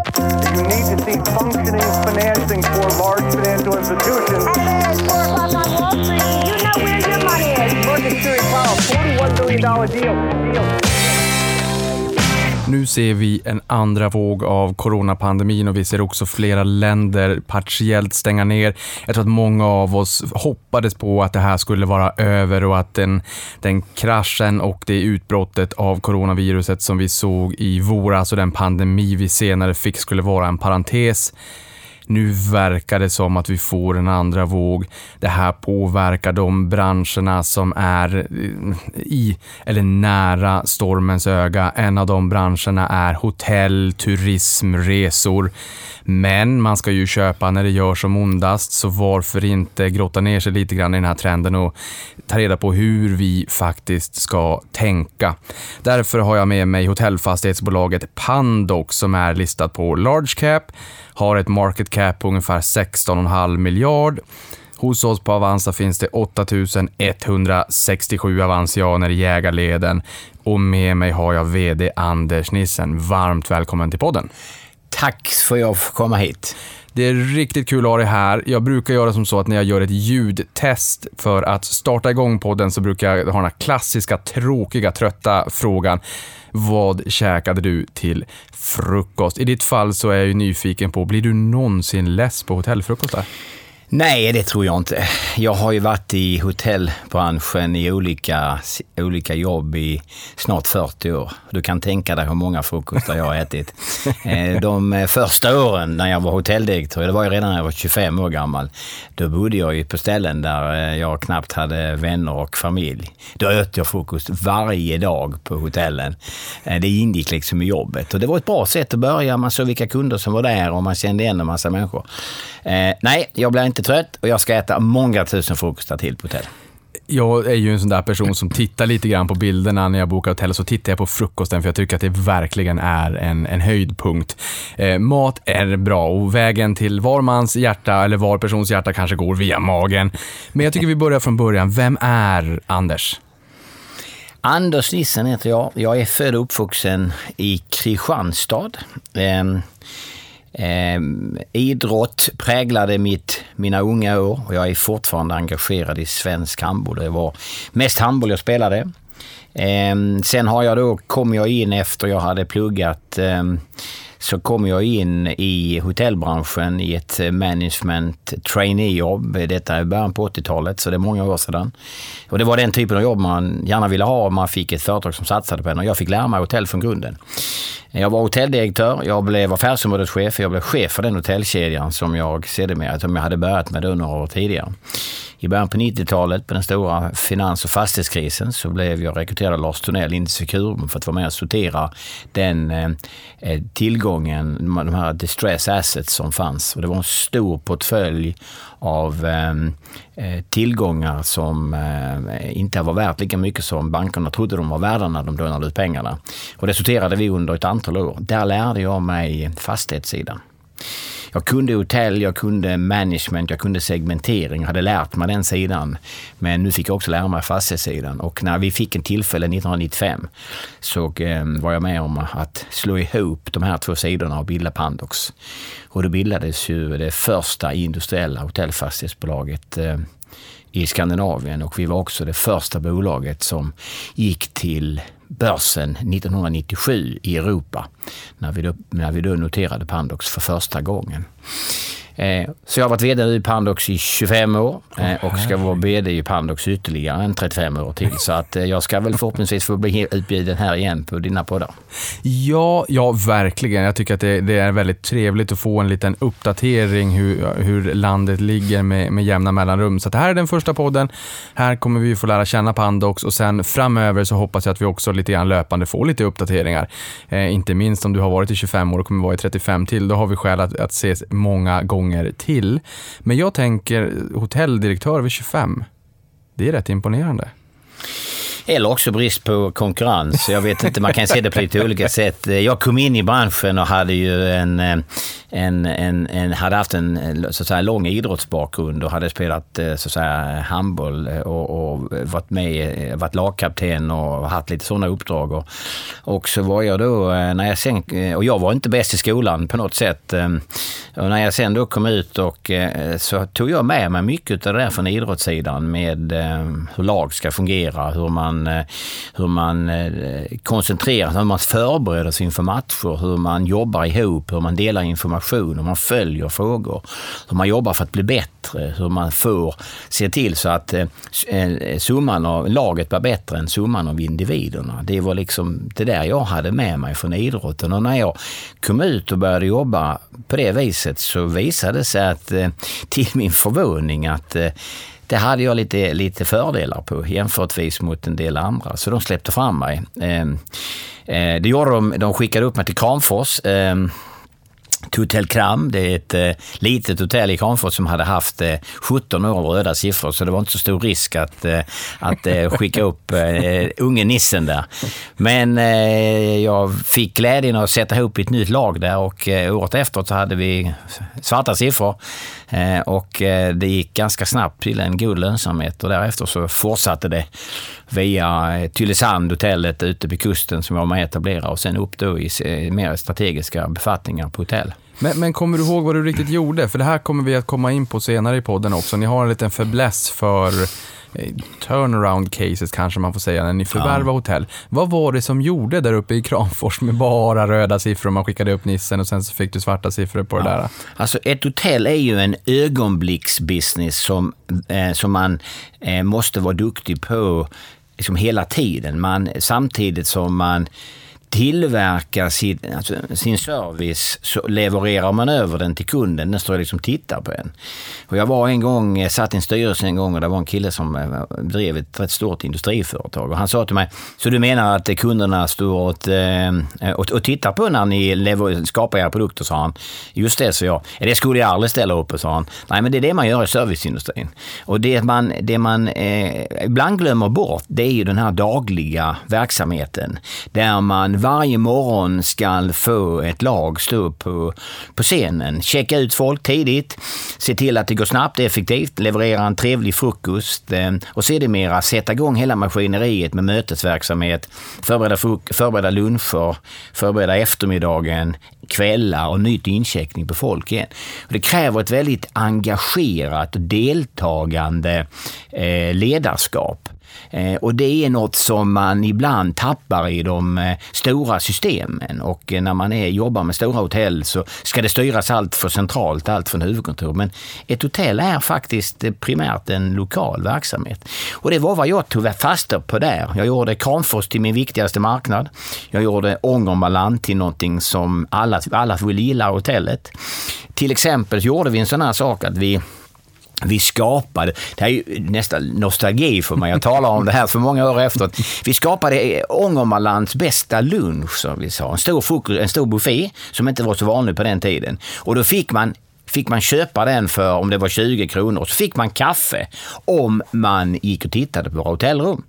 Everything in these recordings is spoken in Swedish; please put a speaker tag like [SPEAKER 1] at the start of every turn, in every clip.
[SPEAKER 1] You need to see functioning financing for large financial institutions.
[SPEAKER 2] It's 4 o'clock on Wall Street. You know where your money is.
[SPEAKER 1] Series Powell, $41 billion deal. deal.
[SPEAKER 3] Nu ser vi en andra våg av coronapandemin och vi ser också flera länder partiellt stänga ner. Jag tror att många av oss hoppades på att det här skulle vara över och att den, den kraschen och det utbrottet av coronaviruset som vi såg i våras och den pandemi vi senare fick skulle vara en parentes. Nu verkar det som att vi får en andra våg. Det här påverkar de branscherna som är eh, i eller nära stormens öga. En av de branscherna är hotell, turism, resor. Men man ska ju köpa när det gör som ondast, så varför inte grotta ner sig lite grann i den här trenden och ta reda på hur vi faktiskt ska tänka. Därför har jag med mig hotellfastighetsbolaget Pandox som är listat på large cap, har ett market cap på ungefär 16,5 miljard. Hos oss på Avanza finns det 8167 avansianer i jägarleden och med mig har jag VD Anders Nissen. Varmt välkommen till podden.
[SPEAKER 4] Tack för att jag får komma hit.
[SPEAKER 3] Det är riktigt kul att ha dig här. Jag brukar göra som så att när jag gör ett ljudtest för att starta igång podden så brukar jag ha den här klassiska, tråkiga, trötta frågan. Vad käkade du till frukost? I ditt fall så är jag ju nyfiken på, blir du någonsin less på hotellfrukostar?
[SPEAKER 4] Nej, det tror jag inte. Jag har ju varit i hotellbranschen i olika, olika jobb i snart 40 år. Du kan tänka dig hur många frukostar jag har ätit. Eh, de första åren när jag var hotelldirektör, det var ju redan när jag var 25 år gammal, då bodde jag ju på ställen där eh, jag knappt hade vänner och familj. Då åt jag frukost varje dag på hotellen. Eh, det ingick liksom i jobbet och det var ett bra sätt att börja. Man såg vilka kunder som var där och man kände igen en massa människor. Nej, jag blev inte inte trött och jag ska äta många tusen frukostar till på hotell.
[SPEAKER 3] Jag är ju en sån där person som tittar lite grann på bilderna när jag bokar hotell, så tittar jag på frukosten för jag tycker att det verkligen är en, en höjdpunkt. Eh, mat är bra och vägen till var mans hjärta, eller var persons hjärta kanske går via magen. Men jag tycker vi börjar från början. Vem är Anders?
[SPEAKER 4] Anders Nissen heter jag. Jag är född och uppvuxen i Kristianstad. Eh, Eh, idrott präglade mitt, mina unga år och jag är fortfarande engagerad i svensk handboll. Det var mest handboll jag spelade. Eh, sen har jag då, kom jag in efter jag hade pluggat eh, så kom jag in i hotellbranschen i ett eh, management trainee-jobb. Detta är början på 80-talet, så det är många år sedan. Och det var den typen av jobb man gärna ville ha om man fick ett företag som satsade på en och jag fick lära mig hotell från grunden. Jag var hotelldirektör, jag blev affärsområdeschef, jag blev chef för den hotellkedjan som jag sedermera, som jag hade börjat med då några år tidigare. I början på 90-talet, på den stora finans och fastighetskrisen, så blev jag rekryterad av Lars Tunnell in till Securum för att vara med och sortera den eh, eh, tillgången, de här distress assets som fanns. Och det var en stor portfölj av ehm, eh, tillgångar som eh, inte var värt lika mycket som bankerna trodde de var värda när de lånade ut pengarna. Och det sorterade vi under ett antal år. Där lärde jag mig fastighetssidan. Jag kunde hotell, jag kunde management, jag kunde segmentering. Jag hade lärt mig den sidan. Men nu fick jag också lära mig fastighetssidan. Och när vi fick en tillfälle 1995 så eh, var jag med om att slå ihop de här två sidorna och bilda Pandox. Och då bildades ju det första industriella hotellfastighetsbolaget eh, i Skandinavien och vi var också det första bolaget som gick till börsen 1997 i Europa när vi då, när vi då noterade Pandox för första gången. Eh, så jag har varit VD i Pandox i 25 år eh, och ska vara VD i Pandox ytterligare en 35 år till. Så att eh, jag ska väl förhoppningsvis få bli utbjuden här igen på dina poddar.
[SPEAKER 3] Ja, ja verkligen. Jag tycker att det, det är väldigt trevligt att få en liten uppdatering hur, hur landet ligger med, med jämna mellanrum. Så det här är den första podden. Här kommer vi få lära känna Pandox och sen framöver så hoppas jag att vi också lite grann löpande får lite uppdateringar. Eh, inte minst om du har varit i 25 år och kommer vara i 35 till. Då har vi skäl att, att ses många gånger gånger till. Men jag tänker hotelldirektör vid 25. Det är rätt imponerande.
[SPEAKER 4] Eller också brist på konkurrens. Jag vet inte, man kan se det på lite olika sätt. Jag kom in i branschen och hade ju en, eh, en, en, en, hade haft en så att säga, lång idrottsbakgrund och hade spelat eh, så att säga, handboll och, och varit med, eh, varit lagkapten och haft lite sådana uppdrag. Och, och så var jag då, när jag sen, och jag var inte bäst i skolan på något sätt. Och när jag sen då kom ut och så tog jag med mig mycket av det där från idrottssidan med hur lag ska fungera, hur man, Eh, hur man eh, koncentrerar sig, hur man förbereder sig inför matcher, hur man jobbar ihop, hur man delar information, hur man följer frågor, hur man jobbar för att bli bättre, hur man får se till så att eh, summan av laget blir bättre än summan av individerna. Det var liksom det där jag hade med mig från idrotten och när jag kom ut och började jobba på det viset så visade det sig att till min förvåning att det hade jag lite, lite fördelar på jämförtvis mot en del andra, så de släppte fram mig. Ehm, eh, det gjorde de, de skickade upp mig till Kramfors till Hotell Kram. Det är ett eh, litet hotell i Kramfors som hade haft eh, 17 år röda siffror, så det var inte så stor risk att, eh, att eh, skicka upp eh, unge nissen där. Men eh, jag fick glädjen att sätta ihop ett nytt lag där och eh, året efter så hade vi svarta siffror. Eh, och eh, det gick ganska snabbt till en god lönsamhet och därefter så fortsatte det via eh, Tylösand, hotellet ute vid kusten som jag var med och etablerade och sen upp då i mer strategiska befattningar på hotell.
[SPEAKER 3] Men, men, kommer du ihåg vad du riktigt gjorde? För det här kommer vi att komma in på senare i podden också. Ni har en liten fäbless för turnaround cases kanske man får säga, när ni förvärvar ja. hotell. Vad var det som gjorde där uppe i Kramfors med bara röda siffror? Man skickade upp nissen och sen så fick du svarta siffror på ja. det där.
[SPEAKER 4] Alltså ett hotell är ju en ögonblicksbusiness som, eh, som man eh, måste vara duktig på liksom hela tiden. Man, samtidigt som man tillverka sin, alltså, sin service så levererar man över den till kunden. Den står liksom och tittar på en. Och jag var en gång, eh, satt i en styrelse en gång och det var en kille som eh, drev ett rätt stort industriföretag. Och han sa till mig, så du menar att eh, kunderna står och, och, och tittar på när ni lever, skapar era produkter, sa han. Just det, sa jag. Det skulle jag aldrig ställa upp på, sa han. Nej, men det är det man gör i serviceindustrin. Och det man, det man eh, ibland glömmer bort, det är ju den här dagliga verksamheten. Där man varje morgon ska få ett lag stå upp på, på scenen, checka ut folk tidigt, se till att det går snabbt, effektivt, leverera en trevlig frukost. Eh, och sedermera sätta igång hela maskineriet med mötesverksamhet, förbereda, förbereda luncher, förbereda eftermiddagen, kvällar och nytt incheckning på folk igen. Och det kräver ett väldigt engagerat och deltagande eh, ledarskap. Eh, och det är något som man ibland tappar i de eh, stora systemen och eh, när man är, jobbar med stora hotell så ska det styras allt för centralt, allt från huvudkontor. Men ett hotell är faktiskt primärt en lokal verksamhet. Och det var vad jag tog fasta på där. Jag gjorde Kramfors till min viktigaste marknad. Jag gjorde Ångermanland till någonting som alla, alla vill gilla hotellet. Till exempel gjorde vi en sån här sak att vi vi skapade, det här är ju nästan nostalgi för mig, jag talar om det här så många år efteråt. Vi skapade eh, Ångermanlands bästa lunch, som vi sa. En stor, fokus, en stor buffé som inte var så vanlig på den tiden. Och då fick man fick man köpa den för, om det var 20 kronor, så fick man kaffe om man gick och tittade på våra hotellrum.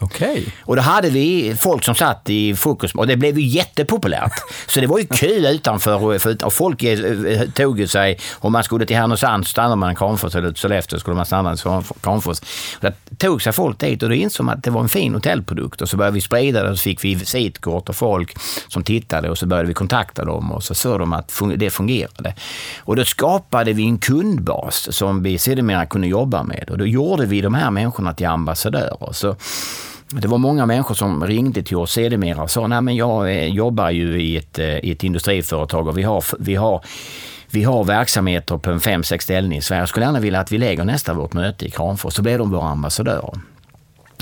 [SPEAKER 3] Okay.
[SPEAKER 4] Och då hade vi folk som satt i fokus och det blev ju jättepopulärt. Så det var ju kö utanför för, och folk eh, eh, tog ju sig, om man skulle till Härnösand så stannade man i Kramfors eller till Sollefteå skulle man stanna i Kramfors. Då tog sig folk dit och då insåg man att det var en fin hotellprodukt och så började vi sprida det och så fick vi visitkort och folk som tittade och så började vi kontakta dem och så såg de att det fungerade. Och då skapade vi en kundbas som vi sedermera kunde jobba med och då gjorde vi de här människorna till ambassadörer. Så det var många människor som ringde till oss sedermera och sa, nej men jag eh, jobbar ju i ett, eh, i ett industriföretag och vi har, vi har vi har verksamheter på en fem, sex ställen i Sverige. Jag skulle gärna vilja att vi lägger nästa vårt möte i Kramfors. Så blir de våra ambassadörer.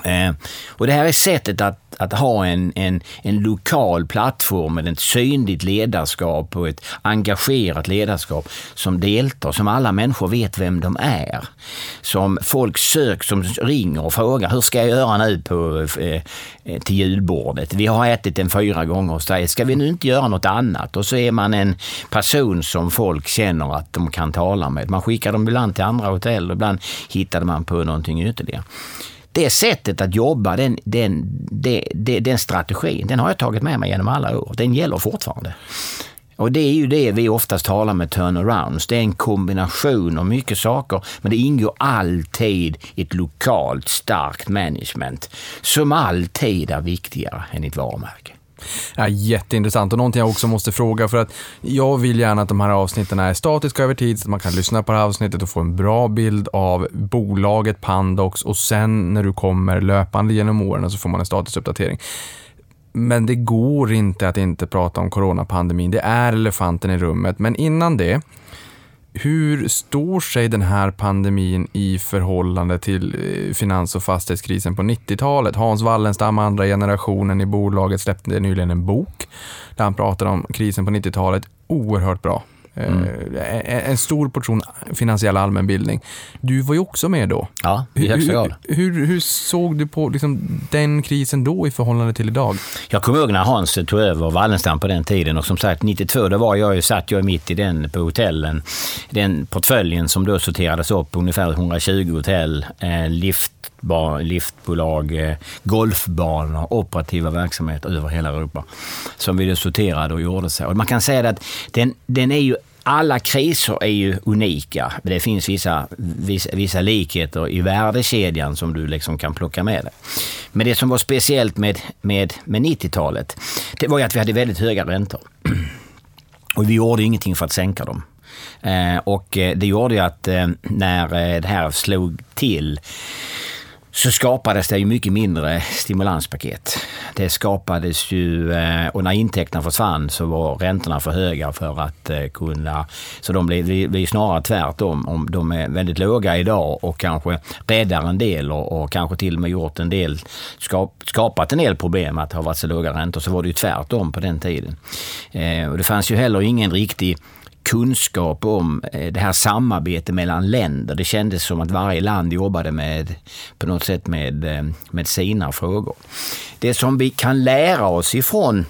[SPEAKER 4] Eh, och det här är sättet att, att ha en, en, en lokal plattform med ett synligt ledarskap och ett engagerat ledarskap som deltar, som alla människor vet vem de är. Som folk söker, som ringer och frågar, hur ska jag göra nu på, eh, eh, till julbordet? Vi har ätit den fyra gånger hos dig, ska vi nu inte göra något annat? Och så är man en person som folk känner att de kan tala med. Man skickar dem ibland till andra hotell och ibland hittade man på någonting ytterligare det sättet att jobba, den, den, den, den strategin, den har jag tagit med mig genom alla år. Den gäller fortfarande. Och det är ju det vi oftast talar med turnarounds. Det är en kombination av mycket saker, men det ingår alltid ett lokalt starkt management som alltid är viktigare än ett varumärke.
[SPEAKER 3] Ja, jätteintressant och någonting jag också måste fråga för att jag vill gärna att de här avsnitten är statiska över tid så att man kan lyssna på det här avsnittet och få en bra bild av bolaget Pandox och sen när du kommer löpande genom åren så får man en statusuppdatering. Men det går inte att inte prata om coronapandemin. Det är elefanten i rummet. Men innan det, hur står sig den här pandemin i förhållande till eh, finans och fastighetskrisen på 90-talet? Hans Wallenstam, andra generationen i bolaget, släppte nyligen en bok där han pratar om krisen på 90-talet. Oerhört bra. Mm. En stor portion finansiell allmänbildning. Du var ju också med då.
[SPEAKER 4] Ja, i högsta grad.
[SPEAKER 3] Hur, hur, hur, såg du på liksom, den krisen då i förhållande till idag?
[SPEAKER 4] Jag kommer ihåg när Hans tog över Wallenstam på den tiden och som sagt 92 då var jag ju, satt jag mitt i den på hotellen. Den portföljen som då sorterades upp, ungefär 120 hotell, eh, lift liftbolag, golfbanor, operativa verksamheter över hela Europa. Som vi då sorterade och gjorde så. Och man kan säga att den, den är ju alla kriser är ju unika. Det finns vissa, vissa, vissa likheter i värdekedjan som du liksom kan plocka med dig. Men det som var speciellt med, med, med 90-talet, det var ju att vi hade väldigt höga räntor. Och vi gjorde ingenting för att sänka dem. Eh, och eh, det gjorde ju att eh, när eh, det här slog till så skapades det ju mycket mindre stimulanspaket. Det skapades ju, eh, och när intäkterna försvann så var räntorna för höga för att eh, kunna... Så de blir, blir snarare tvärtom. Om de är väldigt låga idag och kanske räddar en del och, och kanske till och med gjort en del, skapat en del problem att ha varit så låga räntor, så var det ju tvärtom på den tiden. Eh, och det fanns ju heller ingen riktig kunskap om eh, det här samarbetet mellan länder. Det kändes som att varje land jobbade med, på något sätt med, eh, med sina frågor. Det som vi kan lära oss ifrån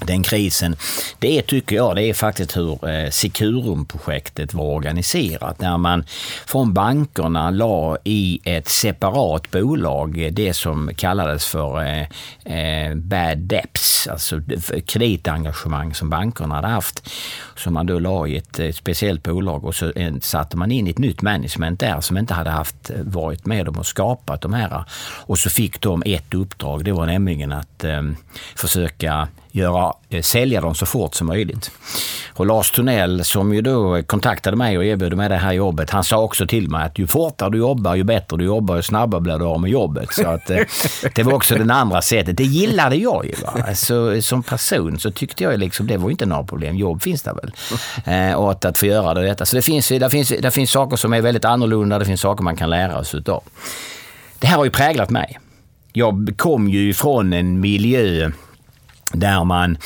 [SPEAKER 4] den krisen, det tycker jag, det är faktiskt hur eh, Securum-projektet var organiserat. När man från bankerna la i ett separat bolag eh, det som kallades för eh, eh bad debts, alltså kreditengagemang som bankerna hade haft. Som man då la i ett, ett speciellt bolag och så satte man in ett nytt management där som inte hade haft varit med om och skapat de här. Och så fick de ett uppdrag, det var nämligen att eh, försöka göra, eh, sälja dem så fort som möjligt. Och Lars Tunnell som ju då kontaktade mig och erbjöd mig det här jobbet, han sa också till mig att ju fortare du jobbar, ju bättre du jobbar, ju snabbare blir du av med jobbet. Så att, eh, det var också det andra sättet. Det gillade jag ju. Va? Alltså, som person så tyckte jag liksom, det var inte några problem. Jobb finns det väl. Eh, och att, att få göra det, detta. Så det finns, det, finns, det finns saker som är väldigt annorlunda, det finns saker man kan lära sig utav. Det här har ju präglat mig. Jag kom ju ifrån en miljö där man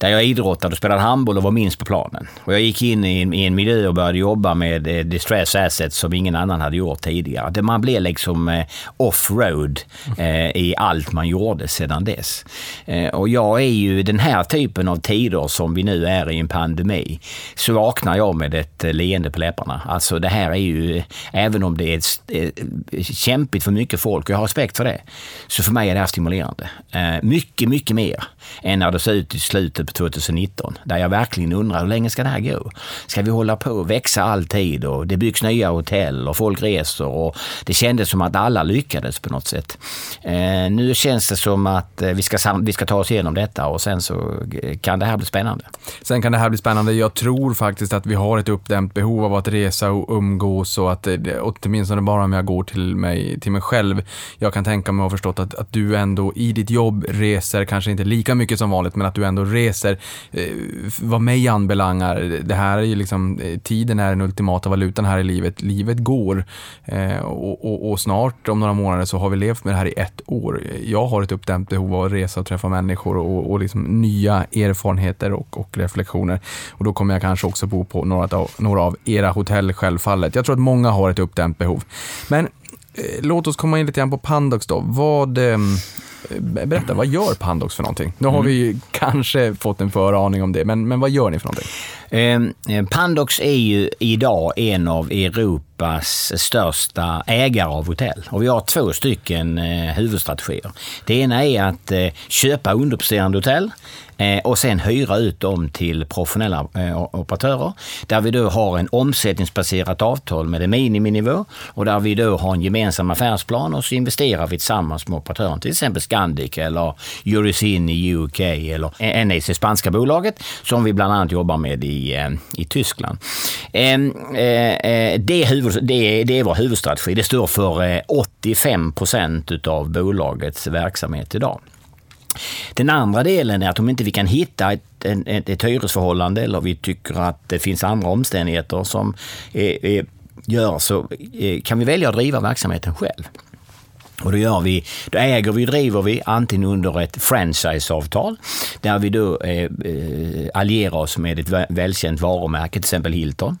[SPEAKER 4] där jag idrottade och spelade handboll och var minst på planen. Och jag gick in i en, i en miljö och började jobba med eh, distress assets som ingen annan hade gjort tidigare. Det, man blev liksom eh, off-road eh, i allt man gjorde sedan dess. Eh, och jag är ju den här typen av tider som vi nu är i en pandemi, så vaknar jag med ett eh, leende på läpparna. Alltså det här är ju, eh, även om det är ett, eh, kämpigt för mycket folk, och jag har respekt för det, så för mig är det här stimulerande. Eh, mycket, mycket mer än när det ser ut i slutet på 2019. Där jag verkligen undrar hur länge ska det här gå? Ska vi hålla på och växa alltid och det byggs nya hotell och folk reser och det kändes som att alla lyckades på något sätt. Eh, nu känns det som att eh, vi ska, vi ska ta oss igenom detta och sen så eh, kan det här bli spännande.
[SPEAKER 3] Sen kan det här bli spännande. Jag tror faktiskt att vi har ett uppdämt behov av att resa och umgås och att, eh, åtminstone bara om jag går till mig, till mig själv, jag kan tänka mig och förstått att, att du ändå i ditt jobb reser, kanske inte lika mycket som vanligt, men att du ändå reser. Eh, vad mig anbelangar, det här är ju liksom, eh, tiden är den ultimata valutan här i livet. Livet går eh, och, och, och, snart om några månader så har vi levt med det här i ett år. Jag har ett uppdämt behov av att resa och träffa människor och, och liksom nya erfarenheter och, och reflektioner. Och då kommer jag kanske också bo på några av, några av era hotell självfallet. Jag tror att många har ett uppdämt behov. Men eh, låt oss komma in lite grann på Pandox då. Vad, ehm, Eh, berätta, vad gör Pandox för någonting? Nu har mm. vi kanske fått en föraning om det, men, men vad gör ni för någonting?
[SPEAKER 4] Ehm, eh, Pandox är ju idag en av Europas största ägare av hotell. Och vi har två stycken eh, huvudstrategier. Det ena är att eh, köpa underpresterande hotell och sen hyra ut dem till professionella operatörer. Där vi då har en omsättningsbaserat avtal med en miniminivå och där vi då har en gemensam affärsplan och så investerar vi tillsammans med operatören. Till exempel Scandic eller Eurocin i UK eller NAC, spanska bolaget, som vi bland annat jobbar med i, Eh, i Tyskland. Ehm, eh, eh, det är, huvud, det, är, det är vår huvudstrategi. Det står för 85 procent utav bolagets verksamhet idag. Den andra delen är att om inte vi kan hitta ett, ett, ett hyresförhållande eller vi tycker att det finns andra omständigheter som är, är, gör så kan vi välja att driva verksamheten själv. Och då gör vi, då äger vi och driver vi antingen under ett franchiseavtal där vi då eh, eh allierar oss med ett välkänt varumärke, till exempel Hilton.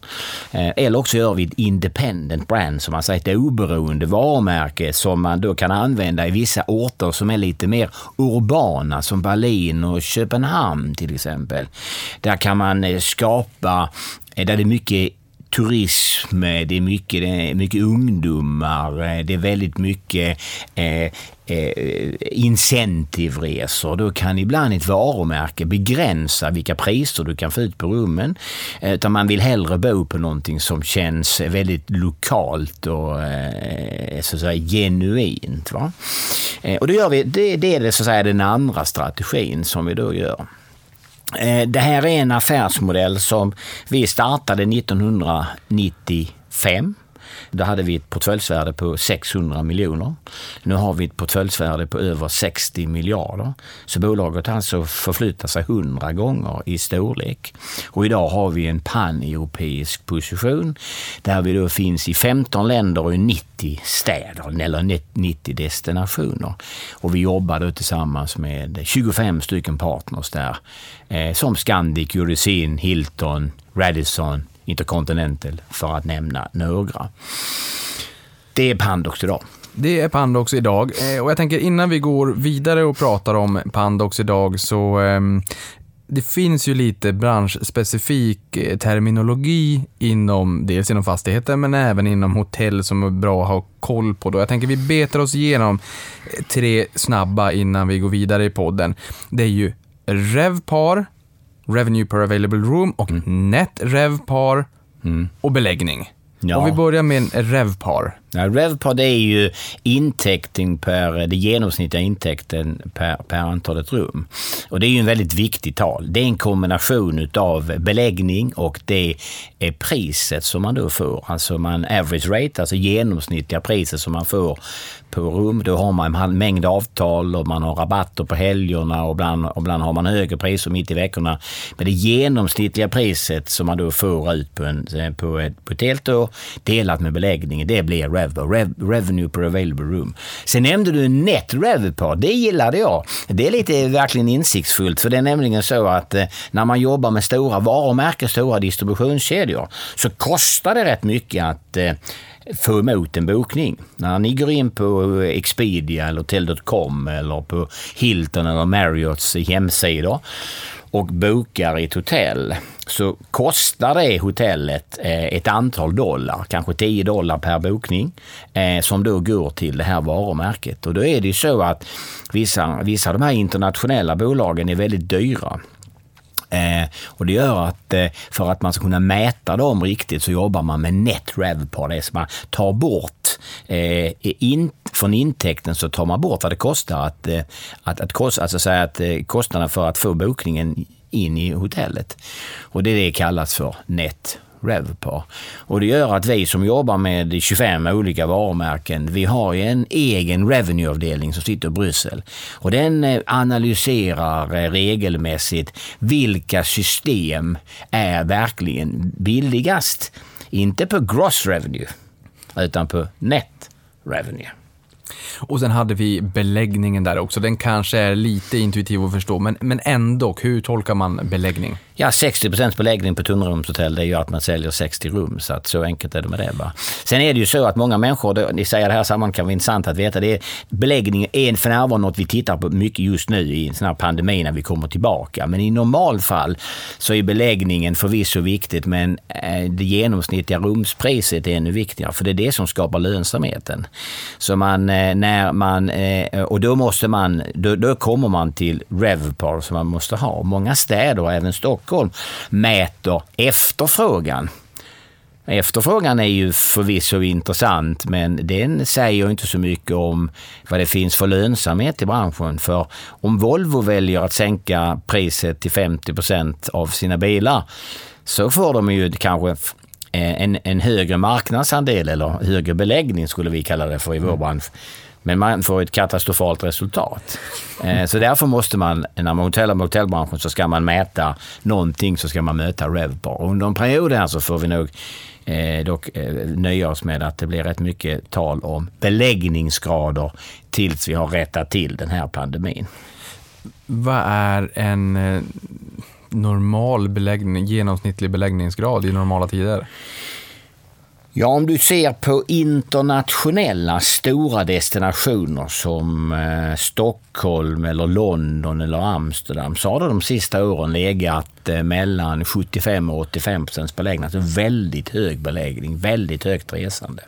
[SPEAKER 4] Eh, eller också gör vi ett independent brand, som man säger, ett oberoende varumärke som man då kan använda i vissa orter som är lite mer urbana, som Berlin och Köpenhamn till exempel. Där kan man eh, skapa eh, där det är mycket turism, eh, det är mycket, det är mycket ungdomar, eh, det är väldigt mycket eh, eh, incentivresor. Då kan ibland ett varumärke begränsa vilka priser du kan få ut på rummen. Eh, utan man vill hellre bo på någonting som känns väldigt lokalt och eh, så att säga genuint. Va? Eh, och då gör vi, det, det är det, så att säga, den andra strategin som vi då gör. Eh, det här är en affärsmodell som vi startade 1995. Då hade vi ett portföljsvärde på 600 miljoner. Nu har vi ett portföljsvärde på över 60 miljarder. Så bolaget har alltså förflyttat sig 100 gånger i storlek. Och idag har vi en pan-europeisk position där vi då finns i 15 länder och i 90 städer eller 90 destinationer. Och vi jobbar då tillsammans med 25 stycken partners där eh, som Scandic, Eurocin, Hilton, Radisson, Intercontinental för att nämna några. Det är Pandox idag.
[SPEAKER 3] Det är Pandox idag. Eh, och jag tänker innan vi går vidare och pratar om Pandox idag så ehm, det finns ju lite branschspecifik eh, terminologi inom, dels inom fastigheter men även inom hotell som är bra att ha koll på. Då. Jag tänker vi betar oss igenom eh, tre snabba innan vi går vidare i podden. Det är ju RevPar, Revenue per available room och mm. Net RevPar mm. och beläggning. Ja. Och vi börjar med en RevPar.
[SPEAKER 4] Ja, RevPod är ju intäkten per, det genomsnittliga intäkten per, per antalet rum. Och det är ju en väldigt viktig tal. Det är en kombination av beläggning och det är priset som man då får. Alltså man average rate, alltså genomsnittliga priset som man får på rum. Då har man en mängd avtal och man har rabatter på helgerna och ibland, och ibland har man högre priser mitt i veckorna. Men det genomsnittliga priset som man då får ut på, en, på, ett, på ett helt år delat med beläggningen, det blir rev, rev, revenue per available room. Sen nämnde du net revenue det gillade jag. Det är lite verkligen insiktsfullt för det är nämligen så att eh, när man jobbar med stora varumärken, stora distributionskedjor så kostar det rätt mycket att eh, få emot en bokning. När ni går in på eh, Expedia eller Tell.com eller på Hilton eller Marriotts hemsidor och bokar i ett hotell så kostar det hotellet eh, ett antal dollar, kanske 10 dollar per bokning, eh, som då går till det här varumärket. Och då är det ju så att vissa, vissa av de här internationella bolagen är väldigt dyra. Eh, och det gör att eh, för att man ska kunna mäta dem riktigt så jobbar man med net rev på det. Så man tar bort, eh, in, från intäkten så tar man bort vad det kostar att, eh, att, att, kost, alltså säga att eh, kostnaden för att få bokningen in i hotellet. Och det är det kallas för net Revpar. Och det gör att vi som jobbar med 25 olika varumärken, vi har ju en egen revenueavdelning som sitter i Bryssel. Och den eh, analyserar eh, regelmässigt vilka system är verkligen billigast. Inte på gross revenue, utan på net revenue.
[SPEAKER 3] Och sen hade vi beläggningen där också. Den kanske är lite intuitiv att förstå, men, men ändå, hur tolkar man beläggning?
[SPEAKER 4] Ja, 60 procents beläggning på tunnrumshotell, det är ju att man säljer 60 rum. Så att så enkelt är det med det. Va? Sen är det ju så att många människor, ni säger det här sammanhanget kan vara intressant att veta, det är, beläggning är för närvarande något vi tittar på mycket just nu i en sån här pandemi när vi kommer tillbaka. Men i normalfall så är beläggningen förvisso viktigt, men eh, det genomsnittliga rumspriset är ännu viktigare, för det är det som skapar lönsamheten. Så man, eh, Eh, när man, eh, och då måste man, då, då kommer man till Revpar som man måste ha. Många städer, även Stockholm, mäter efterfrågan. Efterfrågan är ju förvisso intressant men den säger inte så mycket om vad det finns för lönsamhet i branschen. För om Volvo väljer att sänka priset till 50 procent av sina bilar så får de ju kanske en, en högre marknadsandel eller högre beläggning skulle vi kalla det för i vår bransch. Men man får ett katastrofalt resultat. Eh, så därför måste man, när man hotellar med hotellbranschen, så ska man mäta någonting så ska man möta Revpar. Under en period här så får vi nog eh, dock eh, nöja oss med att det blir rätt mycket tal om beläggningsgrader tills vi har rättat till den här pandemin.
[SPEAKER 3] Vad är en eh, normal beläggning, genomsnittlig beläggningsgrad i normala tider?
[SPEAKER 4] Ja, om du ser på internationella stora destinationer som eh, Stockholm eller London eller Amsterdam så har det de sista åren legat eh, mellan 75 och 85 procents beläggning. Alltså väldigt hög beläggning, väldigt högt resande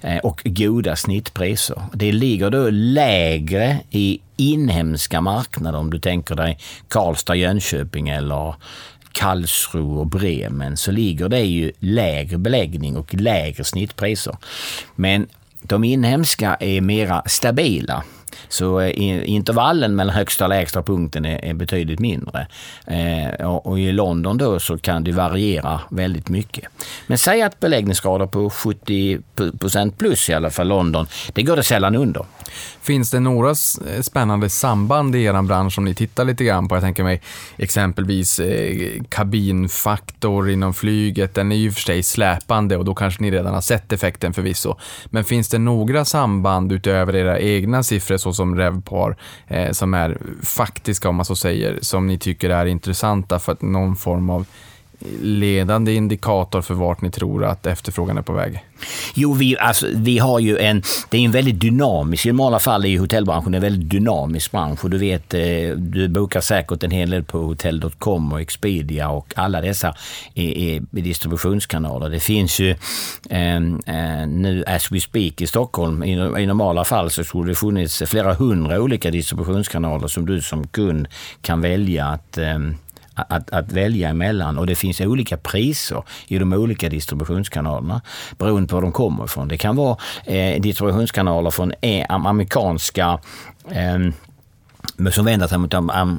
[SPEAKER 4] eh, och goda snittpriser. Det ligger då lägre i inhemska marknader om du tänker dig Karlstad, Jönköping eller Karlsruhe och Bremen så ligger det ju lägre beläggning och lägre snittpriser. Men de inhemska är mera stabila. Så eh, intervallen mellan högsta och lägsta punkten är, betydligt mindre. Eh, och, i London då så kan det variera väldigt mycket. Men säg att beläggningsgrader på 70% plus i alla fall London, det går det sällan under.
[SPEAKER 3] Finns det några eh, spännande samband i er bransch som ni tittar lite grann på? Jag tänker mig exempelvis eh, kabinfaktor inom flyget. Den är ju för sig släpande och då kanske ni redan har sett effekten förvisso. Men finns det några samband utöver era egna siffror såsom Revpar eh, som är faktiska om man så säger, som ni tycker är intressanta för att någon form av ledande indikator för vart ni tror att efterfrågan är på väg?
[SPEAKER 4] Jo, vi, alltså, vi har ju en, det är en väldigt dynamisk, i normala fall är ju hotellbranschen en väldigt dynamisk bransch och du vet, eh, du bokar säkert en hel del på hotell.com och Expedia och alla dessa är, distributionskanaler. Det finns ju ehm, eh, nu as we speak i Stockholm, i, i normala fall så skulle det funnits flera hundra olika distributionskanaler som du som kund kan välja att eh, att, att välja emellan och det finns olika priser i de olika distributionskanalerna beroende på var de kommer ifrån. Det kan vara eh, distributionskanaler från eh, amerikanska eh, som vänder sig mot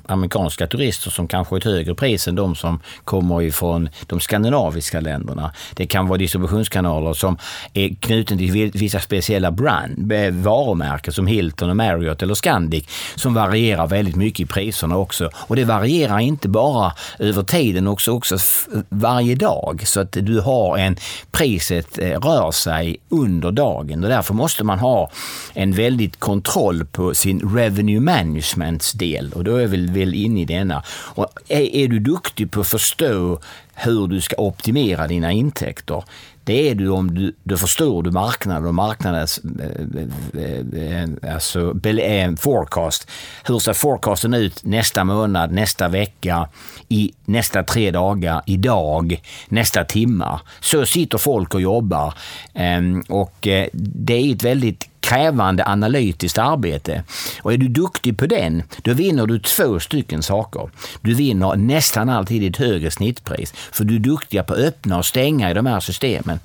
[SPEAKER 4] amerikanska turister som kanske har ett högre pris än de som kommer ifrån de skandinaviska länderna. Det kan vara distributionskanaler som är knutna till vissa speciella brand, varumärken som Hilton, och Marriott eller Scandic som varierar väldigt mycket i priserna också. Och det varierar inte bara över tiden, också, också varje dag. Så att du har en, priset eh, rör sig under dagen och därför måste man ha en väldigt kontroll på sin revenue management managements del och då är vi väl inne i denna. Och är, är du duktig på att förstå hur du ska optimera dina intäkter, det är du om du, du förstår du marknaden och marknadens eh, eh, eh, alltså, forecast. Hur ser forecasten ut nästa månad, nästa vecka, i nästa tre dagar, idag, nästa timma? Så sitter folk och jobbar. Ehm, och det är ett väldigt krävande analytiskt arbete. Och är du duktig på den, då vinner du två stycken saker. Du vinner nästan alltid ett högre snittpris, för du är duktig på att öppna och stänga i de här systemen.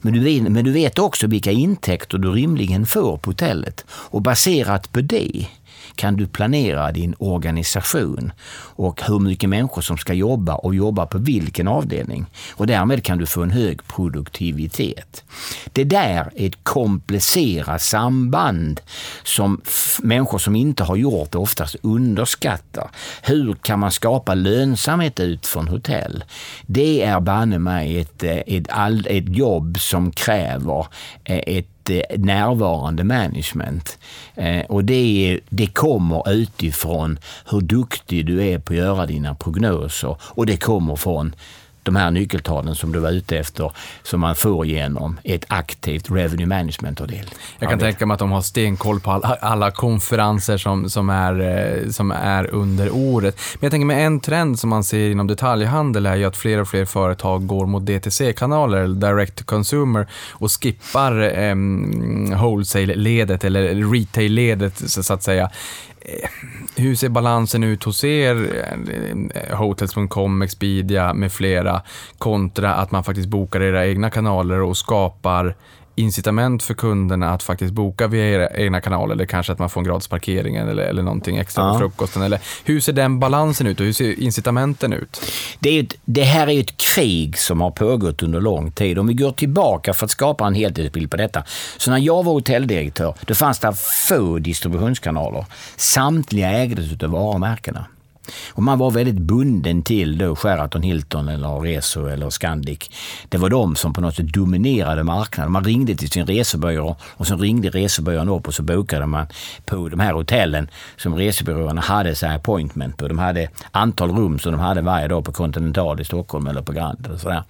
[SPEAKER 4] Men du, vinner, men du vet också vilka intäkter du rimligen får på hotellet. Och baserat på det kan du planera din organisation och hur mycket människor som ska jobba och jobba på vilken avdelning. Och därmed kan du få en hög produktivitet. Det där är ett komplicerat samband som människor som inte har gjort det oftast underskattar. Hur kan man skapa lönsamhet utifrån hotell? Det är banne mig ett, eh, ett, ett, ett jobb som kräver eh, ett närvarande management. Eh, och det, det kommer utifrån hur duktig du är på att göra dina prognoser och det kommer från de här nyckeltalen som du var ute efter som man får genom ett aktivt revenue management-del.
[SPEAKER 3] Jag kan tänka mig att de har stenkoll på alla, alla konferenser som, som, är, eh, som är under året. Men jag tänker mig en trend som man ser inom detaljhandel är ju att fler och fler företag går mot DTC-kanaler, direct to consumer, och skippar eh, wholesale-ledet eller retail-ledet så att säga. Eh, hur ser balansen ut hos er, eh, Hotels.com, Expedia med flera, kontra att man faktiskt bokar era egna kanaler och skapar incitament för kunderna att faktiskt boka via era egna kanaler eller kanske att man får en gratis parkering eller, eller någonting extra ja. på frukosten? Eller, hur ser den balansen ut och hur ser incitamenten ut?
[SPEAKER 4] Det, är ett, det här är ett krig som har pågått under lång tid. Om vi går tillbaka för att skapa en heltidsbild på detta. Så när jag var hotelldirektör, då fanns det få distributionskanaler. Samtliga ägdes av varumärkena. Och man var väldigt bunden till då Sheraton, Hilton eller Reso eller Scandic. Det var de som på något sätt dominerade marknaden. Man ringde till sin resebyrå och så ringde resebyrån upp och så bokade man på de här hotellen som resebyråerna hade så appointment på. De hade antal rum som de hade varje dag på Continental i Stockholm eller på Grand. Eller sådär.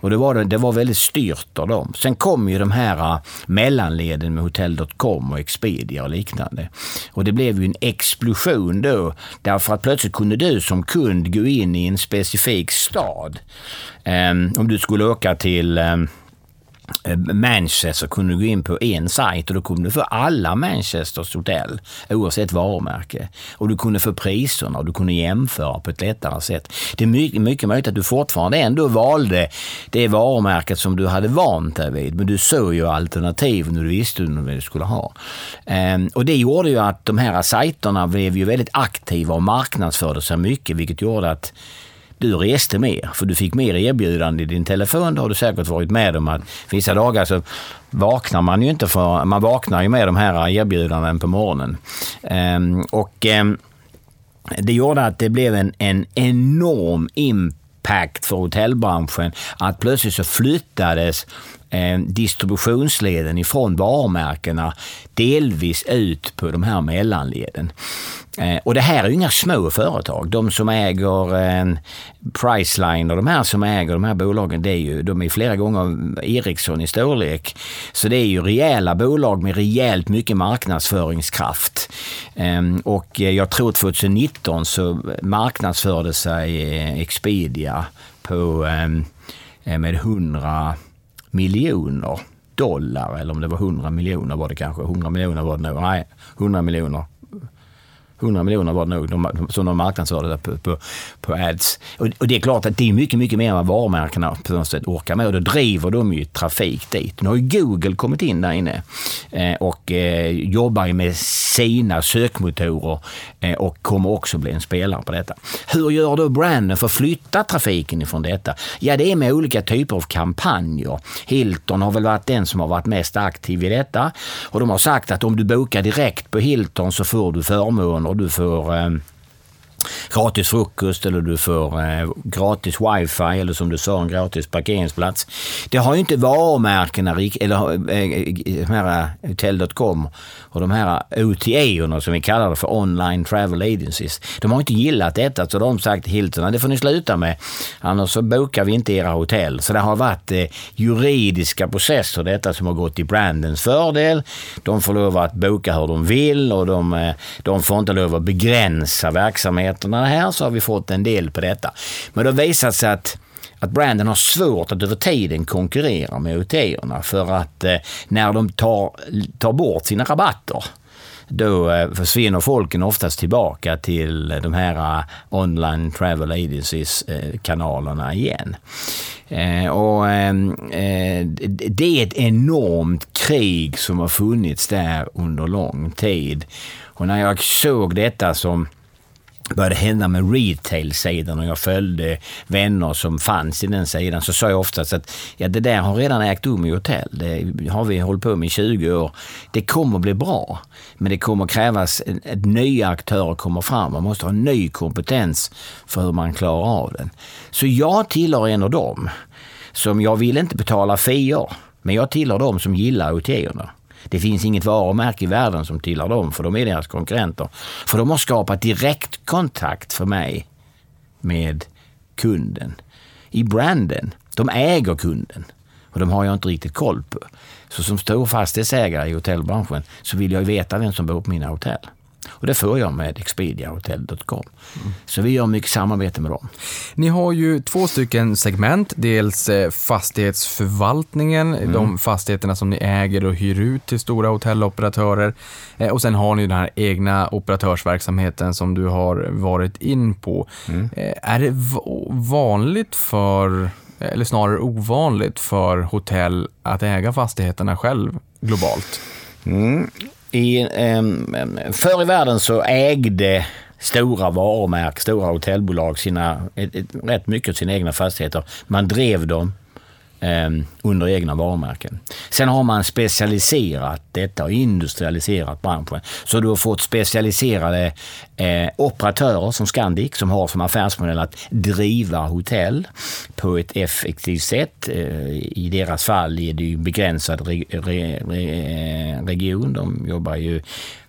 [SPEAKER 4] Och det var, det var väldigt styrt av dem. Sen kom ju de här äh, mellanleden med Hotell.com och Expedia och liknande. Och det blev ju en explosion då därför att plötsligt kunde du som kund gå in i en specifik stad. Um, om du skulle åka till um, Eh, Manchester kunde du gå in på en sajt och då kunde du få alla Manchesters hotell oavsett varumärke. Och du kunde få priserna och du kunde jämföra på ett lättare sätt. Det är mycket, mycket möjligt att du fortfarande ändå valde det varumärket som du hade vant dig vid. Men du såg ju alternativen och du visste vad du skulle ha. Ehm, och det gjorde ju att de här sajterna blev ju väldigt aktiva och marknadsförde sig mycket vilket gjorde att du reste mer, för du fick mer erbjudande i din telefon. Det har du säkert varit med om att vissa dagar så vaknar man ju inte för, man vaknar ju med de här erbjudandena på morgonen. Ehm, och ehm, det gjorde att det blev en, en enorm impact för hotellbranschen att plötsligt så flyttades Eh, distributionsleden ifrån varumärkena delvis ut på de här mellanleden. Eh, och det här är ju inga små företag. De som äger en Priceline och de här som äger de här bolagen, det är ju, de är flera gånger Ericsson i storlek. Så det är ju rejäla bolag med rejält mycket marknadsföringskraft. Ehm, och jag tror 2019 så marknadsförde sig Expedia på, ehm, med 100 miljoner dollar, eller om det var 100 miljoner var det kanske. 100 miljoner var det nog. Nej, 100 miljoner 100 miljoner var det nog de, som de marknadsförde på, på, på ads. Och, och, det är klart att det är mycket, mycket mer än vad varumärkena på något sätt orkar med och då driver de ju trafik dit. Nu har ju Google kommit in där inne eh, och eh, jobbar med sina sökmotorer eh, och kommer också bli en spelare på detta. Hur gör då branden för att flytta trafiken ifrån detta? Ja, det är med olika typer av kampanjer. Hilton har väl varit den som har varit mest aktiv i detta och de har sagt att om du bokar direkt på Hilton så får du förmåner och du får eh, gratis frukost eller du får eh, gratis wifi eller som du sa en gratis parkeringsplats. Det har ju inte varumärkena eller eh, eh, eh, de här eh, Hotell.com och de här OTA som vi kallar det för online travel agencies. De har inte gillat detta så de har sagt Hilton det får ni sluta med annars så bokar vi inte era hotell. Så det har varit eh, juridiska processer detta som har gått i brandens fördel. De får lov att boka hur de vill och de, eh, de får inte lov att begränsa verksamheten nyheterna här så har vi fått en del på detta. Men det har visat sig att att branden har svårt att över tiden konkurrera med OTA-erna för att eh, när de tar, tar bort sina rabatter då eh, försvinner folken oftast tillbaka till de här eh, online travel agencies eh, kanalerna igen. Eh, och ehm, eh, det är ett enormt krig som har funnits där under lång tid. Och när jag såg detta som började hända med retail-sidan och jag följde vänner som fanns i den sidan så sa jag oftast att ja, det där har redan ägt rum i hotell. Det har vi hållit på med i 20 år. Det kommer bli bra, men det kommer krävas att nya aktörer kommer fram. Man måste ha ny kompetens för hur man klarar av den. Så jag tillhör en av dem som jag vill inte betala fior, men jag tillhör dem som gillar OTA-erna. Det finns inget varumärke i världen som tillhör dem, för de är deras konkurrenter. För de har skapat direktkontakt för mig med kunden. I branden. De äger kunden och de har jag inte riktigt koll på. Så som stor fastighetsägare i hotellbranschen så vill jag veta vem som bor på mina hotell. Och det får jag med expediahotel.com. Mm. Så vi gör mycket samarbete med dem.
[SPEAKER 3] Ni har ju två stycken segment. Dels eh, fastighetsförvaltningen, mm. de fastigheterna som ni äger och hyr ut till stora hotelloperatörer. Eh, och sen har ni den här egna operatörsverksamheten som du har varit in på. Mm. Eh, är det vanligt för eller snarare ovanligt för hotell att äga fastigheterna själv globalt?
[SPEAKER 4] Mm. I, eh, förr i världen så ägde stora varumärken, stora hotellbolag sina, ett, ett, rätt mycket sina egna fastigheter. Man drev dem Ehm, under egna varumärken. Sen har man specialiserat detta och industrialiserat branschen. Så du har fått specialiserade eh, operatörer som Scandic som har som affärsmodell att driva hotell på ett effektivt sätt. Eh, I deras fall är det ju begränsad re, re, re, region. De jobbar ju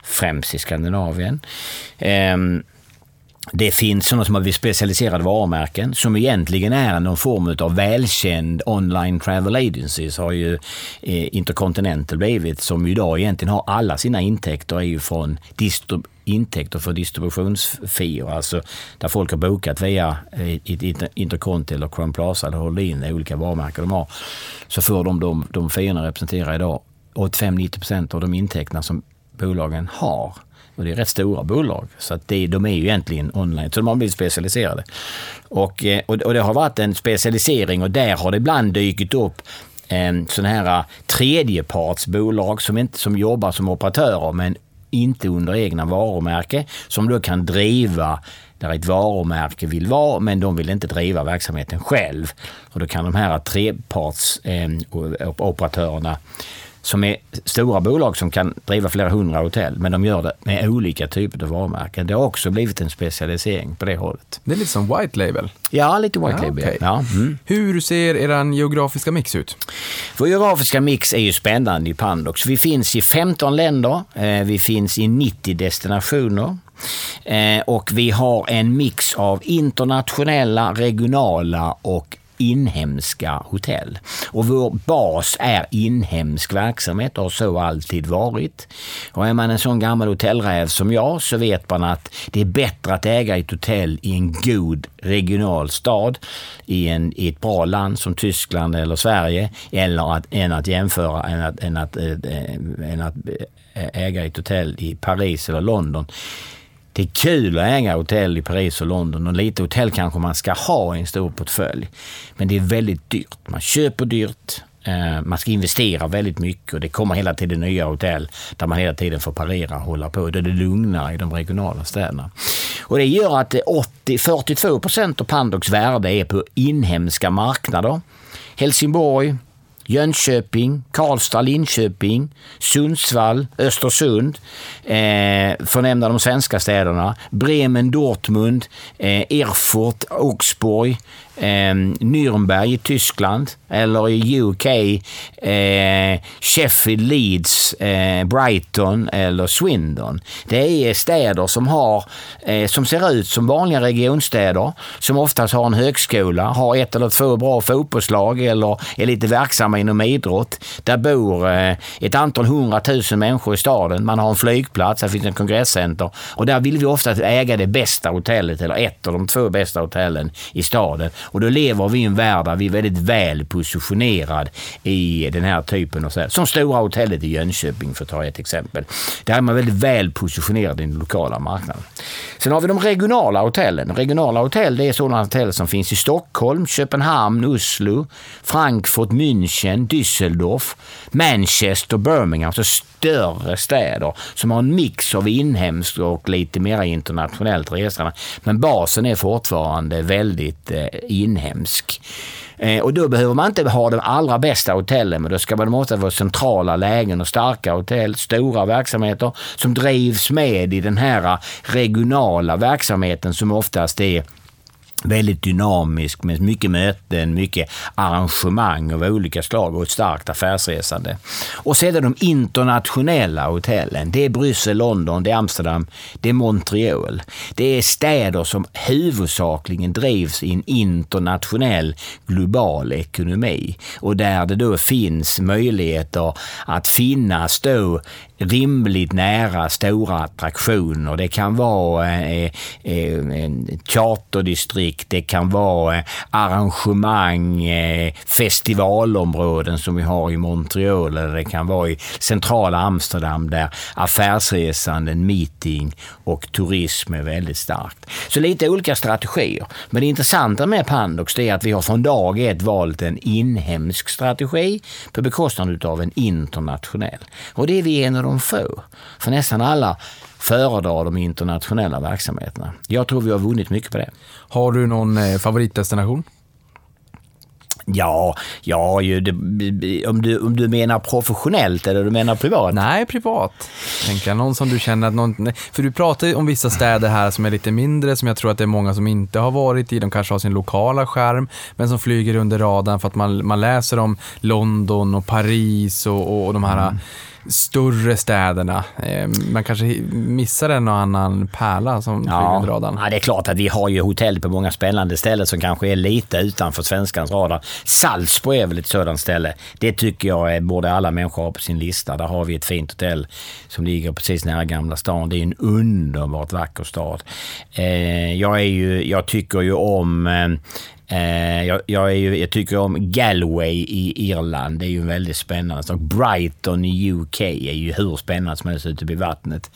[SPEAKER 4] främst i Skandinavien. Eh, det finns sådana som har blivit specialiserade varumärken som egentligen är någon form av välkänd online travel agencies har ju eh, Intercontinental blivit som idag egentligen har alla sina intäkter är ju från intäkter för distributionsfier, alltså där folk har bokat via eh, Intercontinental Interconti eller Crown Plaza eller Holdin, olika varumärken de har, så får de de, de fiorna representerar idag 85-90 av de intäkterna som bolagen har. Och det är rätt stora bolag. Så att det, de är ju egentligen online. Så de har blivit specialiserade. Och, eh, och, och det har varit en specialisering och där har det ibland dykt upp eh, sådana här eh, tredjepartsbolag som, inte, som jobbar som operatörer men inte under egna varumärke. Som då kan driva där ett varumärke vill vara, men de vill inte driva verksamheten själv. Och då kan de här trepartsoperatörerna eh, som är stora bolag som kan driva flera hundra hotell, men de gör det med olika typer av varumärken. Det har också blivit en specialisering på det hållet.
[SPEAKER 3] Det är lite som white label?
[SPEAKER 4] Ja, lite white ja, label. Okay. Ja.
[SPEAKER 3] Mm. Hur ser er geografiska mix ut?
[SPEAKER 4] Vår geografiska mix är ju spännande i Pandox. Vi finns i 15 länder, eh, vi finns i 90 destinationer. Eh, och vi har en mix av internationella, regionala och inhemska hotell. Och vår bas är inhemsk verksamhet och har så alltid varit. Och är man en sån gammal hotellräv som jag så vet man att det är bättre att äga ett hotell i en god regional stad i, en, i ett bra land som Tyskland eller Sverige eller att, än att jämföra än att, än att, äh, än att eh, äga ett hotell i Paris eller London. Det är kul att äga hotell i Paris och London och lite hotell kanske man ska ha i en stor portfölj. Men det är väldigt dyrt. Man köper dyrt, eh, man ska investera väldigt mycket och det kommer hela tiden nya hotell där man hela tiden får parera och hålla på. Det är det lugnare i de regionala städerna. Och det gör att 80, 42 procent av Pandox värde är på inhemska marknader. Helsingborg, Jönköping, Karlstad, Linköping, Sundsvall, Östersund, eh, för nämna de svenska städerna, Bremen, Dortmund, eh, Erfurt, Augsburg, eh, Nürnberg i Tyskland eller i UK, eh, Sheffield, Leeds, eh, Brighton eller Swindon. Det är städer som, har, eh, som ser ut som vanliga regionstäder, som oftast har en högskola, har ett eller två bra fotbollslag eller är lite verksamma inom idrott. Där bor eh, ett antal hundratusen människor i staden. Man har en flygplats, där finns en kongresscenter och där vill vi ofta äga det bästa hotellet eller ett av de två bästa hotellen i staden. Och då lever vi i en värld där vi är väldigt väl positionerad i den här typen av städer. Som Stora Hotellet i Jönköping för att ta ett exempel. Där är man väldigt väl positionerad i den lokala marknaden. Sen har vi de regionala hotellen. Regionala hotell det är sådana hotell som finns i Stockholm, Köpenhamn, Oslo, Frankfurt, München, Düsseldorf, Manchester, Birmingham. Alltså större städer som har en mix av inhemskt och lite mer internationellt resande. Men basen är fortfarande väldigt eh, inhemsk. Eh, och då behöver man inte ha de allra bästa hotellen, men då ska man måste vara centrala lägen och starka hotell, stora verksamheter som drivs med i den här regionala verksamheten som oftast är väldigt dynamisk med mycket möten, mycket arrangemang av olika slag och ett starkt affärsresande. Och sedan de internationella hotellen. Det är Bryssel, London, det är Amsterdam, det är Montreal. Det är städer som huvudsakligen drivs i en internationell global ekonomi och där det då finns möjligheter att finnas då rimligt nära stora attraktioner. Det kan vara eh, eh, charterdistrikt, det kan vara eh, arrangemang, eh, festivalområden som vi har i Montreal eller det kan vara i centrala Amsterdam där affärsresanden, meeting och turism är väldigt starkt. Så lite olika strategier. Men det intressanta med Pandox är att vi har från dag ett valt en inhemsk strategi på bekostnad av en internationell. Och det är vi en av de få. För nästan alla föredrar de internationella verksamheterna. Jag tror vi har vunnit mycket på det.
[SPEAKER 3] Har du någon eh, favoritdestination?
[SPEAKER 4] Ja, ja ju, det, om, du, om du menar professionellt eller du menar privat?
[SPEAKER 3] Nej, privat. Tänker jag. Någon som du känner att någon... För du pratar ju om vissa städer här som är lite mindre, som jag tror att det är många som inte har varit i. De kanske har sin lokala skärm, men som flyger under radarn för att man, man läser om London och Paris och, och de här mm större städerna. Eh, man kanske missar en och annan pärla som
[SPEAKER 4] ja.
[SPEAKER 3] under radarn.
[SPEAKER 4] Ja, det är klart att vi har ju hotell på många spännande ställen som kanske är lite utanför svenskans radar. Salzburg är väl ett sådant ställe. Det tycker jag är, borde alla människor ha på sin lista. Där har vi ett fint hotell som ligger precis nära Gamla stan. Det är en underbart vacker stad. Eh, jag, är ju, jag tycker ju om Eh, jag, jag, är ju, jag tycker om Galway i Irland. Det är ju väldigt spännande. Och Brighton i UK är ju hur spännande som helst ute vid vattnet.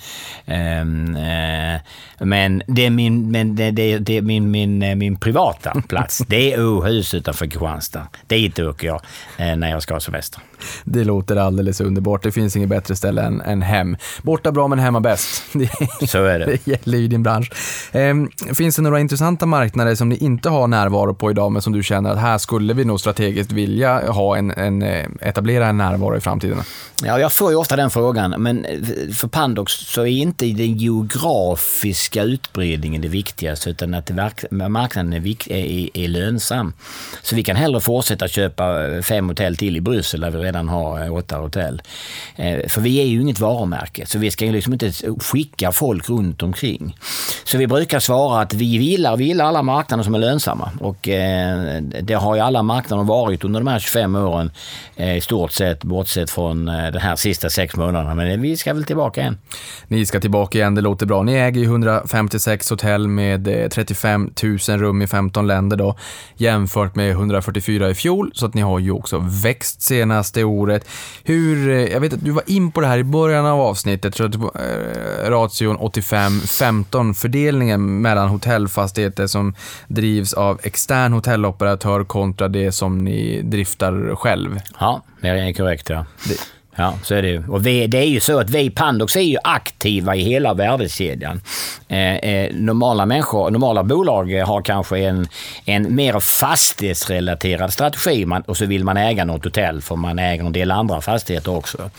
[SPEAKER 4] Um, uh, men det är min, men det, det, det är min, min, eh, min privata plats. Det är Åhus utanför Kristianstad. Dit åker jag uh, när jag ska ha semester.
[SPEAKER 3] Det låter alldeles underbart. Det finns inget bättre ställe än, än hem. Borta bra men hemma bäst.
[SPEAKER 4] Så är det.
[SPEAKER 3] Det gäller ju din bransch. Um, finns det några intressanta marknader som ni inte har närvaro på på idag men som du känner att här skulle vi nog strategiskt vilja ha en, en eh, etablera en närvaro i framtiden?
[SPEAKER 4] Ja, jag får ju ofta den frågan, men för Pandox så är inte den geografiska utbredningen det viktigaste, utan att marknaden är, är, är lönsam. Så vi kan hellre fortsätta köpa eh, fem hotell till i Bryssel där vi redan har eh, åtta hotell. För vi är ju inget varumärke, så vi ska ju liksom inte skicka folk runt omkring. Så vi brukar svara att vi gillar, vi gillar alla marknader som är lönsamma och eh, det har ju alla marknader varit under de här 25 åren eh, i stort sett, bortsett från eh, de här sista sex månaderna. Men vi ska väl tillbaka igen.
[SPEAKER 3] Ni ska tillbaka igen, det låter bra. Ni äger ju 156 hotell med eh, 35 000 rum i 15 länder då, jämfört med 144 i fjol, så att ni har ju också växt senaste året. Hur, jag vet att du var in på det här i början av avsnittet, tror att eh, ration 85-15, fördelningen mellan hotellfastigheter som drivs av externa extern hotelloperatör kontra det som ni driftar själv.
[SPEAKER 4] Ja, det är korrekt ja. Det, Ja, så är det ju. Och vi, det är ju så att vi Pandox är ju aktiva i hela värdekedjan. Eh, eh, normala människor, normala bolag har kanske en, en mer fastighetsrelaterad strategi man, och så vill man äga något hotell för man äger en del andra fastigheter också.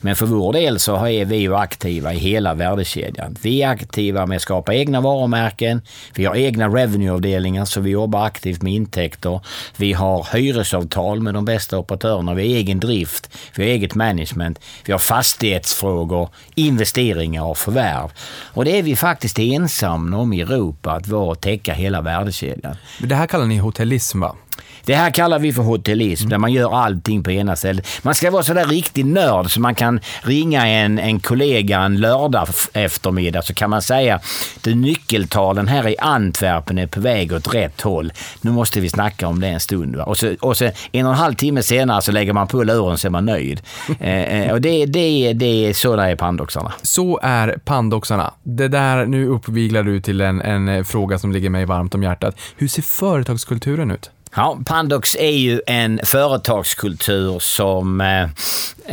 [SPEAKER 4] Men för vår del så är vi ju aktiva i hela värdekedjan. Vi är aktiva med att skapa egna varumärken. Vi har egna revenueavdelningar så vi jobbar aktivt med intäkter. Vi har hyresavtal med de bästa operatörerna. Vi har egen drift. Vi har eget management management, vi har fastighetsfrågor, investeringar och förvärv. Och det är vi faktiskt ensamma om i Europa, att vara och täcka hela värdekedjan.
[SPEAKER 3] Det här kallar ni hotellism va?
[SPEAKER 4] Det här kallar vi för hotellism, mm. där man gör allting på ena stället. Man ska vara sådär riktig nörd så man kan ringa en, en kollega en lördag eftermiddag så kan man säga att nyckeltalen här i Antwerpen är på väg åt rätt håll. Nu måste vi snacka om det en stund. Va? Och, så, och så en och en halv timme senare så lägger man på luren så är man nöjd. eh, eh och det, det, det är sådana är pandoxarna.
[SPEAKER 3] Så är pandoxarna. Det där, nu uppviglar du till en, en fråga som ligger mig varmt om hjärtat. Hur ser företagskulturen ut?
[SPEAKER 4] Ja, Pandox är ju en företagskultur som eh,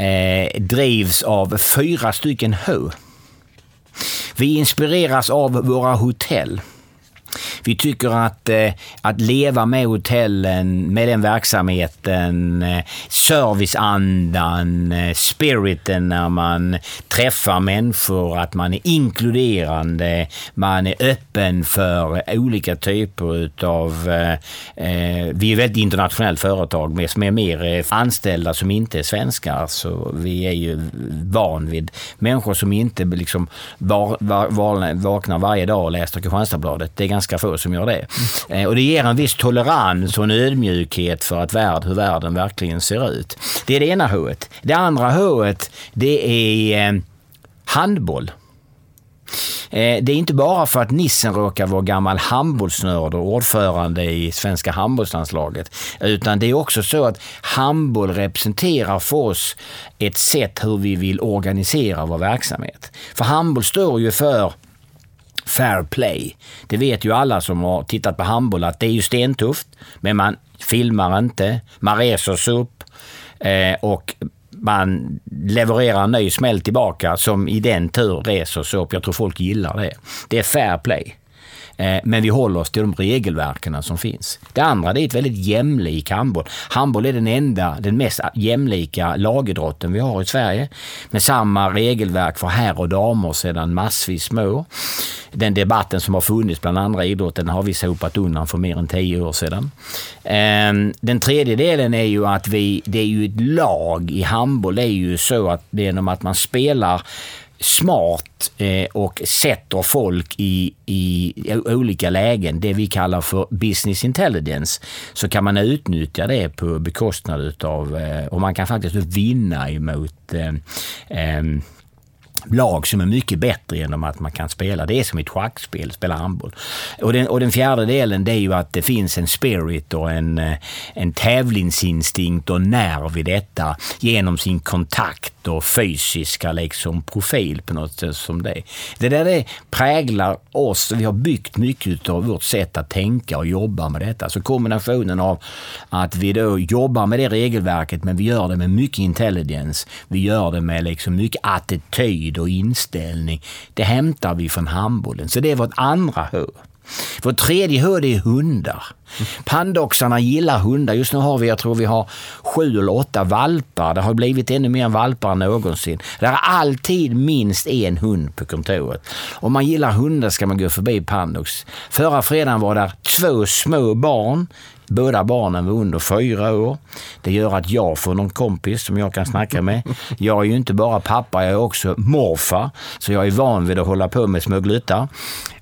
[SPEAKER 4] eh, drivs av fyra stycken H. Vi inspireras av våra hotell. Vi tycker att, eh, att leva med hotellen, med den verksamheten, eh, serviceandan, eh, spiriten när man träffar människor, att man är inkluderande, man är öppen för olika typer utav... Eh, vi är ett väldigt internationellt företag med, med mer anställda som inte är svenskar, så vi är ju van vid människor som inte liksom var, var, var, vaknar varje dag och läser Kristianstadsbladet. Det är ganska få som gör det. Eh, och det ger en viss tolerans och en ödmjukhet för att värld, hur världen verkligen ser ut. Det är det ena H. Det andra H, det är eh, handboll. Eh, det är inte bara för att Nissen råkar vara gammal handbollsnörd och ordförande i svenska handbollslandslaget, utan det är också så att handboll representerar för oss ett sätt hur vi vill organisera vår verksamhet. För handboll står ju för fair play. Det vet ju alla som har tittat på handboll att det är ju stentufft, men man filmar inte, man reser sig upp eh, och man levererar en ny smäll tillbaka som i den tur reser sig upp. Jag tror folk gillar det. Det är fair play. Eh, men vi håller oss till de regelverken som finns. Det andra det är ett väldigt jämlik handboll. Handboll är den enda, den mest jämlika lagidrotten vi har i Sverige. Med samma regelverk för herr och damer sedan massvis små. Den debatten som har funnits bland andra idrotter har vi sopat undan för mer än tio år sedan. Eh, den tredje delen är ju att vi, det är ju ett lag i handboll. Det är ju så att genom att man spelar smart eh, och sätter folk i, i olika lägen, det vi kallar för business intelligence, så kan man utnyttja det på bekostnad utav, eh, och man kan faktiskt vinna emot eh, eh, lag som är mycket bättre genom att man kan spela. Det är som ett schackspel, spela handboll. Och den, och den fjärde delen det är ju att det finns en spirit och en, eh, en tävlingsinstinkt och nerv i detta genom sin kontakt och fysiska liksom profil på något sätt som det. Det där det präglar oss. Vi har byggt mycket av vårt sätt att tänka och jobba med detta. Så kombinationen av att vi då jobbar med det regelverket men vi gör det med mycket intelligens. Vi gör det med liksom mycket attityd och inställning. Det hämtar vi från handbollen. Så det är vårt andra H. Vårt tredje H det är hundar. Pandoxarna gillar hundar. Just nu har vi, jag tror vi har sju eller åtta valpar. Det har blivit ännu mer valpar än någonsin. Det är alltid minst en hund på kontoret. Om man gillar hundar ska man gå förbi Pandox. Förra fredagen var där två små barn Båda barnen var under fyra år. Det gör att jag får någon kompis som jag kan snacka med. Jag är ju inte bara pappa, jag är också morfar. Så jag är van vid att hålla på med små gluttar.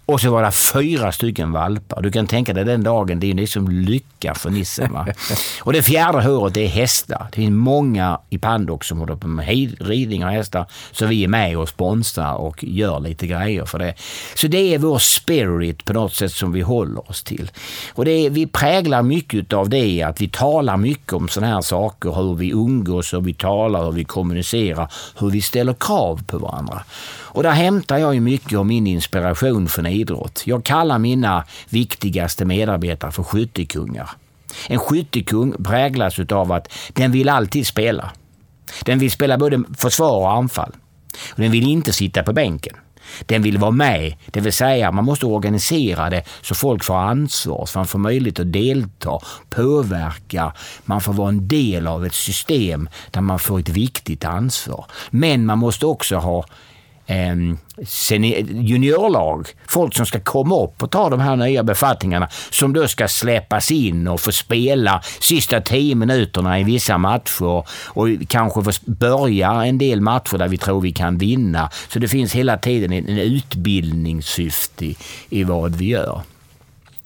[SPEAKER 4] Och så var det fyra stycken valpar. Du kan tänka dig den dagen, det är liksom lycka för nissen. Va? Och det fjärde håret är hästar. Det finns många i Pandox som håller på med ridning av hästar. Så vi är med och sponsrar och gör lite grejer för det. Så det är vår spirit på något sätt som vi håller oss till. Och det är, vi präglar mycket av det, att vi talar mycket om sådana här saker. Hur vi umgås, hur vi talar, hur vi kommunicerar, hur vi ställer krav på varandra. Och där hämtar jag ju mycket av min inspiration från idrott. Jag kallar mina viktigaste medarbetare för skyttekungar. En skyttekung präglas av att den vill alltid spela. Den vill spela både försvar och anfall. Och den vill inte sitta på bänken. Den vill vara med, det vill säga man måste organisera det så folk får ansvar, så man får möjlighet att delta, påverka, man får vara en del av ett system där man får ett viktigt ansvar. Men man måste också ha Ehm, juniorlag, folk som ska komma upp och ta de här nya befattningarna som då ska släppas in och få spela sista tio minuterna i vissa matcher och kanske få börja en del matcher där vi tror vi kan vinna. Så det finns hela tiden en, utbildningssyfte i, i vad vi gör.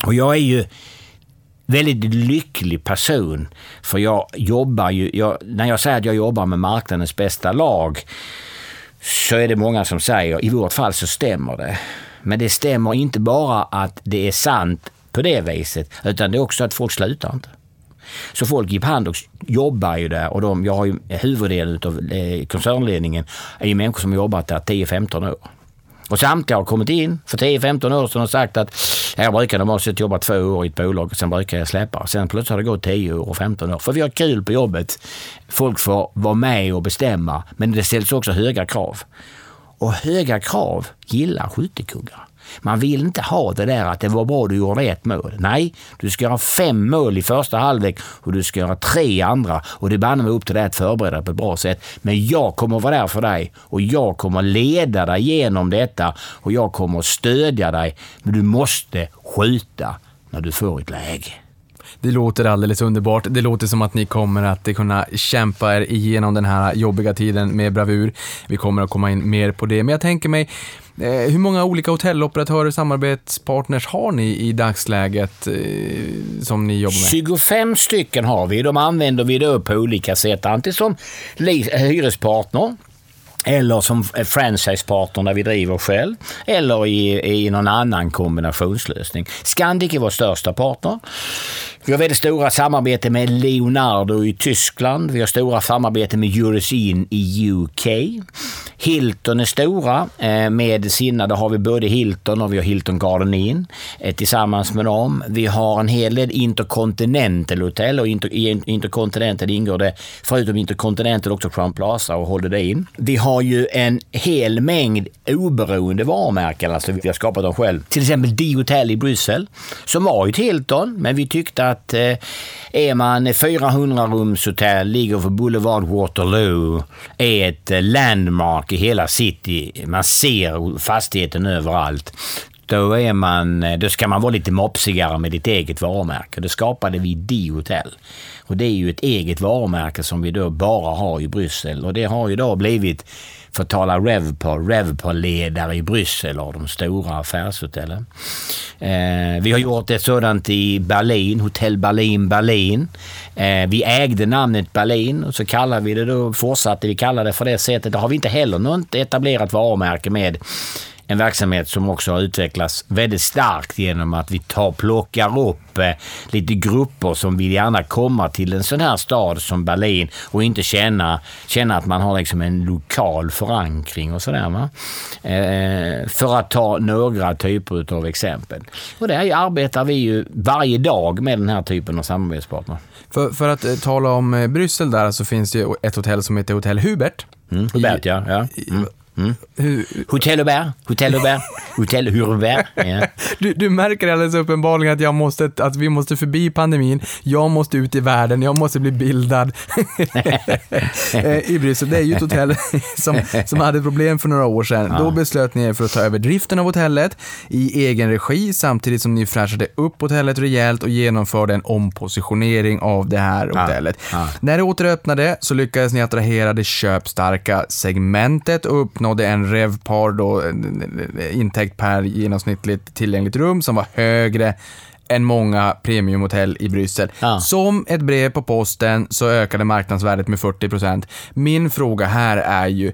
[SPEAKER 4] Och jag är ju väldigt lycklig person. För jag jobbar ju, jag, när jag säger att jag jobbar med marknadens bästa lag så är det många som säger, i vårt fall så stämmer det. Men det stämmer inte bara att det är sant på det viset, utan det är också att folk slutar inte. Så folk i Pandox jobbar ju där och de, jag har ju huvuddelen av eh, koncernledningen är ju människor som jobbat där 10-15 år. Och samtliga har kommit in för 10-15 år sedan och sagt att jag brukar normalt sett jobba två år i ett bolag och sen brukar jag släppa. Sen plötsligt har det gått 10 år och 15 år. För vi har kul på jobbet. Folk får vara med och bestämma, men det ställs också höga krav. Och höga krav gillar skyttekungar. Man vill inte ha det där att det var bra du gjorde ett mål. Nej, du ska göra fem mål i första halvlek och du ska göra tre andra. Och det är banne mig upp till dig att förbereda dig på ett bra sätt. Men jag kommer vara där för dig och jag kommer leda dig genom detta och jag kommer stödja dig. Men du måste skjuta när du får ett läge.
[SPEAKER 3] Det låter alldeles underbart. Det låter som att ni kommer att kunna kämpa er igenom den här jobbiga tiden med bravur. Vi kommer att komma in mer på det, men jag tänker mig eh, hur många olika hotelloperatörer, och samarbetspartners har ni i dagsläget eh, som ni jobbar med?
[SPEAKER 4] 25 stycken har vi. De använder vi då på olika sätt. Antingen som hyrespartner, eller som franchisepartner när vi driver själv. Eller i, i någon annan kombinationslösning. Scandic är vår största partner. Vi har väldigt stora samarbeten med Leonardo i Tyskland. Vi har stora samarbeten med Eurozine i UK. Hilton är stora eh, med sina, då har vi både Hilton och vi har Hilton Garden Inn eh, tillsammans med dem. Vi har en hel del Intercontinental hotell och inter, i Intercontinental ingår det förutom Intercontinental också Crown Plaza och Holiday Inn. Vi har har ju en hel mängd oberoende varumärken, alltså vi har skapat dem själv. Till exempel The Hotel i Bryssel som var ett Hilton, men vi tyckte att eh, är man 400-rumshotell, ligger för Boulevard Waterloo, är ett eh, landmark i hela city. Man ser fastigheten överallt. Då, är man, då ska man vara lite mopsigare med ditt eget varumärke. Det skapade vi D Hotel. Och det är ju ett eget varumärke som vi då bara har i Bryssel. Och det har ju då blivit, för att tala Revpar, Revpar-ledare i Bryssel av de stora affärshotellen. Eh, vi har gjort ett sådant i Berlin, Hotell Berlin Berlin. Eh, vi ägde namnet Berlin och så kallar vi det då, fortsatte vi kalla det för det sättet. Det har vi inte heller något etablerat varumärke med en verksamhet som också har utvecklats väldigt starkt genom att vi tar, plockar upp eh, lite grupper som vill gärna komma till en sån här stad som Berlin och inte känna, känna att man har liksom en lokal förankring och sådär. Eh, för att ta några typer av exempel. Och där arbetar vi ju varje dag med den här typen av samarbetspartner.
[SPEAKER 3] För, för att eh, tala om eh, Bryssel där så finns det ju ett hotell som heter Hotell Hubert.
[SPEAKER 4] Mm, Hubert, ja. ja. Mm.
[SPEAKER 3] Hur,
[SPEAKER 4] Hotell Hubert, Hotell Hubert, Hotell Hubert. Ja.
[SPEAKER 3] du, du märker alldeles uppenbarligen att, jag måste, att vi måste förbi pandemin. Jag måste ut i världen, jag måste bli bildad Eh, i Bryssel. Det är ju ett hotell som, som hade problem för några år sedan. Då beslöt ni er för att ta över driften av hotellet i egen regi samtidigt som ni fräschade upp hotellet rejält och genomförde en ompositionering av det här hotellet.
[SPEAKER 4] ja.
[SPEAKER 3] När det återöppnade så lyckades ni attrahera det köpstarka segmentet och uppnådde en revpar, då, intäkt per genomsnittligt tillgängligt rum som var högre än många premiumhotell i Bryssel.
[SPEAKER 4] Ja.
[SPEAKER 3] Som ett brev på posten så ökade marknadsvärdet med 40%. Min fråga här är ju,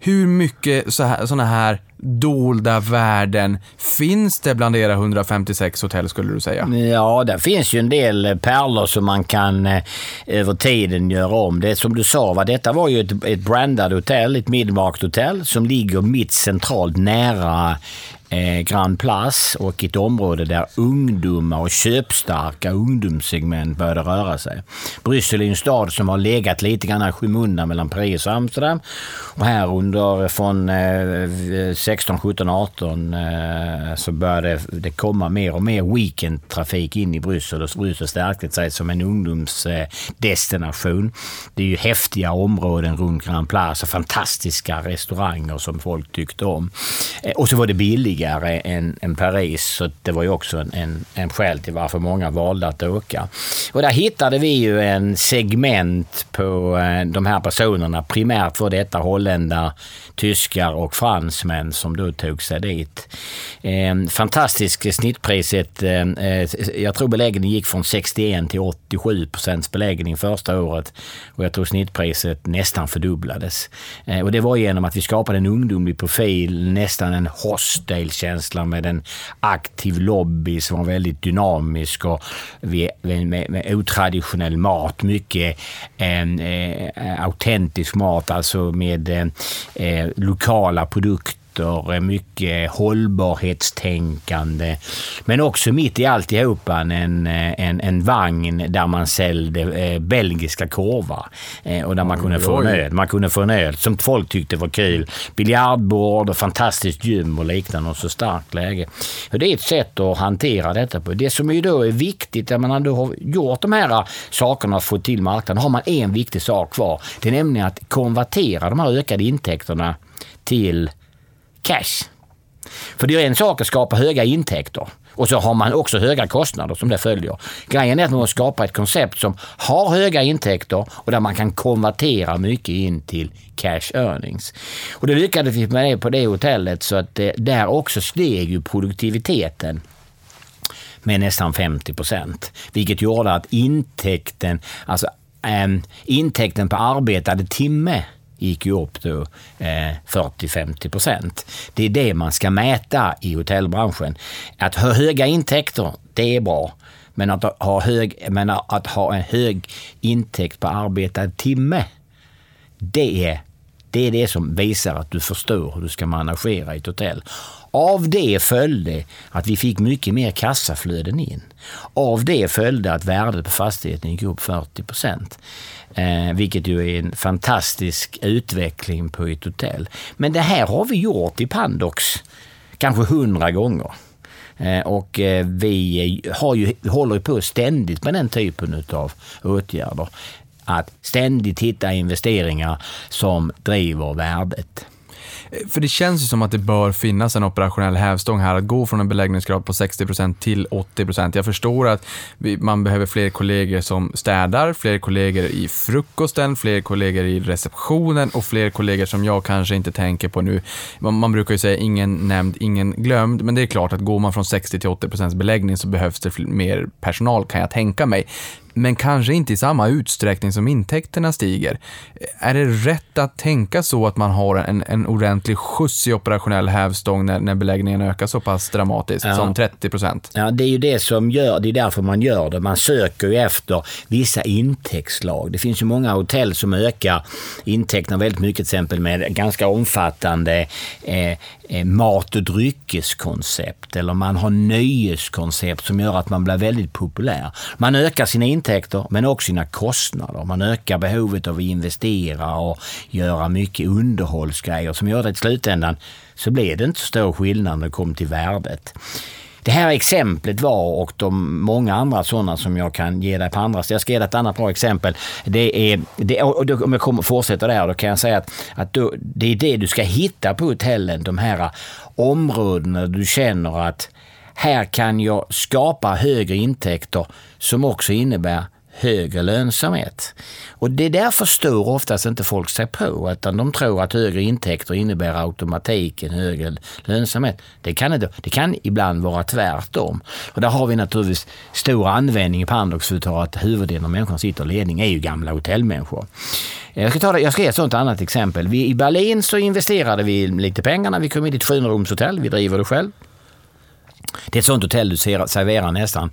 [SPEAKER 3] hur mycket så här, såna här dolda värden finns det bland era 156 hotell skulle du säga?
[SPEAKER 4] Ja, där finns ju en del eh, pärlor som man kan eh, över tiden göra om. Det som du sa, va? detta var ju ett, ett brandat hotell, ett midmarkt hotell som ligger mitt centralt nära eh, Grand Place och ett område där ungdomar och köpstarka ungdomssegment började röra sig. Bryssel är en stad som har legat lite grann i skymundan mellan Paris och Amsterdam. Och här under eh, från eh, 16, 17, 18 eh, så började det komma mer och mer weekendtrafik in i Bryssel och Bryssel stärkte sig som en ungdomsdestination. Eh, det är ju häftiga områden runt Grand Place och fantastiska restauranger som folk tyckte om. Eh, Och så var det billigare än, än Paris så det var ju också en, en, en skäl till varför många valde att åka. Och där hittade vi ju en segment på eh, de här personerna. Primärt var detta holländare, tyskar och fransmän som då tog sig dit. Ehm, Fantastiskt snittpriset. Ehm, jag tror beläggningen gick från 61 till 87 procents beläggning första året och jag tror snittpriset nästan fördubblades. Ehm, och det var genom att vi skapade en ungdomlig profil, nästan en hostelkänsla med en aktiv lobby som var väldigt dynamisk och med, med, med otraditionell mat. Mycket eh, autentisk mat, alltså med eh, lokala produkter intäkter, eh, mycket hållbarhetstänkande. Men också mitt i alltihopa en, en, en vagn där man sålde eh, belgiska korvar. Eh, och där man kunde få en öl. Man kunde få en öl som folk tyckte var kul. Biljardbord och fantastiskt gym och liknande och så starkt läge. Och det är ett sätt att hantera detta på. Det som ju då är viktigt, när man då har gjort de här sakerna och fått till marknaden, har man en viktig sak kvar. Det är nämligen att konvertera de här ökade intäkterna till cash. För det är en sak att skapa höga intäkter och så har man också höga kostnader som det följer. Grejen är att man måste skapa ett koncept som har höga intäkter och där man kan konvertera mycket in till cash earnings. Och det lyckades vi med det på det hotellet så att det, där också steg ju produktiviteten med nästan 50 procent. Vilket gjorde att intäkten, alltså ähm, intäkten per arbetade timme gick ju upp då eh, 40-50 procent. Det är det man ska mäta i hotellbranschen. Att ha höga intäkter, det är bra. Men att ha, hög, men att ha en hög intäkt per arbetad timme, det är, det är det som visar att du förstår hur du ska managera ett hotell. Av det följde att vi fick mycket mer kassaflöden in. Av det följde att värdet på fastigheten gick upp 40 procent. Eh, vilket ju är en fantastisk utveckling på ett hotell. Men det här har vi gjort i Pandox kanske hundra gånger. Eh, och eh, vi har ju, håller på ständigt med den typen av åtgärder. Att ständigt hitta investeringar som driver värdet.
[SPEAKER 3] Eh, för det känns ju som att det bör finnas en operationell hävstång här, att gå från en beläggningsgrad på 60% till 80%. Jag förstår att man behöver fler kollegor som städar, fler kollegor i frukosten, fler kollegor i receptionen och fler kollegor som jag kanske inte tänker på nu. Man brukar ju säga ingen nämnd, ingen glömd, men det är klart att går man från 60 till 80% beläggning så behövs det mer personal kan jag tänka mig men kanske inte i samma utsträckning som intäkterna stiger. Är det rätt att tänka så att man har en, en ordentlig skjuts i operationell hävstång när, när beläggningen ökar så pass dramatiskt ja. som 30 procent?
[SPEAKER 4] Ja, det är ju det som gör, det är därför man gör det. Man söker ju efter vissa intäktslag. Det finns ju många hotell som ökar intäkterna väldigt mycket, till exempel med ganska omfattande eh, eh, mat och dryckeskoncept eller man har nöjeskoncept som gör att man blir väldigt populär. Man ökar sina intäkter men också sina kostnader. Man ökar behovet av att investera och göra mycket underhållsgrejer som gör att i slutändan så blir det inte så stor skillnad när det kommer till värdet. Det här exemplet var och de många andra sådana som jag kan ge dig på andra Jag ska ge dig ett annat bra exempel. Det är, det, och då, om jag kommer fortsätta där, då kan jag säga att, att då, det är det du ska hitta på hotellen. De här områdena du känner att här kan jag skapa högre intäkter som också innebär högre lönsamhet. Och det där förstår oftast inte folk sig på, utan de tror att högre intäkter innebär automatik en högre lönsamhet. Det kan, inte, det kan ibland vara tvärtom. Och där har vi naturligtvis stor användning i Pandox för att huvuddelen av människorna sitter i ledning är ju gamla hotellmänniskor. Eh, jag ska, ta, jag ska ge ett sånt annat exempel. Vi, I Berlin så investerade vi lite pengar när vi kom in i ett 700-rumshotell. Vi driver det själv. Det är ett sånt hotell du serverar nästan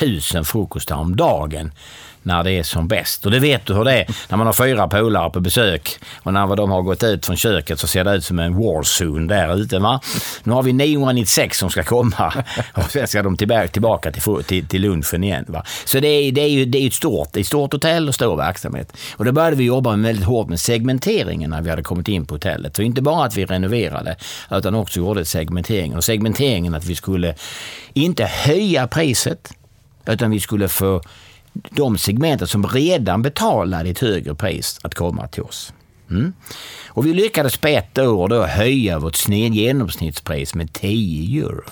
[SPEAKER 4] tusen frukostar om dagen när det är som bäst. Och det vet du hur det är när man har fyra polare på besök och när de har gått ut från köket så ser det ut som en warzone där ute. Va? Nu har vi 996 som ska komma och sen ska de tillbaka till, till, till lunchen igen. Va? Så det är, det är ju det är ett stort, ett stort hotell och stor verksamhet. Och då började vi jobba väldigt hårt med segmenteringen när vi hade kommit in på hotellet. Så inte bara att vi renoverade utan också gjorde segmenteringen. Och segmenteringen att vi skulle inte höja priset utan vi skulle få de segmenten som redan betalade ett högre pris att komma till oss. Mm. Och vi lyckades på ett år då höja vårt genomsnittspris med 10 euro.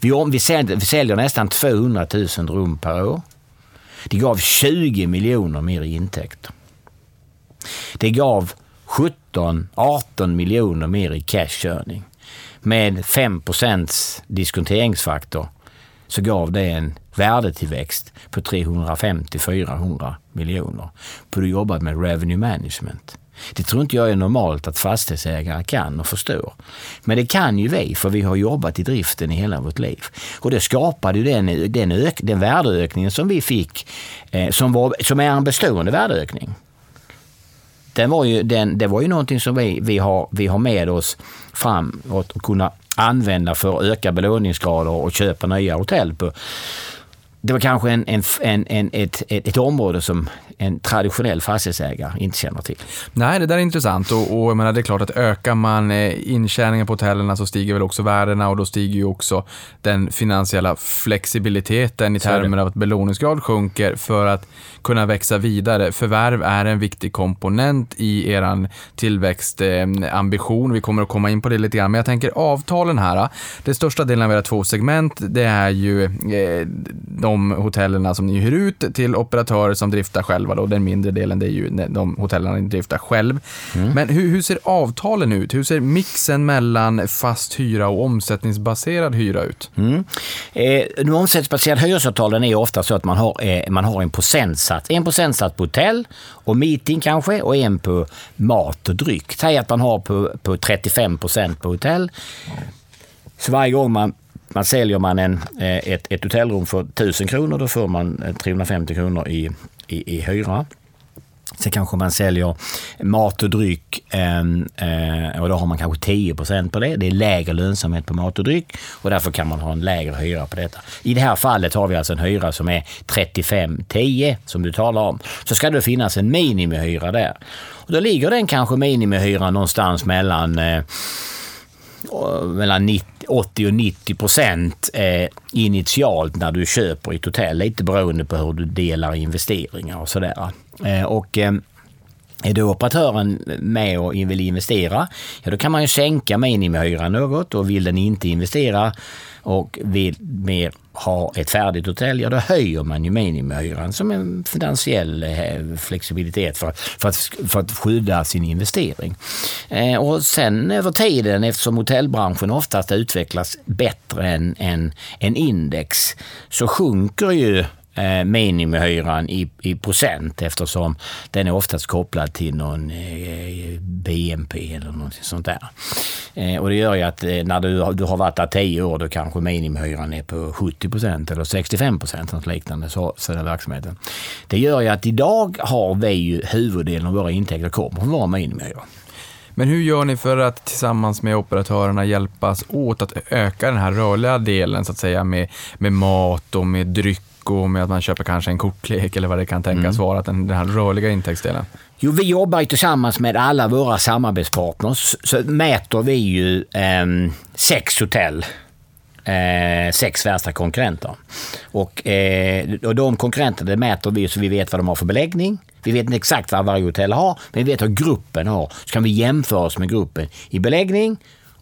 [SPEAKER 4] Vi, om, vi, säljer, vi säljer nästan 200 000 rum per år. Det gav 20 miljoner mer i intäkter. Det gav 17-18 miljoner mer i cashkörning. Med 5% diskonteringsfaktor så gav det en värdetillväxt på 350-400 miljoner. På du jobbat med revenue management. Det tror inte jag är normalt att fastighetsägare kan och förstår. Men det kan ju vi, för vi har jobbat i driften i hela vårt liv. Och det skapade ju den, den, ök, den värdeökningen som vi fick, eh, som, var, som är en bestående värdeökning. den var ju, den, det var ju någonting som vi, vi, har, vi har med oss framåt och kunna använda för att öka belåningsgrader och köpa nya hotell på det var kanske en, en, en, en ett, ett, ett, område som en traditionell fastighetsägare inte känner till.
[SPEAKER 3] Nej, det där är intressant och, och jag menar, det är klart att ökar man eh, intjäningen på hotellen så stiger väl också värdena och då stiger ju också den finansiella flexibiliteten i termer av att belåningsgrad sjunker för att kunna växa vidare. Förvärv är en viktig komponent i er tillväxtambition. Vi kommer att komma in på det lite grann, men jag tänker avtalen här. Det största delen av era två segment, det är ju eh, de hotellerna som ni hyr ut till operatörer som driftar själva. Då. Den mindre delen det är ju de hotellerna ni driftar själv. Mm. Men hur, hur, ser avtalen ut? Hur ser mixen mellan fast hyra och omsättningsbaserad hyra ut?
[SPEAKER 4] Mm. Eh, de omsättningsbaserade hyresavtalen är ofta så att man har, eh, man har en procentsats. En procentsats på hotell och meeting kanske och en på mat och dryck. Säg att man har på, på 35 procent på hotell. Så varje gång man man säljer man en, eh, ett, ett hotellrum för 1000 kronor, då får man eh, 350 kronor i, i, i hyra. Sen kanske man säljer mat och dryck ehm, eh, och då har man kanske 10 på det. Det är lägre lönsamhet på mat och dryck och därför kan man ha en lägre hyra på detta. I det här fallet har vi alltså en hyra som är 35,10 som du talar om. Så ska det finnas en minimihyra där. Och då ligger den kanske minimihyran någonstans mellan mellan 90, 80 och 90 procent initialt när du köper ett hotell. Lite beroende på hur du delar investeringar och sådär. Eh, och, eh, är då operatören med och vill investera, ja då kan man ju sänka minimihyran något och vill den inte investera och vill mer ha ett färdigt hotell, ja då höjer man ju minimihyran som en finansiell eh, flexibilitet för, för, att, för att skydda sin investering. Eh, och sen över tiden, eftersom hotellbranschen oftast utvecklas bättre än, än, än index, så sjunker ju Eh, minimihyran i, i procent eftersom den är oftast kopplad till någon eh, BNP eller något sånt där. Eh, och det gör ju att när du, du har varit där 10 år då kanske minimihyran är på 70 procent eller 65 procent, något liknande så, så den verksamheten. Det gör ju att idag har vi ju huvuddelen av våra intäkter kommer från våra minimihyror.
[SPEAKER 3] Men hur gör ni för att tillsammans med operatörerna hjälpas åt att öka den här rörliga delen så att säga med, med mat och med dryck och med att man köper kanske en kortlek eller vad det kan tänkas mm. vara, den, den här rörliga intäktsdelen?
[SPEAKER 4] Jo, vi jobbar tillsammans med alla våra samarbetspartners. Så mäter vi ju eh, sex hotell Eh, sex värsta konkurrenter. Och, eh, och de konkurrenterna mäter vi så vi vet vad de har för beläggning. Vi vet inte exakt vad varje hotell har, men vi vet vad gruppen har. Så kan vi jämföra oss med gruppen i beläggning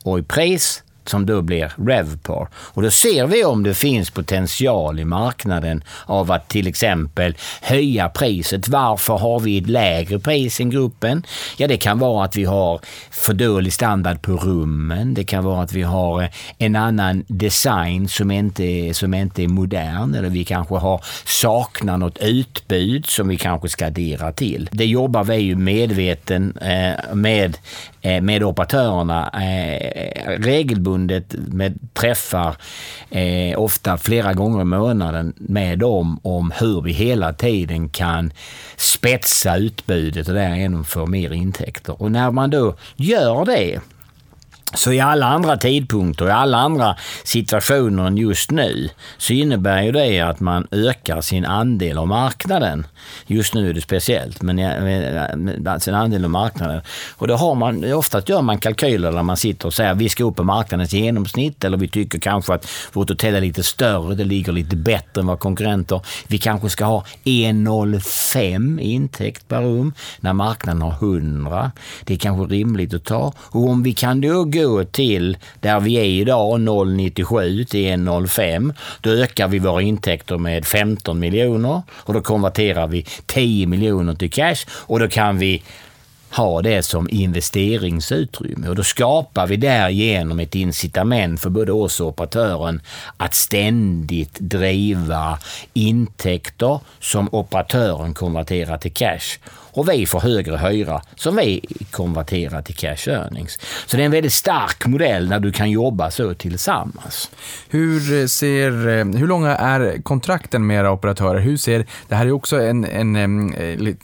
[SPEAKER 4] och i pris som då blir RevPar. Och då ser vi om det finns potential i marknaden av att till exempel höja priset. Varför har vi ett lägre pris än gruppen? Ja, det kan vara att vi har för dålig standard på rummen. Det kan vara att vi har en annan design som inte, som inte är modern eller vi kanske har saknar något utbud som vi kanske ska addera till. Det jobbar vi ju medveten eh, med Eh, med operatörerna eh, regelbundet med träffar, eh, ofta flera gånger i månaden med dem om hur vi hela tiden kan spetsa utbudet och därigenom få mer intäkter. Och när man då gör det så i alla andra tidpunkter, i alla andra situationer än just nu, så innebär ju det att man ökar sin andel av marknaden. Just nu är det speciellt, men alltså sin andel av marknaden. Och då har man, oftast gör man kalkyler där man sitter och säger att vi ska upp på marknadens genomsnitt eller vi tycker kanske att vårt hotell är lite större, det ligger lite bättre än våra konkurrenter. Vi kanske ska ha 1,05 intäkt per rum när marknaden har 100. Det är kanske rimligt att ta. Och om vi kan då gå till där vi är idag, 0,97 till 1,05. Då ökar vi våra intäkter med 15 miljoner och då konverterar vi 10 miljoner till cash och då kan vi ha det som investeringsutrymme och då skapar vi därigenom ett incitament för både oss och operatören att ständigt driva intäkter som operatören konverterar till cash och vi får högre hyra som vi konverterar till cash earnings. Så det är en väldigt stark modell när du kan jobba så tillsammans.
[SPEAKER 3] Hur, ser, hur långa är kontrakten med era operatörer? Hur ser, det här är också en, en, en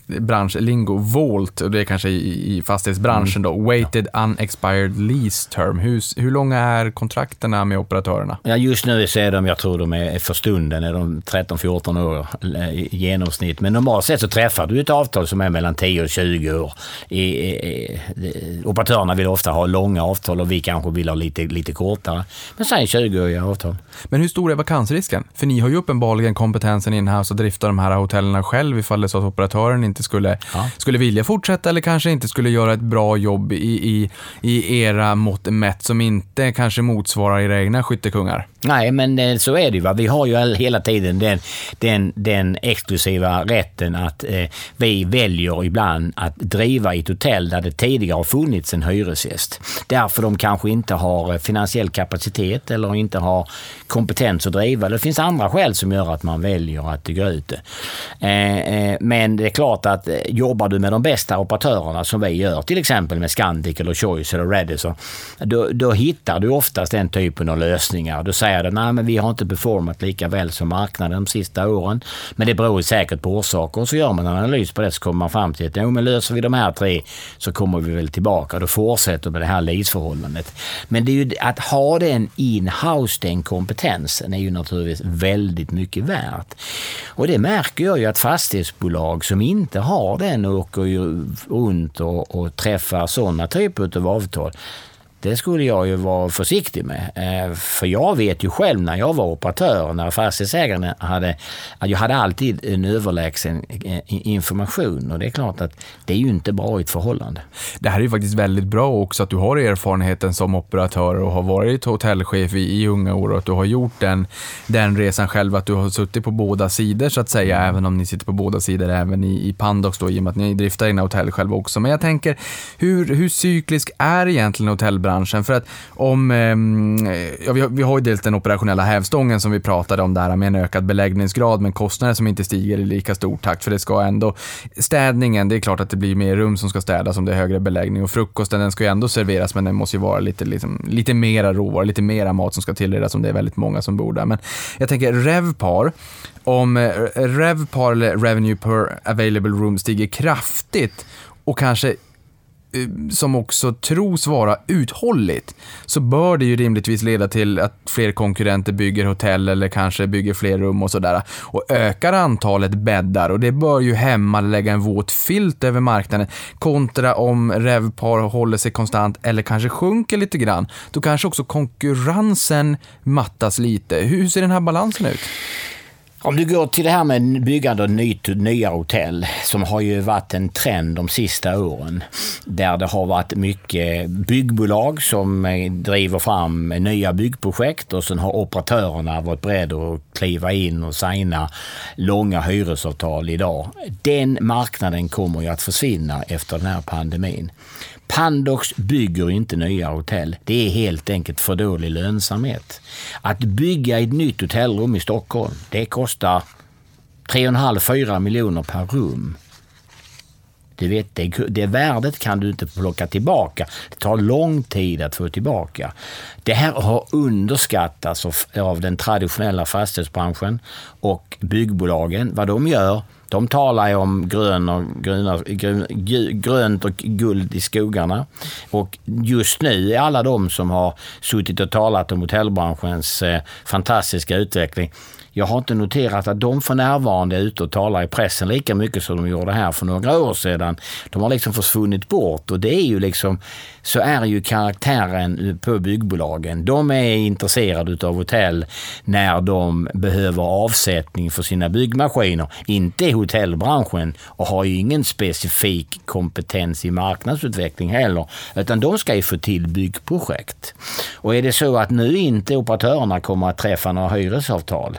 [SPEAKER 3] bransch, lingo, Volt, och det är kanske i, i fastighetsbranschen då, weighted unexpired lease term. Hur, hur långa är kontrakterna med operatörerna?
[SPEAKER 4] Ja, just nu så är de, jag tror de är för stunden, är de 13-14 år i genomsnitt. Men normalt sett så träffar du ett avtal som är mellan 10 och 20 år. I, i, i, operatörerna vill ofta ha långa avtal och vi kanske vill ha lite, lite kortare. Men säg 20-åriga avtal.
[SPEAKER 3] Men hur stor är vakansrisken? För ni har ju uppenbarligen kompetensen inhouse att drifta de här hotellen själv ifall det så att operatören inte skulle, ja. skulle vilja fortsätta eller kanske inte skulle göra ett bra jobb i, i, i era mått mätt som inte kanske motsvarar era egna skyttekungar.
[SPEAKER 4] Nej, men eh, så är det ju. Vi har ju hela tiden den, den, den exklusiva rätten att eh, vi väljer ibland att driva ett hotell där det tidigare har funnits en hyresgäst. Därför de kanske inte har eh, finansiell kapacitet eller inte har kompetens att driva. Det finns andra skäl som gör att man väljer att gå ut. Eh, eh, men det är klart att eh, jobbar du med de bästa operatörerna som vi gör, till exempel med Scandic eller Choice eller Radisson, då, då hittar du oftast den typen av lösningar. Du säger säger att men vi har inte performat lika väl som marknaden de sista åren. Men det beror säkert på orsaker. Så gör man en analys på det så kommer man fram till att jo, men löser vi de här tre så kommer vi väl tillbaka. Då fortsätter med det här leaseförhållandet. Men det är ju att ha den in-house, den kompetensen, är ju naturligtvis väldigt mycket värt. Och det märker jag ju att fastighetsbolag som inte har den åker ju runt och, och träffar sådana typer av avtal. Det skulle jag ju vara försiktig med. Eh, för jag vet ju själv när jag var operatör, när fastighetsägaren hade, att jag hade alltid en överlägsen eh, information och det är klart att det är ju inte bra i ett förhållande.
[SPEAKER 3] Det här är ju faktiskt väldigt bra också att du har erfarenheten som operatör och har varit hotellchef i, i unga år och att du har gjort den, den resan själv, att du har suttit på båda sidor så att säga, även om ni sitter på båda sidor även i, i Pandox då, i och med att ni driftar egna hotell själva också. Men jag tänker, hur, hur cyklisk är egentligen hotellbranschen branschen. För att om, ehm, ja, vi, har, vi har ju dels den operationella hävstången som vi pratade om där med en ökad beläggningsgrad men kostnader som inte stiger i lika stor takt för det ska ändå, städningen, det är klart att det blir mer rum som ska städas om det är högre beläggning och frukosten den ska ju ändå serveras men den måste ju vara lite, liksom, lite mera råvaror, lite mera mat som ska tillredas om det är väldigt många som bor där. Men jag tänker Revpar, om eh, Revpar eller Revenue per available room stiger kraftigt och kanske Eh, som också tros vara uthålligt, så bör det ju rimligtvis leda till att fler konkurrenter bygger hotell eller kanske bygger fler rum och sådär. Och ökar antalet bäddar och det bör ju hämma lägga en våt filt över marknaden kontra om Revpar håller sig konstant eller kanske sjunker lite grann. Då kanske också konkurrensen mattas lite. Hur ser den här balansen ut?
[SPEAKER 4] Om du går till det här med byggande av nya hotell som har ju varit en trend de sista åren. Där det har varit mycket byggbolag som eh, driver fram nya byggprojekt och sen har operatörerna varit beredda att kliva in och signa långa hyresavtal idag. Den marknaden kommer ju att försvinna efter den här pandemin. Pandox bygger inte nya hotell. Det är helt enkelt för dålig lönsamhet. Att bygga ett nytt hotellrum i Stockholm, det kostar 3,5-4 miljoner per rum. Du vet, det, det värdet kan du inte plocka tillbaka. Det tar lång tid att få tillbaka. Det här har underskattats av, av den traditionella fastighetsbranschen och byggbolagen. Vad de gör, de talar ju om grön och, gröna, grön, grönt och guld i skogarna. Och just nu är alla de som har suttit och talat om hotellbranschens eh, fantastiska utveckling jag har inte noterat att de för närvarande är ute och talar i pressen lika mycket som de gjorde här för några år sedan. De har liksom försvunnit bort och det är ju liksom, så är ju karaktären på byggbolagen. De är intresserade av hotell när de behöver avsättning för sina byggmaskiner. Inte hotellbranschen och har ju ingen specifik kompetens i marknadsutveckling heller, utan de ska ju få till byggprojekt. Och är det så att nu inte operatörerna kommer att träffa några hyresavtal,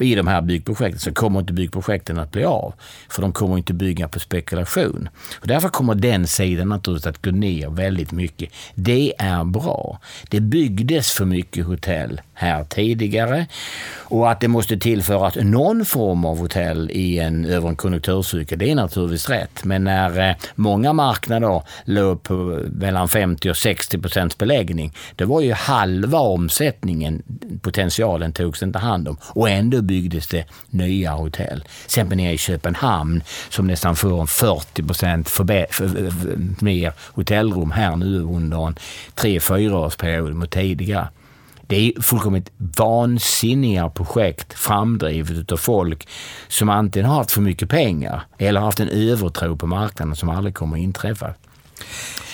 [SPEAKER 4] i de här byggprojekten så kommer inte byggprojekten att bli av. För de kommer inte bygga på spekulation. Och därför kommer den sidan naturligtvis att gå ner väldigt mycket. Det är bra. Det byggdes för mycket hotell här tidigare och att det måste tillföras någon form av hotell i en, över en konjunkturcykel, det är naturligtvis rätt. Men när eh, många marknader låg på mellan 50 och 60 procents beläggning, det var ju halva omsättningen, potentialen togs inte hand om och ändå byggdes det nya hotell. Till exempel nere i Köpenhamn som nästan får 40 procent mer hotellrum här nu under en tre-fyraårsperiod mot tidigare. Det är fullkomligt vansinniga projekt framdrivet av folk som antingen har haft för mycket pengar eller haft en övertro på marknaden som aldrig kommer att inträffa.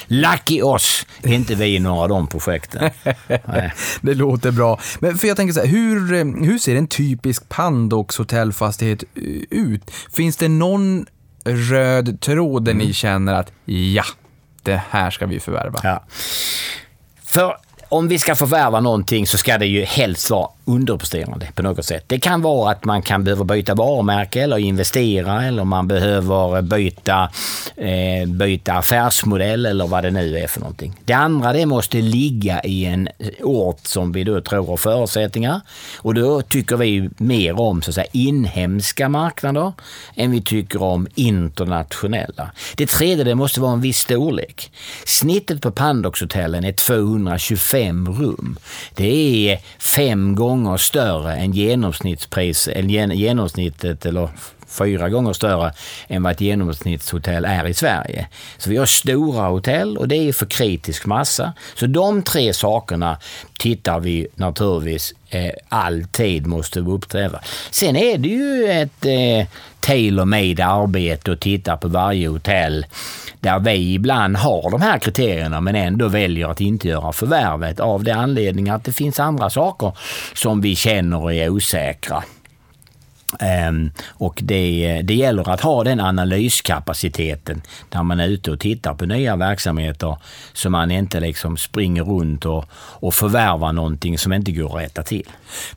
[SPEAKER 4] Lucky oss, är inte vi i några av de projekten.
[SPEAKER 3] det låter bra. Men för jag tänker så här, hur, hur ser en typisk Pandox hotellfastighet ut? Finns det någon röd tråd där mm. ni känner att ja, det här ska vi förvärva?
[SPEAKER 4] Ja. För om vi ska förvärva någonting så ska det ju helst vara underpresterande på något sätt. Det kan vara att man kan behöva byta varumärke eller investera eller man behöver byta, eh, byta affärsmodell eller vad det nu är för någonting. Det andra det måste ligga i en ort som vi då tror har förutsättningar och då tycker vi mer om så att säga, inhemska marknader än vi tycker om internationella. Det tredje det måste vara en viss storlek. Snittet på Pandox-hotellen är 225 rum. Det är fem gånger större än genomsnittspris, eller genomsnittet eller fyra gånger större än vad ett genomsnittshotell är i Sverige. Så vi har stora hotell och det är för kritisk massa. Så de tre sakerna tittar vi naturligtvis eh, alltid måste uppträda. Sen är det ju ett eh, tailor-made arbete att titta på varje hotell där vi ibland har de här kriterierna men ändå väljer att inte göra förvärvet av det anledningen att det finns andra saker som vi känner är osäkra. Ehm, och det, det gäller att ha den analyskapaciteten där man är ute och tittar på nya verksamheter så man inte liksom springer runt och, och förvärvar någonting som inte går att rätta till.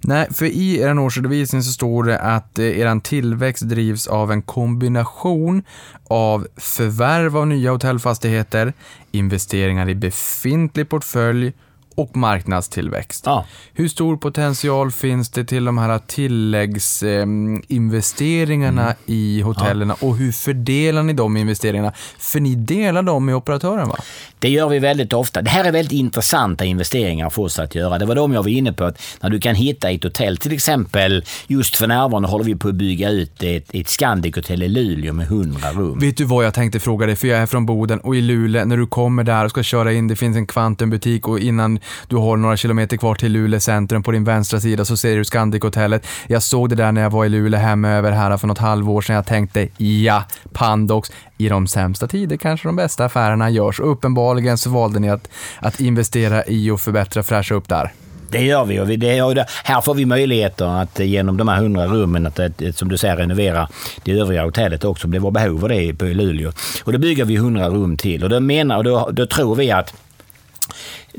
[SPEAKER 3] Nej, för i er årsredovisning så står det att eh, er tillväxt drivs av en kombination av förvärv av nya hotellfastigheter, investeringar i befintlig portfölj och marknadstillväxt. Ja. Hur stor potential finns det till de här tilläggsinvesteringarna mm. i hotellerna ja. och hur fördelar ni de investeringarna? För ni delar dem med operatören va?
[SPEAKER 4] Det gör vi väldigt ofta. Det här är väldigt intressanta investeringar för oss att göra. Det var de jag var inne på, att när du kan hitta ett hotell, till exempel just för närvarande håller vi på att bygga ut ett, ett Scandic-hotell i Luleå med 100 rum.
[SPEAKER 3] Vet du vad jag tänkte fråga dig? För jag är från Boden och i Luleå, när du kommer där och ska köra in, det finns en Kvantumbutik och innan du har några kilometer kvar till Luleå centrum. På din vänstra sida så ser du Scandic-hotellet. Jag såg det där när jag var i Luleå hemöver här för något halvår sedan. Jag tänkte, ja, Pandox. I de sämsta tider kanske de bästa affärerna görs. Uppenbarligen så valde ni att, att investera i och förbättra, fräscha upp där.
[SPEAKER 4] Det gör vi och, vi, det, och det, här får vi möjligheter att eh, genom de här hundra rummen, att, eh, eh, som du säger, renovera det övriga hotellet också. Det var behov av det på Luleå. Och då bygger vi hundra rum till och då, menar, och då, då tror vi att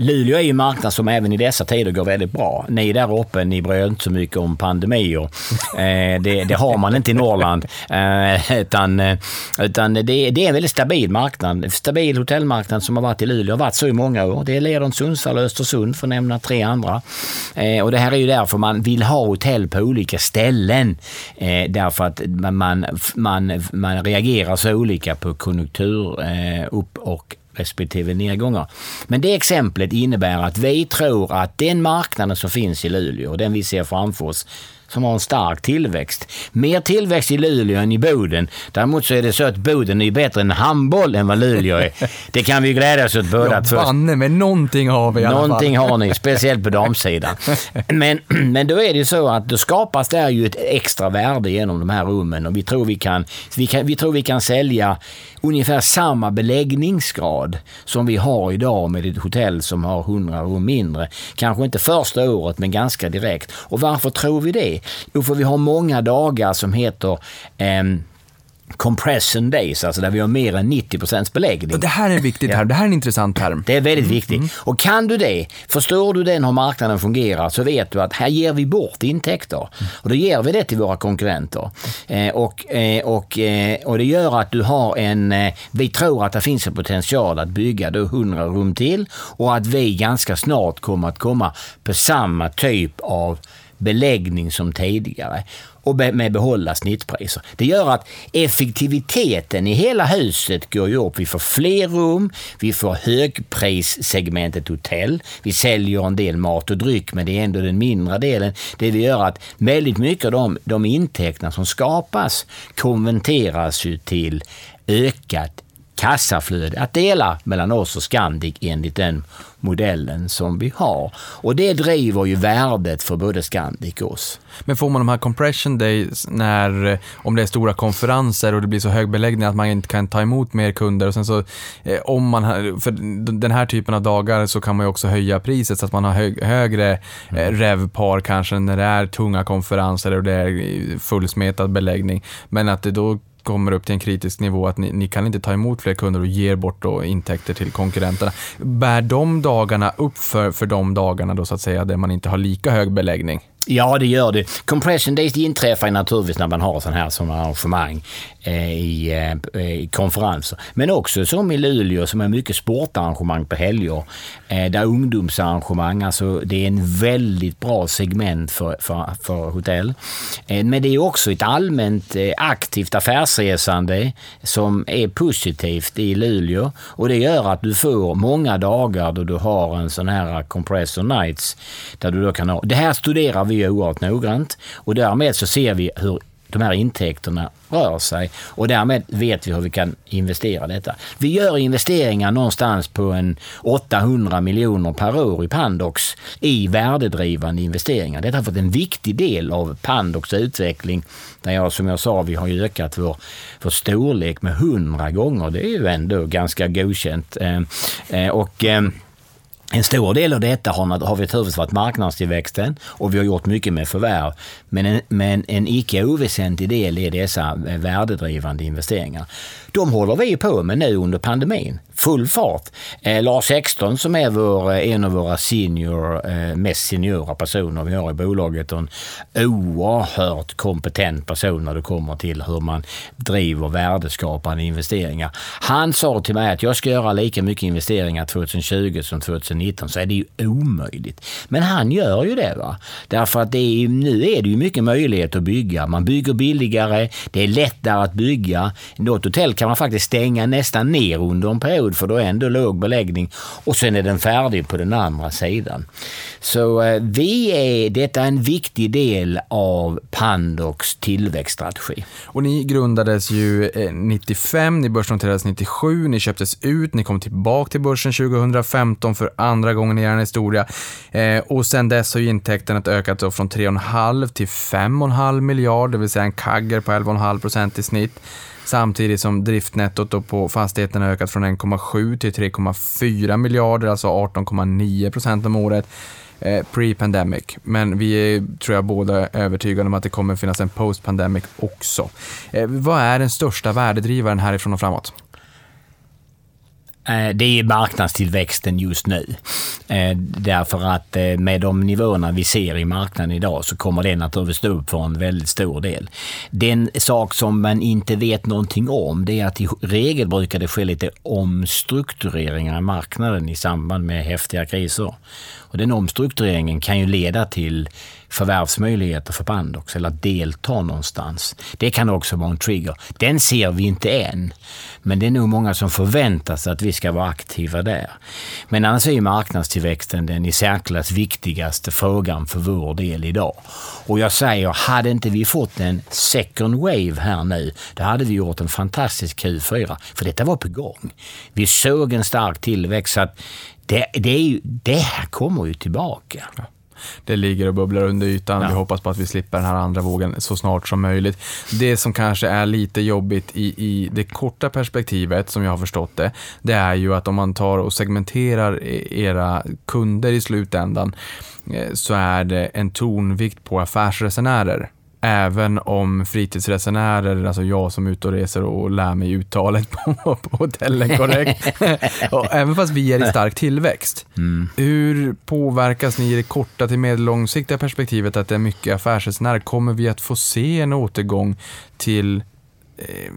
[SPEAKER 4] Luleå är ju en marknad som även i dessa tider går väldigt bra. Ni där uppe, ni bryr er inte så mycket om pandemier. Eh, det, det, har man inte i Norrland. Eh, utan eh, utan det, det, är en väldigt stabil marknad. Stabil hotellmarknad som har varit i Luleå har varit så i många år. Det är Ledern, Sundsvall och Östersund för att nämna tre andra. Eh, och det här är ju därför man vill ha hotell på olika ställen. Därför att man, man, man reagerar så olika på konjunktur upp och respektive nedgångar. Men det exemplet innebär att vi tror att den marknaden som finns i Luleå, den vi ser framför oss, som har en stark tillväxt. Mer tillväxt i Luleå än i Boden. Däremot så är det så att Boden är bättre än handboll än vad Luleå är. Det kan vi glädjas åt båda
[SPEAKER 3] ja, två. Banne, men någonting har vi i
[SPEAKER 4] alla Någonting fall. har ni, speciellt på damsidan. Men, men då är det ju så att då skapas det ju ett extra värde genom de här rummen och vi tror vi kan, vi kan, vi tror vi kan sälja ungefär samma beläggningsgrad som vi har idag med ett hotell som har 100 rum mindre. Kanske inte första året, men ganska direkt. Och varför tror vi det? Jo, för vi har många dagar som heter eh, compression days, alltså där vi har mer än 90 beläggning.
[SPEAKER 3] Och det här är en viktig term, det här är en intressant term.
[SPEAKER 4] Det är väldigt viktigt. Och kan du det, förstår du den hur marknaden fungerar, så vet du att här ger vi bort intäkter. Och då ger vi det till våra konkurrenter. Eh, och, eh, och, eh, och det gör att du har en... Vi tror att det finns en potential att bygga då 100 rum till och att vi ganska snart kommer att komma på samma typ av beläggning som tidigare och med behålla snittpriser. Det gör att effektiviteten i hela huset går ju upp. Vi får fler rum, vi får högprissegmentet hotell, vi säljer en del mat och dryck men det är ändå den mindre delen. Det gör att väldigt mycket av de, de intäkterna som skapas konverteras ju till ökat kassaflöde att dela mellan oss och Scandic enligt den modellen som vi har. Och det driver ju värdet för både Scandic och oss.
[SPEAKER 3] Men får man de här compression days när, eh, om det är stora konferenser och det blir så hög beläggning att man inte kan ta emot mer kunder och sen så, eh, om man, för den här typen av dagar så kan man ju också höja priset så att man har hög, högre eh, revpar kanske när det är tunga konferenser och det är fullsmetad beläggning. Men att det då kommer upp till en kritisk nivå att ni, ni kan inte ta emot fler kunder och ger bort då intäkter till konkurrenterna. Bär de dagarna upp för, för de dagarna då så att säga där man inte har lika hög beläggning?
[SPEAKER 4] Ja, det gör det. Compression days det inträffar naturligtvis när man har sådana här såna arrangemang eh, i, eh, i konferenser. Men också som i Luleå som är mycket sportarrangemang på helger. Eh, där ungdomsarrangemang, alltså det är en väldigt bra segment för, för, för hotell. Eh, men det är också ett allmänt eh, aktivt affärsresande som är positivt i Luleå. Och det gör att du får många dagar då du har en sån här compressor nights. Där du då kan ha, det här studerar vi oerhört noggrant och därmed så ser vi hur de här intäkterna rör sig och därmed vet vi hur vi kan investera detta. Vi gör investeringar någonstans på en 800 miljoner per år i Pandox i värdedrivande investeringar. Detta har fått en viktig del av Pandox utveckling där jag som jag sa, vi har ökat vår, vår storlek med 100 gånger. Det är ju ändå ganska godkänt. Eh, eh, och eh, en stor del av detta har, har vi naturligtvis varit marknadstillväxten och vi har gjort mycket med förvärv. Men en, men en icke oväsentlig del är dessa eh, värdedrivande investeringar. De håller vi på med nu under pandemin. Full fart. Eh, Lars Exton som är vår, eh, en av våra senior, eh, mest seniora personer vi har i bolaget och en oerhört kompetent person när det kommer till hur man driver värdeskapande investeringar. Han sa till mig att jag ska göra lika mycket investeringar 2020 som 2019 så är det ju omöjligt. Men han gör ju det. va. Därför att det är, nu är det ju mycket möjlighet att bygga. Man bygger billigare, det är lättare att bygga. Något hotell kan man faktiskt stänga nästan ner under en period för då är ändå låg beläggning och sen är den färdig på den andra sidan. Så eh, vi är, detta är en viktig del av Pandox tillväxtstrategi.
[SPEAKER 3] Och ni grundades ju eh, 95, ni börsnoterades 97, ni köptes ut, ni kom tillbaka till börsen 2015 för andra gången i er historia. Eh, och sen dess har ju intäkterna ökat då från 3,5 till 5,5 miljard, det vill säga en kagger på 11,5 procent i snitt. Samtidigt som driftnettot på fastigheten har ökat från 1,7 till 3,4 miljarder, alltså 18,9 procent om året eh, pre-pandemic. Men vi är, tror jag, båda övertygade om att det kommer finnas en post-pandemic också. Eh, vad är den största värdedrivaren härifrån och framåt?
[SPEAKER 4] Eh, det är marknadstillväxten just nu. Eh, därför att eh, med de nivåerna vi ser i marknaden idag så kommer den att stå upp för en väldigt stor del. Den sak som man inte vet någonting om det är att i regel brukar det ske lite omstruktureringar i marknaden i samband med häftiga kriser. Och den omstruktureringen kan ju leda till förvärvsmöjligheter för Pandox eller att delta någonstans. Det kan också vara en trigger. Den ser vi inte än, men det är nog många som förväntar sig att vi ska vara aktiva där. Men annars är ju marknadstillväxten den i särklass viktigaste frågan för vår del idag. Och jag säger, hade inte vi fått en second wave här nu, då hade vi gjort en fantastisk Q4, för detta var på gång. Vi såg en stark tillväxt, så att det, det, är ju, det här kommer ju tillbaka.
[SPEAKER 3] Det ligger och bubblar under ytan.
[SPEAKER 4] Ja.
[SPEAKER 3] Vi hoppas på att vi slipper den här andra vågen så snart som möjligt. Det som kanske är lite jobbigt i, i det korta perspektivet, som jag har förstått det, det är ju att om man tar och segmenterar e- era kunder i slutändan, eh, så är det en tonvikt på affärsresenärer. Även om fritidsresenärer, alltså jag som är ute och reser och lär mig uttalet på, på hotellen korrekt, och även fast vi är i stark tillväxt,
[SPEAKER 4] Mm.
[SPEAKER 3] hur påverkas ni i det korta till medellångsiktiga perspektivet att det är mycket affärsresenärer? Kommer vi att få se en återgång till eh,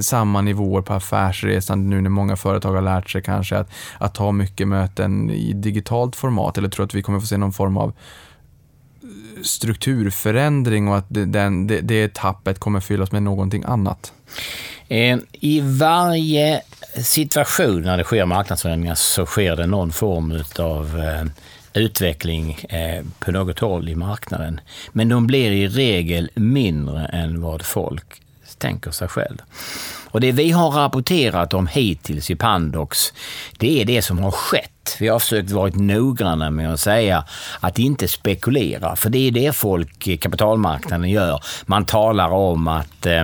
[SPEAKER 3] samma nivåer på affärsresande nu när många företag har lärt sig kanske att, att ha mycket möten i digitalt format? Eller tror att vi kommer få se någon form av strukturförändring och att det, den, det, det tappet kommer fyllas med någonting annat?
[SPEAKER 4] Eh, I varje situation när det sker marknadsförändringar så sker det någon form av eh, utveckling eh, på något håll i marknaden. Men de blir i regel mindre än vad folk tänker sig själv. Och det vi har rapporterat om hittills i Pandox, det är det som har skett. Vi har försökt vara noggranna med att säga att inte spekulera, för det är det folk, eh, kapitalmarknaden gör. Man talar om att eh,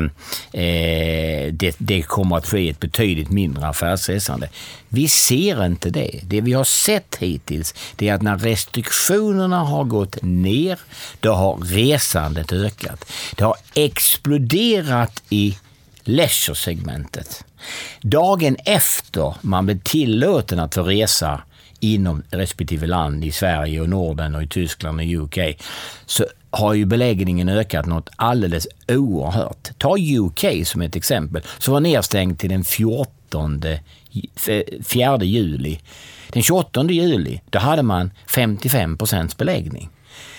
[SPEAKER 4] eh, det, det kommer att ske ett betydligt mindre affärsresande. Vi ser inte det. Det vi har sett hittills det är att när restriktionerna har gått ner, då har resandet ökat. Det har exploderat i leisure-segmentet. Dagen efter man blev tillåten att få resa inom respektive land i Sverige och Norden och i Tyskland och UK så har ju beläggningen ökat något alldeles oerhört. Ta UK som ett exempel, som var nedstängt till den 14 4 juli. Den 28 juli, då hade man 55 procents beläggning.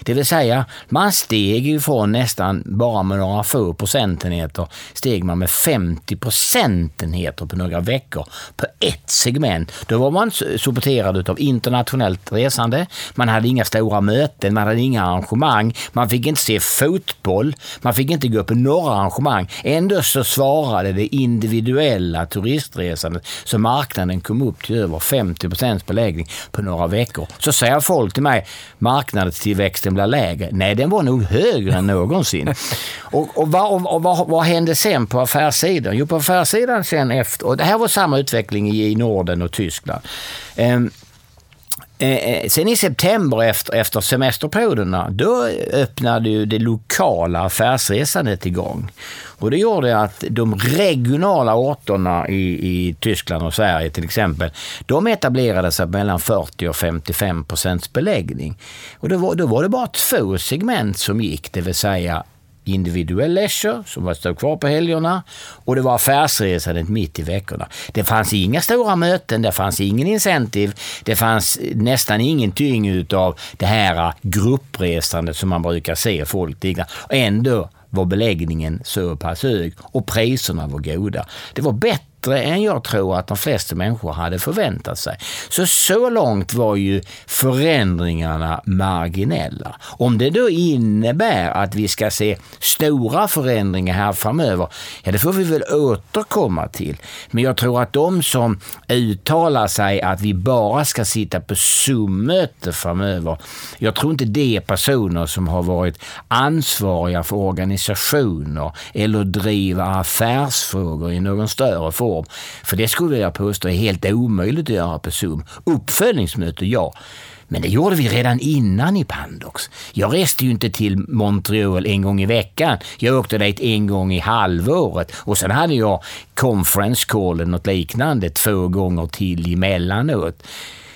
[SPEAKER 4] Det vill säga, man steg ifrån nästan bara med några få procentenheter, steg man med 50 procentenheter på några veckor på ett segment. Då var man supporterad av internationellt resande, man hade inga stora möten, man hade inga arrangemang, man fick inte se fotboll, man fick inte gå på några arrangemang. Ändå så svarade det individuella turistresandet så marknaden kom upp till över 50 procents beläggning på några veckor. Så säger folk till mig, marknadstillväxt marknadstillväxten blir lägre. Nej, den var nog högre än någonsin. Och, och, vad, och vad, vad, hände sen på affärssidan? Jo, på affärssidan sen efter, och det här var samma utveckling i, i Norden och Tyskland. Um, Eh, eh, sen i september efter, efter semesterperioderna, då öppnade ju det lokala affärsresandet igång. Och det gjorde att de regionala orterna i, i Tyskland och Sverige till exempel, de etablerade sig mellan 40 och 55 procents beläggning. Och då var, då var det bara två segment som gick, det vill säga individuell leisure som var stod kvar på helgerna och det var affärsresandet mitt i veckorna. Det fanns inga stora möten, det fanns ingen incentive, det fanns nästan ingenting utav det här gruppresandet som man brukar se folk digna. Ändå var beläggningen så pass hög och priserna var goda. Det var bättre än jag tror att de flesta människor hade förväntat sig. Så så långt var ju förändringarna marginella. Om det då innebär att vi ska se stora förändringar här framöver, ja det får vi väl återkomma till. Men jag tror att de som uttalar sig att vi bara ska sitta på Zoom-möte framöver, jag tror inte det är personer som har varit ansvariga för organisationer eller driva affärsfrågor i någon större form. För det skulle jag påstå är helt omöjligt att göra på Zoom. Uppföljningsmöte, ja. Men det gjorde vi redan innan i Pandox. Jag reste ju inte till Montreal en gång i veckan. Jag åkte dit en gång i halvåret och sen hade jag conference call eller något liknande två gånger till emellanåt.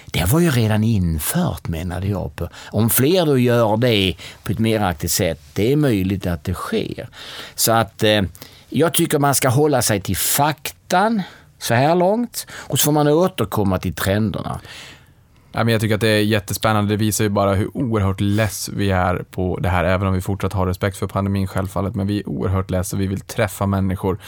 [SPEAKER 4] Det var ju redan infört menade jag på. Om fler då gör det på ett mer aktivt sätt, det är möjligt att det sker. Så att eh, jag tycker man ska hålla sig till faktan så här långt och så får man återkomma till trenderna.
[SPEAKER 3] Ja, men jag tycker att det är jättespännande. Det visar ju bara hur oerhört less vi är på det här, även om vi fortsatt har respekt för pandemin självfallet. Men vi är oerhört less och vi vill träffa människor.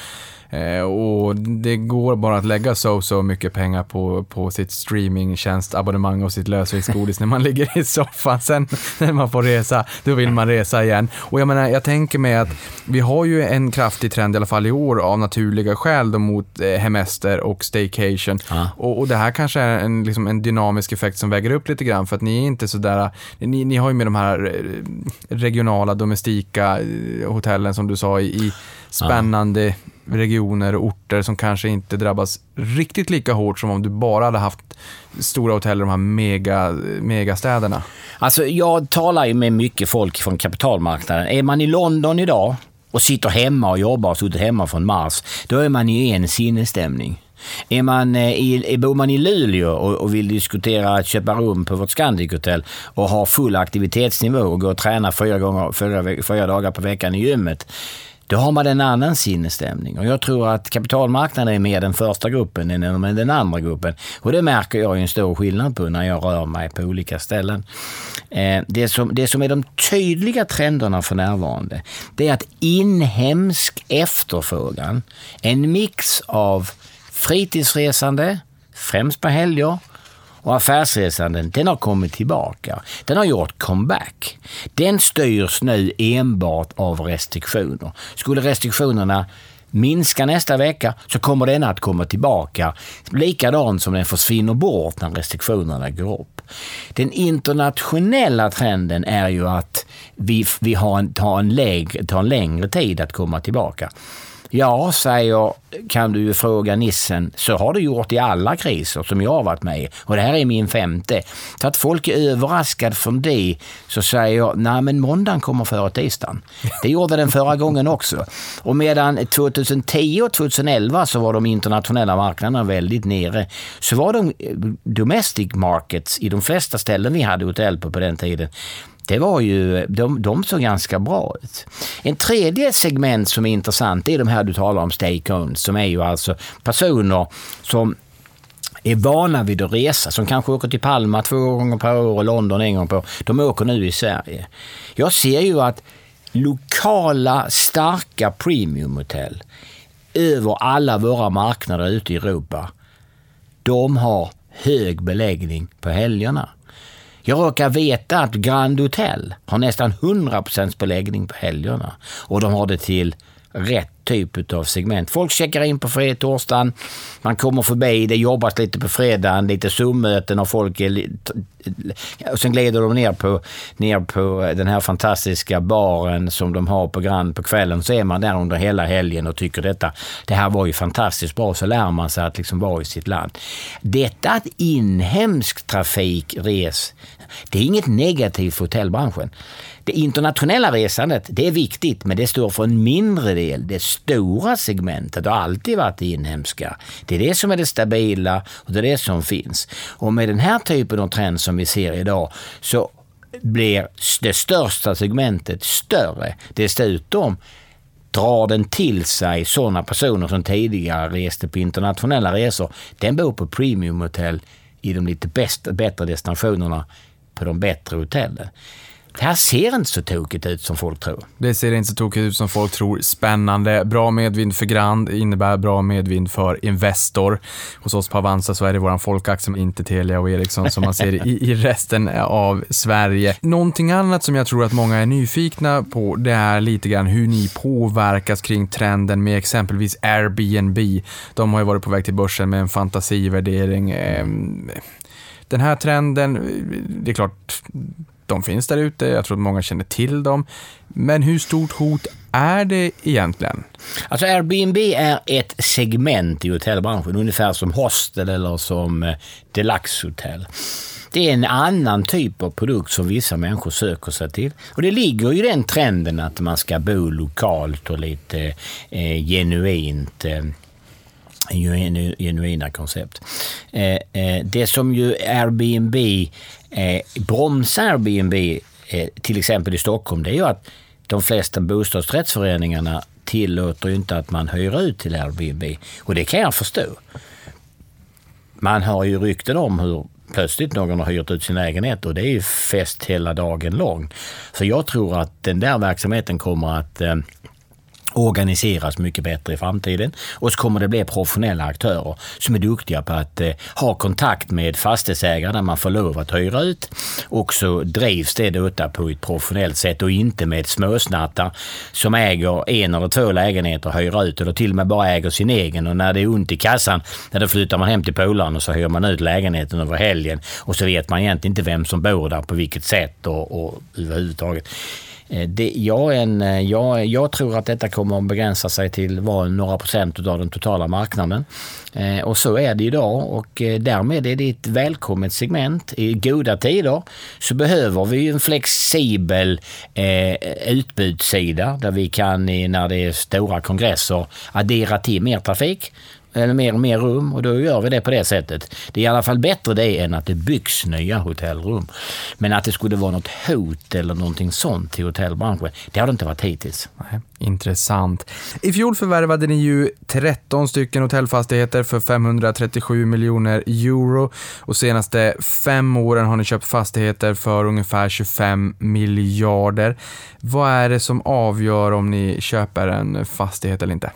[SPEAKER 3] Eh, och det går bara att lägga så så mycket pengar på, på sitt streamingtjänstabonnemang och sitt lösviktsgodis när man ligger i soffan. Sen när man får resa, då vill man resa igen. Och jag menar, jag tänker mig att vi har ju en kraftig trend i alla fall i år av naturliga skäl då mot eh, hemester och staycation.
[SPEAKER 4] Ja.
[SPEAKER 3] Och, och det här kanske är en, liksom en dynamisk effekt som väger upp lite grann för att ni är inte sådär, ni, ni har ju med de här eh, regionala domestika hotellen som du sa i, i spännande regioner och orter som kanske inte drabbas riktigt lika hårt som om du bara hade haft stora hotell i de här mega, megastäderna?
[SPEAKER 4] Alltså jag talar ju med mycket folk från kapitalmarknaden. Är man i London idag och sitter hemma och jobbar och suttit hemma från Mars, då är man i en sinnesstämning. Är man eh, i, bor man i Luleå och, och vill diskutera att köpa rum på vårt Scandic Hotel och ha full aktivitetsnivå och gå och träna fyra, gånger, fyra, fyra dagar på veckan i gymmet, då har man en annan sinnesstämning. Och jag tror att kapitalmarknaden är mer den första gruppen än den andra gruppen. Och det märker jag en stor skillnad på när jag rör mig på olika ställen. Eh, det som, det som är de tydliga trenderna för närvarande, det är att inhemsk efterfrågan, en mix av fritidsresande, främst på helger, och affärsresanden, den har kommit tillbaka. Den har gjort comeback. Den styrs nu enbart av restriktioner. Skulle restriktionerna minska nästa vecka så kommer den att komma tillbaka likadant som den försvinner bort när restriktionerna går upp. Den internationella trenden är ju att vi, vi har en, tar, en läg, tar en längre tid att komma tillbaka. Ja, säger, kan du ju fråga nissen, så har du gjort i alla kriser som jag har varit med i. Och det här är min femte. Så att folk är överraskade från det, så säger jag, nej men måndagen kommer före tisdagen. Det gjorde den förra gången också. Och medan 2010 och 2011 så var de internationella marknaderna väldigt nere, så var de domestic markets i de flesta ställen vi hade hotell på på den tiden, det var ju, de, de såg ganska bra ut. En tredje segment som är intressant är de här du talar om, staycones, som är ju alltså personer som är vana vid att resa, som kanske åker till Palma två gånger per år och London en gång per år. De åker nu i Sverige. Jag ser ju att lokala starka premiumhotell över alla våra marknader ute i Europa, de har hög beläggning på helgerna. Jag råkar veta att Grand Hotel har nästan 100% beläggning på helgerna. Och de har det till rätt typ av segment. Folk checkar in på fredag, torsdagen, man kommer förbi, det jobbas lite på fredagen, lite Zoom-möten och folk är och sen glider de ner på, ner på den här fantastiska baren som de har på Grand på kvällen. Så är man där under hela helgen och tycker detta, det här var ju fantastiskt bra. Så lär man sig att liksom vara i sitt land. Detta att inhemsk trafik res, det är inget negativt för hotellbranschen. Det internationella resandet, det är viktigt, men det står för en mindre del. Det stora segmentet har alltid varit det inhemska. Det är det som är det stabila och det är det som finns. Och med den här typen av trend som vi ser idag så blir det största segmentet större. Dessutom drar den till sig sådana personer som tidigare reste på internationella resor. Den bor på premiumhotell i de lite bäst, bättre destinationerna på de bättre hotellen. Det här ser inte så tokigt ut som folk tror.
[SPEAKER 3] Det ser inte så tokigt ut som folk tror. Spännande. Bra medvind för Grand innebär bra medvind för Investor. Hos oss på Avanza så är det våran folkaktie, inte Telia och Ericsson som man ser i, i resten av Sverige. Någonting annat som jag tror att många är nyfikna på, det är lite grann hur ni påverkas kring trenden med exempelvis Airbnb. De har ju varit på väg till börsen med en fantasivärdering. Ehm, den här trenden, det är klart, de finns där ute, jag tror att många känner till dem. Men hur stort hot är det egentligen?
[SPEAKER 4] Alltså Airbnb är ett segment i hotellbranschen, ungefär som hostel eller som eh, deluxe hotell. Det är en annan typ av produkt som vissa människor söker sig till. Och det ligger i den trenden att man ska bo lokalt och lite eh, genuint eh, genuina koncept. Eh, eh, det som ju Airbnb eh, bromsar Airbnb, eh, till exempel i Stockholm, det är ju att de flesta bostadsrättsföreningarna tillåter ju inte att man hyr ut till Airbnb. Och det kan jag förstå. Man har ju rykten om hur plötsligt någon har hyrt ut sin lägenhet och det är ju fest hela dagen lång. Så jag tror att den där verksamheten kommer att eh, organiseras mycket bättre i framtiden. Och så kommer det bli professionella aktörer som är duktiga på att eh, ha kontakt med fastighetsägare där man får lov att hyra ut. Och så drivs det detta på ett professionellt sätt och inte med småsnattar som äger en eller två lägenheter och hyr ut eller till och med bara äger sin egen och när det är ont i kassan, när då flyttar man hem till polaren och så hyr man ut lägenheten över helgen och så vet man egentligen inte vem som bor där på vilket sätt och, och överhuvudtaget. Eh, det, jag, är en, eh, jag, jag tror att detta kommer att begränsa sig till var några procent av den totala marknaden. Eh, och så är det idag och eh, därmed är det ett välkommet segment. I goda tider så behöver vi en flexibel eh, utbudssida där vi kan när det är stora kongresser addera till mer trafik eller mer och mer rum och då gör vi det på det sättet. Det är i alla fall bättre det än att det byggs nya hotellrum. Men att det skulle vara något hot eller någonting sånt till hotellbranschen, det har det inte varit hittills.
[SPEAKER 3] Nej, intressant. I fjol förvärvade ni ju 13 stycken hotellfastigheter för 537 miljoner euro och senaste fem åren har ni köpt fastigheter för ungefär 25 miljarder. Vad är det som avgör om ni köper en fastighet eller inte?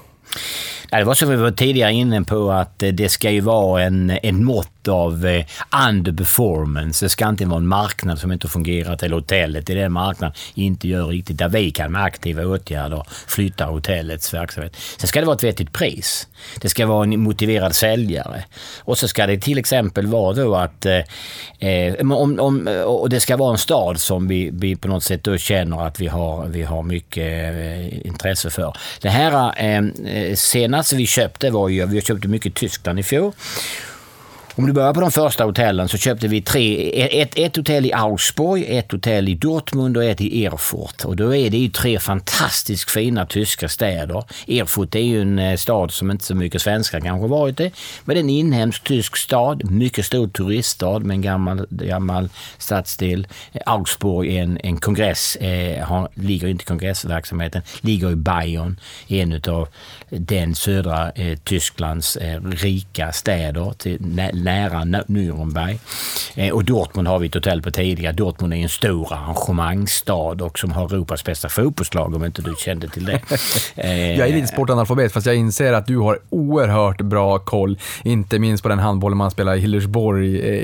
[SPEAKER 4] Det var som vi var tidigare inne på att eh, det ska ju vara en, en mått av eh, underperformance. Det ska inte vara en marknad som inte fungerat eller hotellet i den marknaden inte gör riktigt. Där vi kan med aktiva åtgärder flytta hotellets verksamhet. Sen ska det vara ett vettigt pris. Det ska vara en motiverad säljare. Och så ska det till exempel vara då att eh, eh om, om, och det ska vara en stad som vi, vi på något sätt då känner att vi har, vi har mycket eh, intresse för. Det här eh, eh senaste vi köpte var ju, vi köpte mycket i Tyskland i fjol. Om du börjar på de första hotellen så köpte vi tre, ett, ett hotell i Augsburg, ett hotell i Dortmund och ett i Erfurt. Och då är det ju tre fantastiskt fina tyska städer. Erfurt är ju en eh, stad som inte så mycket svenskar kanske varit i. Men det är en inhemsk tysk stad, mycket stor turiststad med en gammal, gammal stadsdel. Eh, Augsburg är en, en kongress, eh, har, ligger inte i kongressverksamheten, ligger i Bayern, en av den södra eh, Tysklands eh, rika städer. Till, nära Nürnberg. Eh, och Dortmund har vi ett hotell på tidigare. Dortmund är en stor arrangemangsstad och som har Europas bästa fotbollslag om inte du kände till det.
[SPEAKER 3] jag är lite sportanalfabet fast jag inser att du har oerhört bra koll. Inte minst på den handbollen man spelar i Hillersborg i,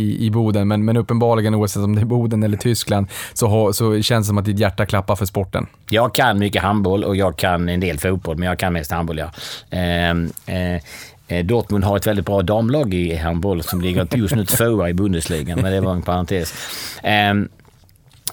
[SPEAKER 3] i, i Boden. Men, men uppenbarligen oavsett om det är Boden eller Tyskland så, har, så känns det som att ditt hjärta klappar för sporten.
[SPEAKER 4] Jag kan mycket handboll och jag kan en del fotboll, men jag kan mest handboll. Ja. Eh, eh, Eh, Eh, Dortmund har ett väldigt bra damlag i handboll som ligger just nu tvåa i Bundesliga, men det var en parentes. Ehm,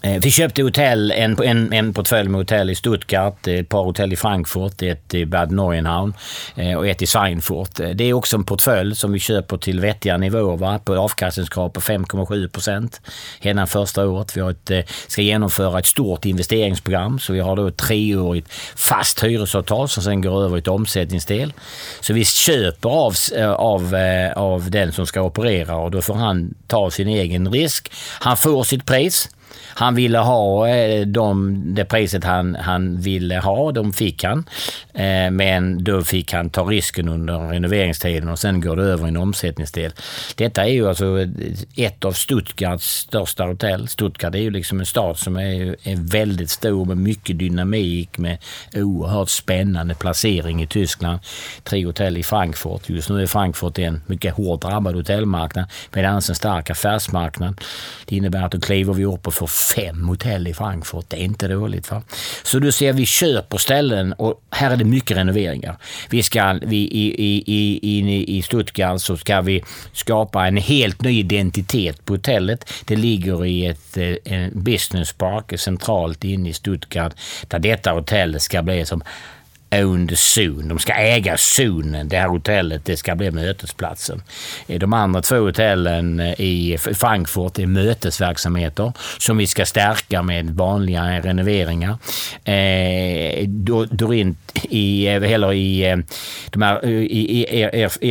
[SPEAKER 4] Eh, vi köpte hotell, en, en, en portfölj med hotell i Stuttgart, eh, ett par hotell i Frankfurt, ett i Bad Neuenhaun eh, och ett i Seinfurt. Det är också en portfölj som vi köper till vettiga nivåer va? på avkastningskrav på 5,7 procent redan första året. Vi har ett, ska genomföra ett stort investeringsprogram så vi har då ett treårigt fast hyresavtal som sen går över i ett omsättningsdel. Så vi köper av, av, av den som ska operera och då får han ta sin egen risk. Han får sitt pris. Han ville ha eh, de, det priset han, han ville ha, de fick han. Eh, men då fick han ta risken under renoveringstiden och sen går det över i en omsättningsdel. Detta är ju alltså ett av Stuttgarts största hotell. Stuttgart är ju liksom en stad som är, är väldigt stor med mycket dynamik, med oerhört spännande placering i Tyskland. Tre hotell i Frankfurt. Just nu är Frankfurt en mycket hårt drabbad hotellmarknad medan en stark affärsmarknad. Det innebär att då kliver vi upp och får fem hotell i Frankfurt. Det är inte dåligt. Va? Så du ser, vi köper ställen och här är det mycket renoveringar. Vi ska, vi, i, i, i, I Stuttgart så ska vi skapa en helt ny identitet på hotellet. Det ligger i ett eh, en business park centralt inne i Stuttgart där detta hotell ska bli som owned zone. De ska äga zonen. Det här hotellet det ska bli mötesplatsen. De andra två hotellen eh, i Frankfurt är mötesverksamheter som vi ska stärka med vanliga renoveringar. Eh, Dorint i, eh, eller i, eh, de här, i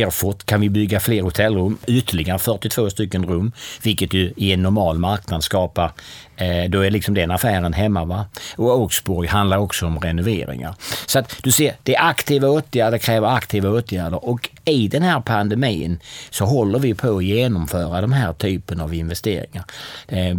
[SPEAKER 4] Erfurt kan vi bygga fler hotellrum, ytterligare 42 stycken rum, vilket ju i en normal marknad skapar Eh, då är liksom den affären hemma. Va? Och Augsburg handlar också om renoveringar. Så att du ser, det är aktiva åtgärder, kräver aktiva åtgärder och i den här pandemin så håller vi på att genomföra de här typen av investeringar. Eh, eh,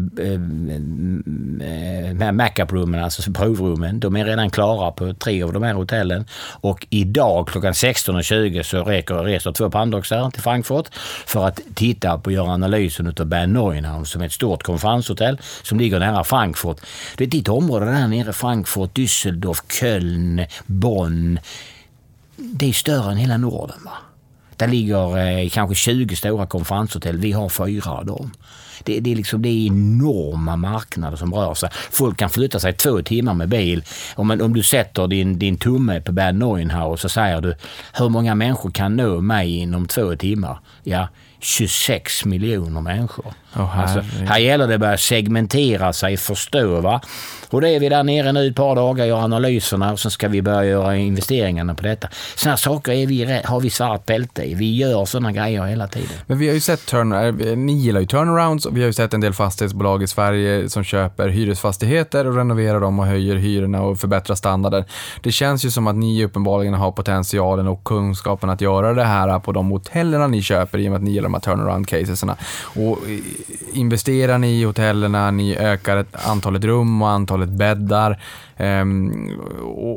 [SPEAKER 4] Macap-rummen, alltså provrummen, de är redan klara på tre av de här hotellen och idag klockan 16.20 så reker, reser två pandoxar till Frankfurt för att titta på och göra analysen av Bern Neuenhaus som är ett stort konferenshotell som ligger nära Frankfurt. Det är ditt område där nere, Frankfurt, Düsseldorf, Köln, Bonn. Det är större än hela Norden. Va? Där ligger eh, kanske 20 stora konferenshotell. Vi har fyra av dem. Det, det, är liksom, det är enorma marknader som rör sig. Folk kan flytta sig två timmar med bil. Om, om du sätter din, din tumme på Bad Neuenhaus så säger du hur många människor kan nå mig inom två timmar? Ja, 26 miljoner människor.
[SPEAKER 3] Oh,
[SPEAKER 4] alltså, här gäller det att börja segmentera sig, förstå. Va? Och det är vi där nere nu ett par dagar, gör analyserna och sen ska vi börja göra investeringarna på detta. Sådana saker är vi, har vi svart bälte i. Vi gör sådana grejer hela tiden.
[SPEAKER 3] Men vi har ju sett, turn, eh, ni gillar ju turnarounds och vi har ju sett en del fastighetsbolag i Sverige som köper hyresfastigheter och renoverar dem och höjer hyrorna och förbättrar standarden. Det känns ju som att ni uppenbarligen har potentialen och kunskapen att göra det här på de hotellerna ni köper i och med att ni gillar de här turnaround-casesarna. Och investerar ni i hotellerna, ni ökar antalet rum och antalet bäddar ehm,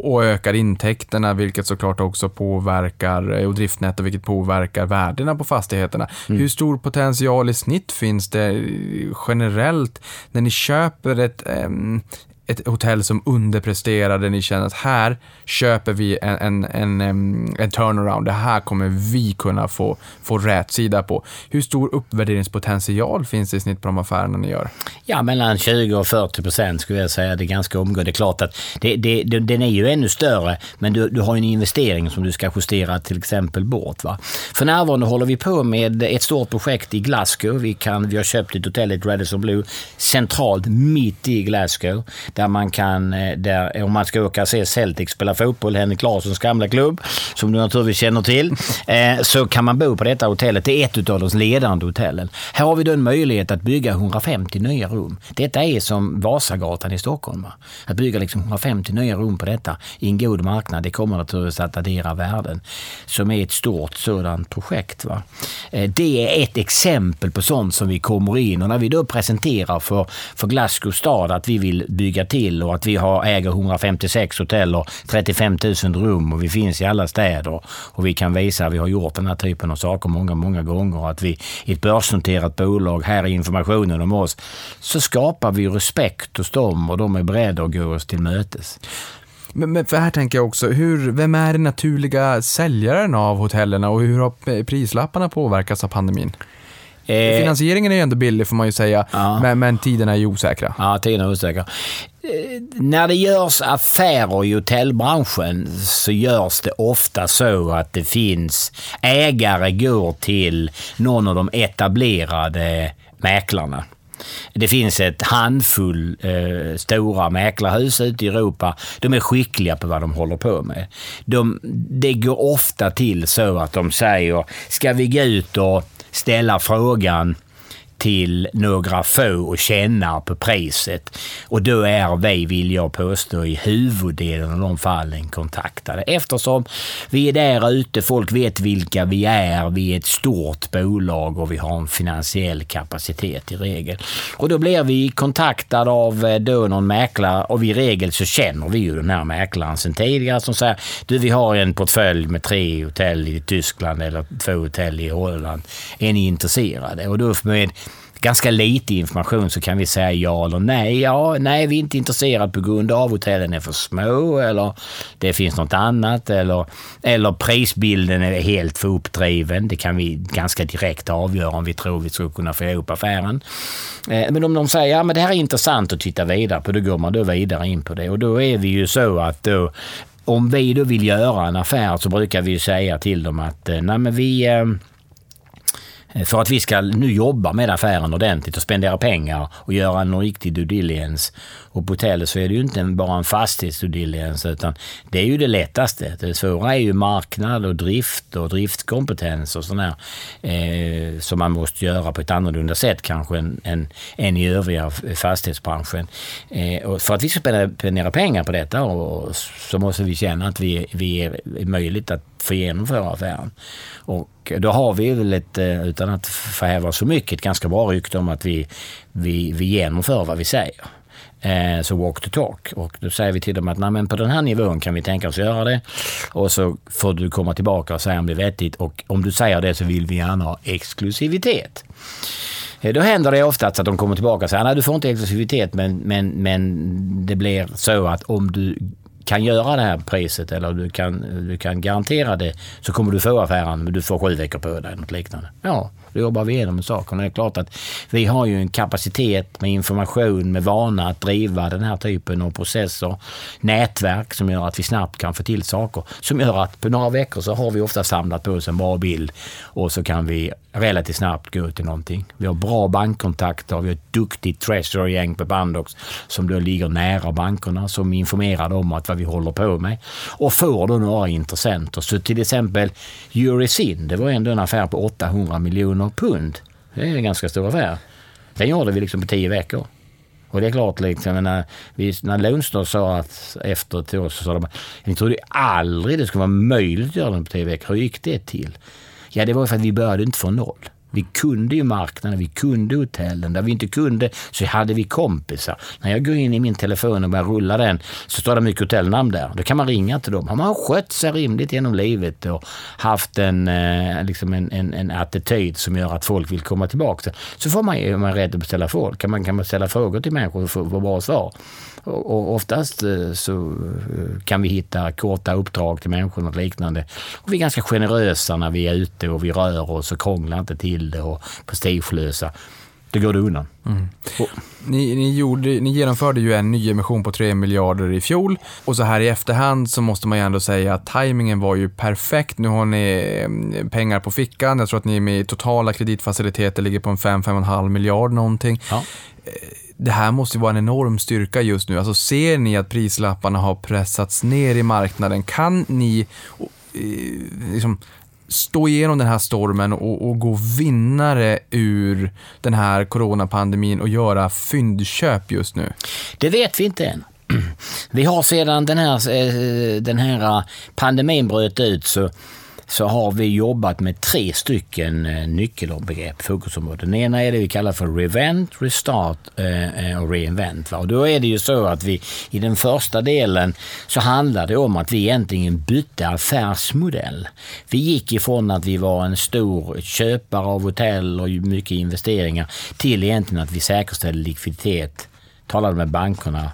[SPEAKER 3] och ökar intäkterna, vilket såklart också påverkar, eh, och driftnetto, vilket påverkar värdena på fastigheterna. Mm. Hur stor potential i snitt finns det generellt när ni köper ett, ehm, ett hotell som underpresterar där ni känner att här köper vi en, en, en, en turnaround. Det här kommer vi kunna få, få rätsida på. Hur stor uppvärderingspotential finns det i snitt på de affärerna ni gör?
[SPEAKER 4] Ja, mellan 20 och 40 procent skulle jag säga. Det är ganska omgående. Det är klart att det, det, det, den är ju ännu större, men du, du har en investering som du ska justera till exempel bort. Va? För närvarande håller vi på med ett stort projekt i Glasgow. Vi, kan, vi har köpt ett hotell, i Radisson Blue, centralt mitt i Glasgow där man kan, eh, där, om man ska åka och se Celtic spela fotboll, Henrik Larssons gamla klubb, som du naturligtvis känner till, eh, så kan man bo på detta hotellet. Det är ett av de ledande hotellen. Här har vi då en möjlighet att bygga 150 nya rum. Detta är som Vasagatan i Stockholm. Va? Att bygga liksom 150 nya rum på detta i en god marknad, det kommer naturligtvis att addera värden. Som är ett stort sådant projekt. Va? Eh, det är ett exempel på sånt som vi kommer in och när vi då presenterar för, för Glasgow stad att vi vill bygga till och att vi har, äger 156 hotell och 35 000 rum och vi finns i alla städer och vi kan visa att vi har gjort den här typen av saker många, många gånger. Att vi i ett börsnoterat bolag, här är informationen om oss, så skapar vi respekt hos dem och de är beredda att gå oss till mötes.
[SPEAKER 3] Men, men för här tänker jag också, hur, vem är den naturliga säljaren av hotellerna och hur har prislapparna påverkats av pandemin? Eh, Finansieringen är ju ändå billig får man ju säga, ja. men, men tiderna är ju osäkra.
[SPEAKER 4] Ja, tiderna är osäkra. Eh, när det görs affärer i hotellbranschen så görs det ofta så att det finns ägare går till någon av de etablerade mäklarna. Det finns ett handfull eh, stora mäklarhus ute i Europa. De är skickliga på vad de håller på med. De, det går ofta till så att de säger, ska vi gå ut och ställa frågan till några få och känna på priset. Och då är vi, vill jag påstå, i huvuddelen av de fallen kontaktade. Eftersom vi är där ute, folk vet vilka vi är, vi är ett stort bolag och vi har en finansiell kapacitet i regel. Och då blir vi kontaktade av eh, då någon mäklare och i regel så känner vi ju den här mäklaren sedan tidigare som säger du vi har en portfölj med tre hotell i Tyskland eller två hotell i Holland. Är ni intresserade? Och då med ganska lite information så kan vi säga ja eller nej. Ja, nej, vi är inte intresserade på grund av hotellen är för små eller det finns något annat eller, eller prisbilden är helt för uppdriven. Det kan vi ganska direkt avgöra om vi tror vi ska kunna få ihop affären. Eh, men om de säger ja, men det här är intressant att titta vidare på, då går man då vidare in på det och då är vi ju så att då om vi då vill göra en affär så brukar vi säga till dem att eh, nej men vi eh, Eh, för att vi ska nu jobba med affären ordentligt och spendera pengar och göra en riktig due diligence. Och på hotellet så är det ju inte bara en fastighets utan det är ju det lättaste. Det svåra är ju marknad och drift och driftskompetens och sådär. Eh, som man måste göra på ett annorlunda sätt kanske än, än, än i övriga fastighetsbranschen. Eh, och för att vi ska spendera pengar på detta och, så måste vi känna att vi, vi är möjligt att få genomföra affären. Och då har vi väl ett, eh, utan att förhäva så mycket, ett ganska bra rykte om att vi, vi, vi genomför vad vi säger. Eh, så walk the talk. Och då säger vi till dem att Nej, men på den här nivån kan vi tänka oss göra det. Och så får du komma tillbaka och säga om det är vettigt. Och om du säger det så vill vi gärna ha exklusivitet. Eh, då händer det oftast att de kommer tillbaka och säger att du får inte exklusivitet men, men, men det blir så att om du kan göra det här priset eller du kan, du kan garantera det så kommer du få affären men du får sju veckor på dig. Något liknande. Ja, då jobbar vi igenom sakerna. Det är klart att vi har ju en kapacitet med information, med vana att driva den här typen av processer. Nätverk som gör att vi snabbt kan få till saker. Som gör att på några veckor så har vi ofta samlat på oss en bra bild och så kan vi relativt snabbt gå till någonting. Vi har bra bankkontakter, vi har ett duktigt treasury-gäng på Bandox som då ligger nära bankerna som informerar dem om vad vi håller på med och får då några intressenter. Så till exempel Eurocin, det var ändå en affär på 800 miljoner pund. Det är en ganska stor affär. Den gjorde vi liksom på tio veckor. Och det är klart, liksom, när, vi, när Lonsdal sa att efter till oss så sa de vi trodde aldrig det skulle vara möjligt att göra den på tio veckor. Hur gick det till? Ja, det var för att vi började inte från noll. Vi kunde ju marknaden, vi kunde hotellen. Där vi inte kunde så hade vi kompisar. När jag går in i min telefon och börjar rulla den så står det mycket hotellnamn där. Då kan man ringa till dem. Har man skött sig rimligt genom livet och haft en, eh, liksom en, en, en attityd som gör att folk vill komma tillbaka så får man ju, man rätt att beställa folk. Kan man, kan man ställa frågor till människor och få, få bra svar. Och oftast eh, så eh, kan vi hitta korta uppdrag till människor och liknande. Och vi är ganska generösa när vi är ute och vi rör oss och krånglar inte till det och prestigelösa. Det går det undan. Mm.
[SPEAKER 3] Ni, ni, gjorde, ni genomförde ju en nyemission på 3 miljarder i fjol och så här i efterhand så måste man ju ändå säga att tajmingen var ju perfekt. Nu har ni mm, pengar på fickan. Jag tror att ni med totala kreditfaciliteter ligger på en 5-5,5 miljard någonting. Ja eh, det här måste ju vara en enorm styrka just nu. Alltså ser ni att prislapparna har pressats ner i marknaden? Kan ni eh, liksom, stå igenom den här stormen och, och, gå vinnare ur den här coronapandemin och göra fyndköp just nu?
[SPEAKER 4] Det vet vi inte än. Vi har sedan den här, eh, den här eh, pandemin bröt ut så så har vi jobbat med tre stycken eh, nyckelbegrepp, fokusområden. Den ena är det vi kallar för Revent, Restart eh, eh, och Reinvent. Och då är det ju så att vi i den första delen så handlar det om att vi egentligen bytte affärsmodell. Vi gick ifrån att vi var en stor köpare av hotell och mycket investeringar till egentligen att vi säkerställde likviditet, talade med bankerna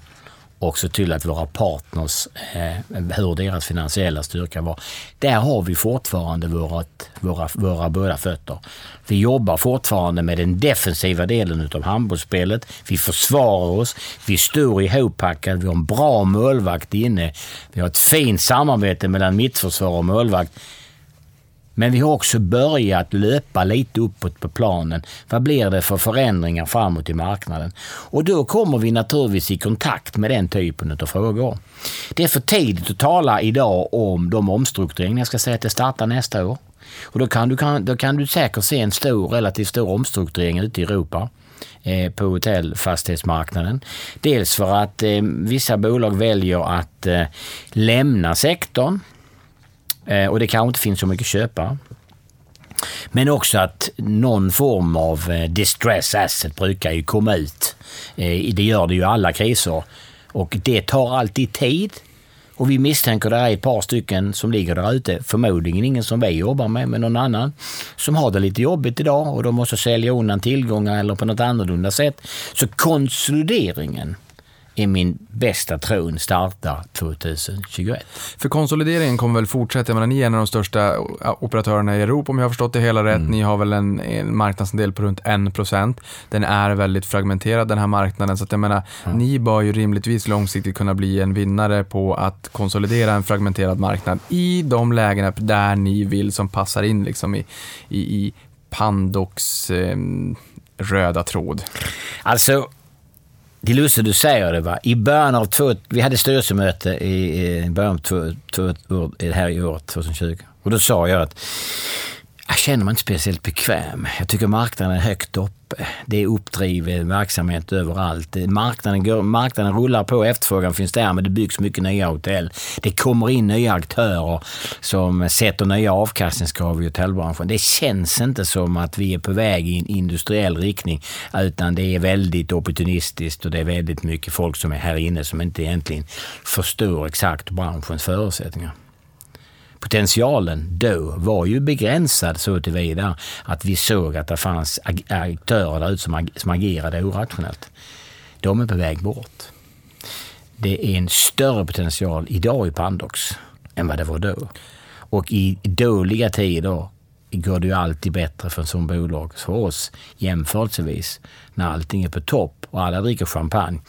[SPEAKER 4] och se till att våra partners, eh, hur deras finansiella styrka var. Där har vi fortfarande vårat, våra, våra båda fötter. Vi jobbar fortfarande med den defensiva delen utav handbollsspelet. Vi försvarar oss, vi står ihoppackade, vi har en bra målvakt inne. Vi har ett fint samarbete mellan mittförsvar och målvakt. Men vi har också börjat löpa lite uppåt på planen. Vad blir det för förändringar framåt i marknaden? Och då kommer vi naturligtvis i kontakt med den typen av frågor. Det är för tidigt att tala idag om de omstruktureringar. Jag ska säga att det startar nästa år. Och då kan du, kan, då kan du säkert se en stor, relativt stor omstrukturering ute i Europa eh, på hotellfastighetsmarknaden. Dels för att eh, vissa bolag väljer att eh, lämna sektorn Eh, och det kanske inte finns så mycket köpare. Men också att någon form av eh, distress asset brukar ju komma ut. Eh, det gör det ju i alla kriser. Och det tar alltid tid. Och vi misstänker det är ett par stycken som ligger där ute. Förmodligen ingen som vi jobbar med, men någon annan som har det lite jobbigt idag och de måste sälja undan tillgångar eller på något annorlunda sätt. Så konsolideringen i min bästa tron startar 2021.
[SPEAKER 3] För konsolideringen kommer väl fortsätta? Jag menar, ni är en av de största operatörerna i Europa om jag har förstått det hela rätt. Mm. Ni har väl en, en marknadsandel på runt 1%. Den är väldigt fragmenterad den här marknaden så att jag menar, mm. ni bör ju rimligtvis långsiktigt kunna bli en vinnare på att konsolidera en fragmenterad marknad i de lägena där ni vill som passar in liksom i, i, i Pandox eh, röda tråd.
[SPEAKER 4] Alltså det är lustigt du säger det. Va? I början av två, vi hade styrelsemöte i, i början av två, två, det här i år, 2020. Och då sa jag att jag känner mig inte speciellt bekväm. Jag tycker marknaden är högt uppe. Det är uppdriven verksamhet överallt. Marknaden, går, marknaden rullar på, efterfrågan finns där, men det byggs mycket nya hotell. Det kommer in nya aktörer som sätter nya avkastningskrav i hotellbranschen. Det känns inte som att vi är på väg i en industriell riktning, utan det är väldigt opportunistiskt och det är väldigt mycket folk som är här inne som inte egentligen förstår exakt branschens förutsättningar potentialen då var ju begränsad så tillvida att vi såg att det fanns aktörer där ute som, som agerade orationellt. De är på väg bort. det är en större potential idag i Pandox än vad det var då. Och i dåliga tider går det ju alltid bättre för en sån bolag för oss jämförelsevis när allting är på topp och alla dricker champagne.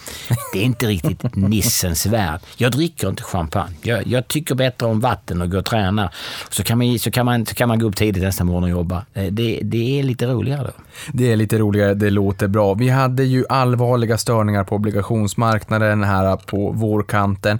[SPEAKER 4] Det är inte riktigt Nissens värld. Jag dricker inte champagne. Jag, jag tycker bättre om vatten och gå och träna. Så kan man, så kan man, så kan man gå upp tidigt nästa morgon och jobba. Eh, det, det är lite roligare då.
[SPEAKER 3] Det är lite roligare, det låter bra. Vi hade ju allvarliga störningar på obligationsmarknaden här på vårkanten.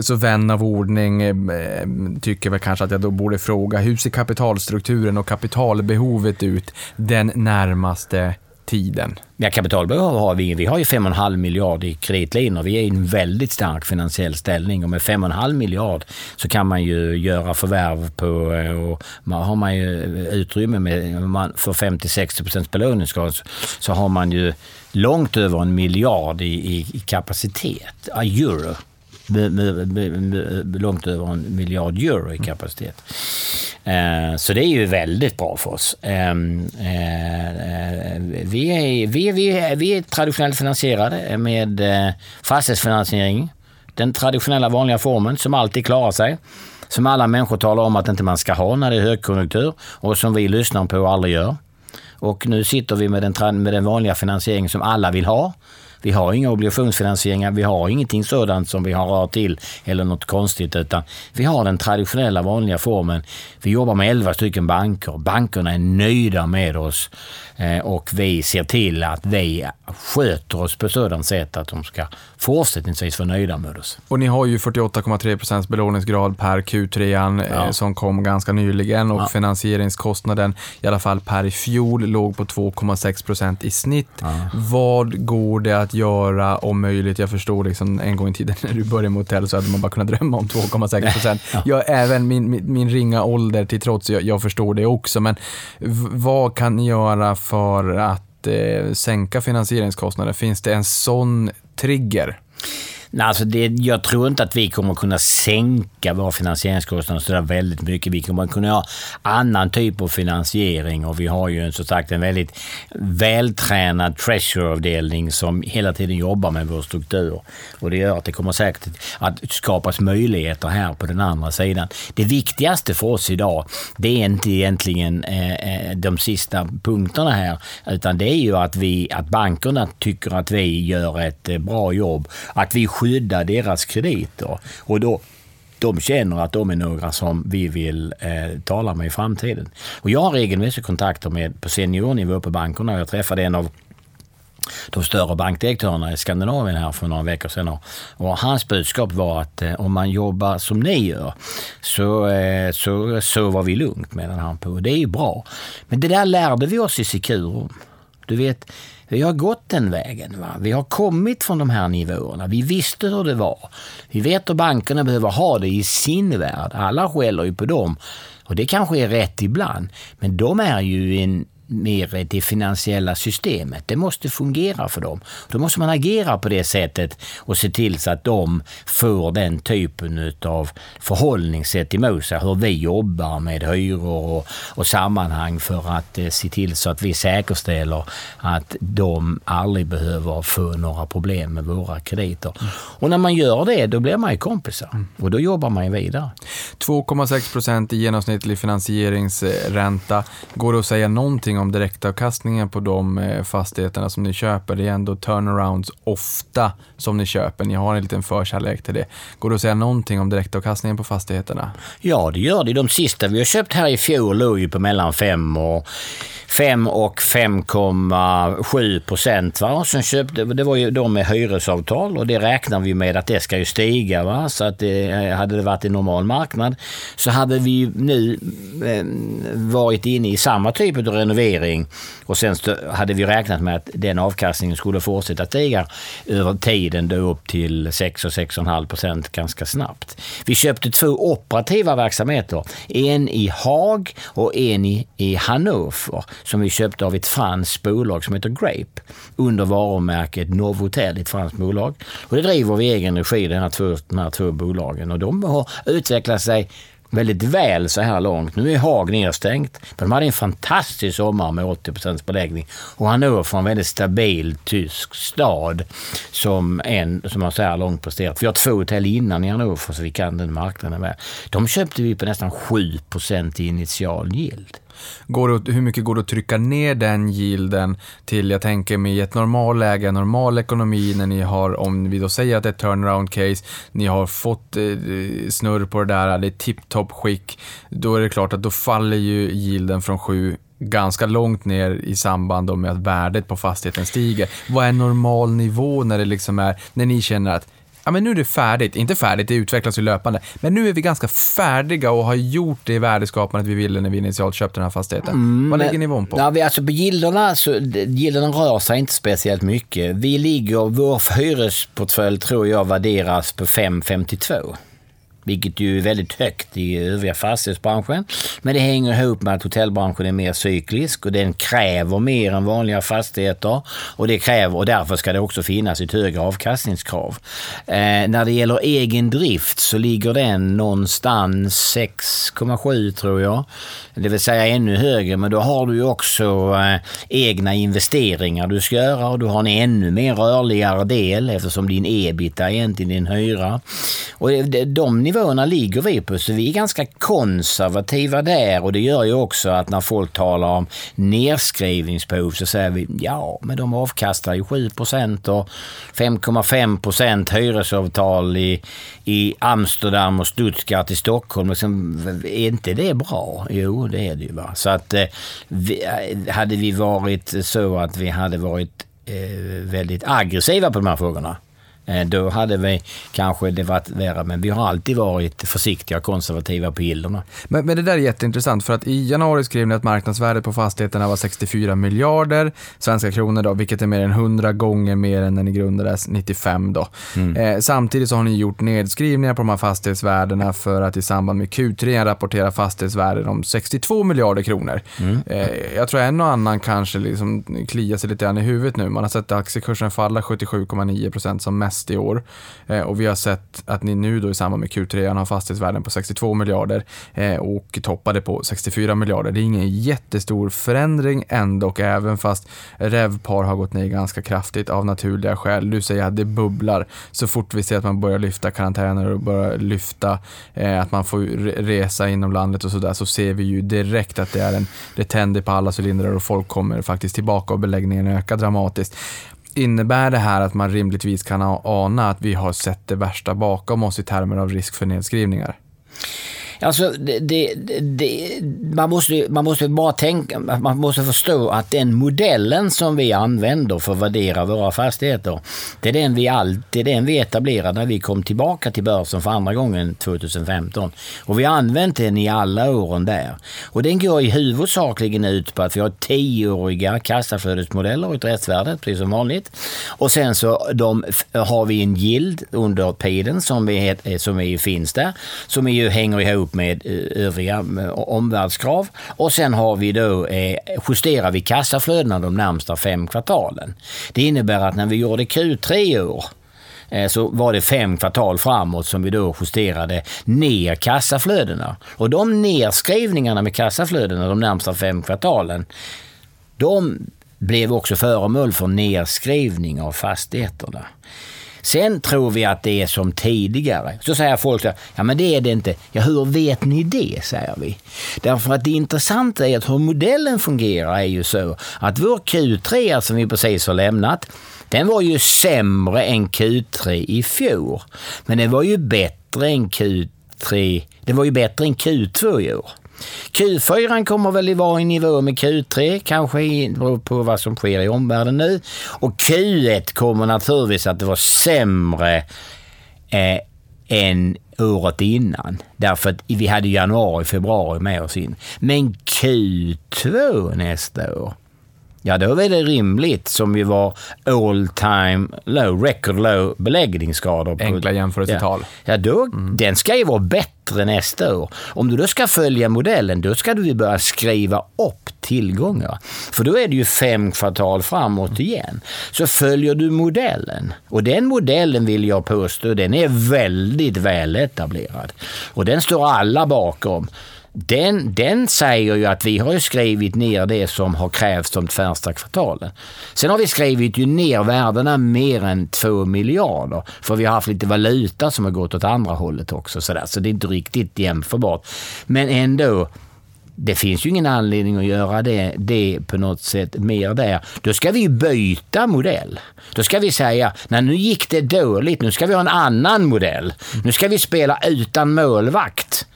[SPEAKER 3] Så vän av ordning eh, tycker väl kanske att jag då borde fråga, hur ser kapitalstrukturen och kapitalbehovet ut den närmaste tiden?
[SPEAKER 4] Ja, kapitalbehov har vi. Vi har ju 5,5 miljard i kreditlinor. Vi är i en väldigt stark finansiell ställning och med 5,5 miljard så kan man ju göra förvärv på eh, och man har man ju utrymme med, för 50-60 procents belåningsgrad så har man ju långt över en miljard i, i, i kapacitet, euro långt över en miljard euro i kapacitet. Eh, så det är ju väldigt bra för oss. Ehm, eh, vi är, vi, vi, vi är traditionellt finansierade med eh, fastighetsfinansiering. Den traditionella vanliga formen som alltid klarar sig. Som alla människor talar om att inte man ska ha när det är högkonjunktur och som vi lyssnar på och aldrig gör. Och nu sitter vi med den, med den vanliga finansiering som alla vill ha. Vi har inga obligationsfinansieringar, vi har ingenting sådant som vi har rört till eller något konstigt utan vi har den traditionella vanliga formen. Vi jobbar med 11 stycken banker. Bankerna är nöjda med oss eh, och vi ser till att vi sköter oss på sådant sätt att de ska fortsättningsvis vara nöjda med oss.
[SPEAKER 3] Och ni har ju 48,3 procents belåningsgrad per Q3 eh, ja. som kom ganska nyligen och ja. finansieringskostnaden i alla fall per i fjol låg på 2,6 procent i snitt. Ja. Vad går det att göra om möjligt? Jag förstår liksom en gång i tiden när du började med hotell så hade man bara kunnat drömma om 2,6 procent. Ja. även min, min, min, ringa ålder till trots, jag, jag förstår det också, men vad kan ni göra för att eh, sänka finansieringskostnader? Finns det en sån trigger?
[SPEAKER 4] Nej, alltså det, jag tror inte att vi kommer kunna sänka våra finansieringskostnader så väldigt mycket. Vi kommer kunna ha annan typ av finansiering och vi har ju som sagt en väldigt vältränad treasureavdelning som hela tiden jobbar med vår struktur. Och det gör att det kommer säkert att skapas möjligheter här på den andra sidan. Det viktigaste för oss idag, det är inte egentligen eh, eh de sista punkterna här, utan det är ju att, vi, att bankerna tycker att vi gör ett eh, bra jobb. Att vi skydda deras krediter. Och då de känner att de är några som vi vill eh, tala med i framtiden. Och jag har regelmässigt kontakter med på seniornivå på bankerna. Jag träffade en av de större bankdirektörerna i Skandinavien här för några veckor sedan. Och hans budskap var att eh, om man jobbar som ni gör så, eh, så sover vi lugnt menade han. på. Det är ju bra. Men det där lärde vi oss i Securum. Du vet, vi har gått den vägen. Va? Vi har kommit från de här nivåerna. Vi visste hur det var. Vi vet att bankerna behöver ha det i sin värld. Alla skäller ju på dem. Och det kanske är rätt ibland. Men de är ju en mer det finansiella systemet. Det måste fungera för dem. Då måste man agera på det sättet och se till så att de får den typen av förhållningssätt emot sig. Hur vi jobbar med hyror och, och sammanhang för att eh, se till så att vi säkerställer att de aldrig behöver få några problem med våra krediter. Och när man gör det, då blir man ju kompisar och då jobbar man ju vidare.
[SPEAKER 3] 2,6 procent i genomsnittlig finansieringsränta. Går det att säga någonting om direktavkastningen på de eh, fastigheterna som ni köper. Det är ändå turnarounds ofta som ni köper. Ni har en liten förkärlek till det. Går det att säga någonting om direktavkastningen på fastigheterna?
[SPEAKER 4] Ja, det gör det. De sista vi har köpt här i fjol låg ju på mellan 5 och 5 och 5,7 procent. Va? sen köpte, det var ju de med hyresavtal och det räknar vi med att det ska ju stiga. Va? Så att det, eh, hade det varit en normal marknad så hade vi nu eh, varit inne i samma typ av renovering och sen hade vi räknat med att den avkastningen skulle fortsätta stiga över tiden då upp till 6 och 6,5 procent ganska snabbt. Vi köpte två operativa verksamheter. En i Haag och en i, i Hannover som vi köpte av ett franskt bolag som heter Grape under varumärket Novotel, ett franskt bolag. Och det driver vi i egen regi, de här två, de här två bolagen. Och de har utvecklat sig väldigt väl så här långt. Nu är Haag nedstängt, men de hade en fantastisk sommar med 80 procents beläggning. Och Hannover en väldigt stabil tysk stad som, en, som har så här långt presterat. Vi har två hotell innan i Hannover så vi kan den marknaden väl. De köpte vi på nästan 7 i initial yield.
[SPEAKER 3] Går det, hur mycket går det att trycka ner den yielden till, jag tänker mig i ett normalläge, normal ekonomi, när ni har, om vi då säger att det är ett turnaround case, ni har fått eh, snurr på det där, det är tipptopp skick, då är det klart att då faller ju yielden från 7 ganska långt ner i samband med att värdet på fastigheten stiger. Vad är normal nivå när det liksom är, när ni känner att ja, men nu är det färdigt. Inte färdigt, det utvecklas ju löpande. Men nu är vi ganska färdiga och har gjort det värdeskapandet vi ville när vi initialt köpte den här fastigheten.
[SPEAKER 4] Mm,
[SPEAKER 3] Vad lägger nivån på?
[SPEAKER 4] Ja, vi, alltså på gilderna, så, gilderna rör sig inte speciellt mycket. Vi ligger, vår hyresportfölj tror jag värderas på 5,52 vilket ju är väldigt högt i övriga fastighetsbranschen. Men det hänger ihop med att hotellbranschen är mer cyklisk och den kräver mer än vanliga fastigheter. Och, det kräver, och därför ska det också finnas ett högre avkastningskrav. Eh, när det gäller egen drift så ligger den någonstans 6,7 tror jag. Det vill säga ännu högre, men då har du ju också eh, egna investeringar du ska göra och du har en ännu mer rörligare del eftersom din ebita är egentligen din hyra. Och de nivåerna ligger vi på, så vi är ganska konservativa där och det gör ju också att när folk talar om nedskrivningsbehov så säger vi ja, men de avkastar ju 7 procent och 5,5 procent hyresavtal i, i Amsterdam och Stuttgart i Stockholm. Liksom, är inte det bra? Jo, det är det ju. Va? Så att eh, vi, eh, hade vi varit så att vi hade varit eh, väldigt aggressiva på de här frågorna då hade vi kanske det varit värre, men vi har alltid varit försiktiga och konservativa på gilderna.
[SPEAKER 3] Men, men det där är jätteintressant, för att i januari skrev ni att marknadsvärdet på fastigheterna var 64 miljarder svenska kronor, då, vilket är mer än 100 gånger mer än när ni grundades 95. Då. Mm. Eh, samtidigt så har ni gjort nedskrivningar på de här fastighetsvärdena för att i samband med Q3 rapportera fastighetsvärden om 62 miljarder kronor. Mm. Eh, jag tror en och annan kanske liksom kliar sig lite grann i huvudet nu. Man har sett aktiekursen falla 77,9 procent som mest mest i år. Eh, och vi har sett att ni nu då i samband med Q3 har fastighetsvärden på 62 miljarder eh, och toppade på 64 miljarder. Det är ingen jättestor förändring ändå, även fast Revpar har gått ner ganska kraftigt av naturliga skäl. Du säger att det bubblar så fort vi ser att man börjar lyfta karantäner och börjar lyfta eh, att man får resa inom landet och sådär så ser vi ju direkt att det är en, det tänder på alla cylindrar och folk kommer faktiskt tillbaka och beläggningen ökar dramatiskt. Innebär det här att man rimligtvis kan ana att vi har sett det värsta bakom oss i termer av risk för nedskrivningar?
[SPEAKER 4] Alltså, det, det, det, man, måste, man måste bara tänka, man måste förstå att den modellen som vi använder för att värdera våra fastigheter, det är den vi, all, det är den vi etablerade när vi kom tillbaka till börsen för andra gången 2015. Och vi har använt den i alla åren där. Och den går i huvudsakligen ut på att vi har tioåriga kassaflödesmodeller och ett rättsvärde, precis som vanligt. Och sen så de, har vi en gild under tiden som, vi, som är, finns där, som är ju hänger ihop ihop med eh, övriga eh, omvärldskrav. Och sen har vi då, eh, justerar vi kassaflödena de närmsta fem kvartalen. Det innebär att när vi gjorde Q3 i år så var det fem kvartal framåt som vi då justerade ner kassaflödena. Och de nedskrivningarna med kassaflödena de närmsta fem kvartalen, de blev också föremål för nedskrivning av fastigheterna. Sen tror vi att det är som tidigare. Så säger folk så ja men det är det inte. Ja, hur vet ni det, säger vi. Därför att det intressanta är att hur modellen fungerar är ju så att vår Q3 som vi precis har lämnat, den var ju sämre än Q3 i fjol. Men den var ju bättre än Q3, det var ju bättre än Q2 i år. Q4 kommer väl vara i nivå med Q3, kanske beror på vad som sker i omvärlden nu. Och Q1 kommer naturligtvis att vara sämre eh, än året innan. Därför att vi hade januari, februari med oss in. Men Q2 nästa år, Ja, då är det rimligt som vi var all time low, record low beläggningsskador.
[SPEAKER 3] Enkla jämförelsetal.
[SPEAKER 4] Ja, ja då, mm. den ska ju vara bättre nästa år. Om du då ska följa modellen, då ska du börja skriva upp tillgångar. För då är det ju fem kvartal framåt igen. Så följer du modellen, och den modellen vill jag påstå, den är väldigt väl etablerad. Och den står alla bakom den, den säger ju att vi har ju skrivit ner det som har krävts de första kvartalen. Sen har vi skrivit ju ner värdena mer än 2 miljarder. För vi har haft lite valuta som har gått åt andra hållet också. Så, där. så det är inte riktigt jämförbart. Men ändå, det finns ju ingen anledning att göra det, det på något sätt mer där. Då ska vi byta modell. Då ska vi säga, när nu gick det dåligt, nu ska vi ha en annan modell. Nu ska vi spela utan målvakt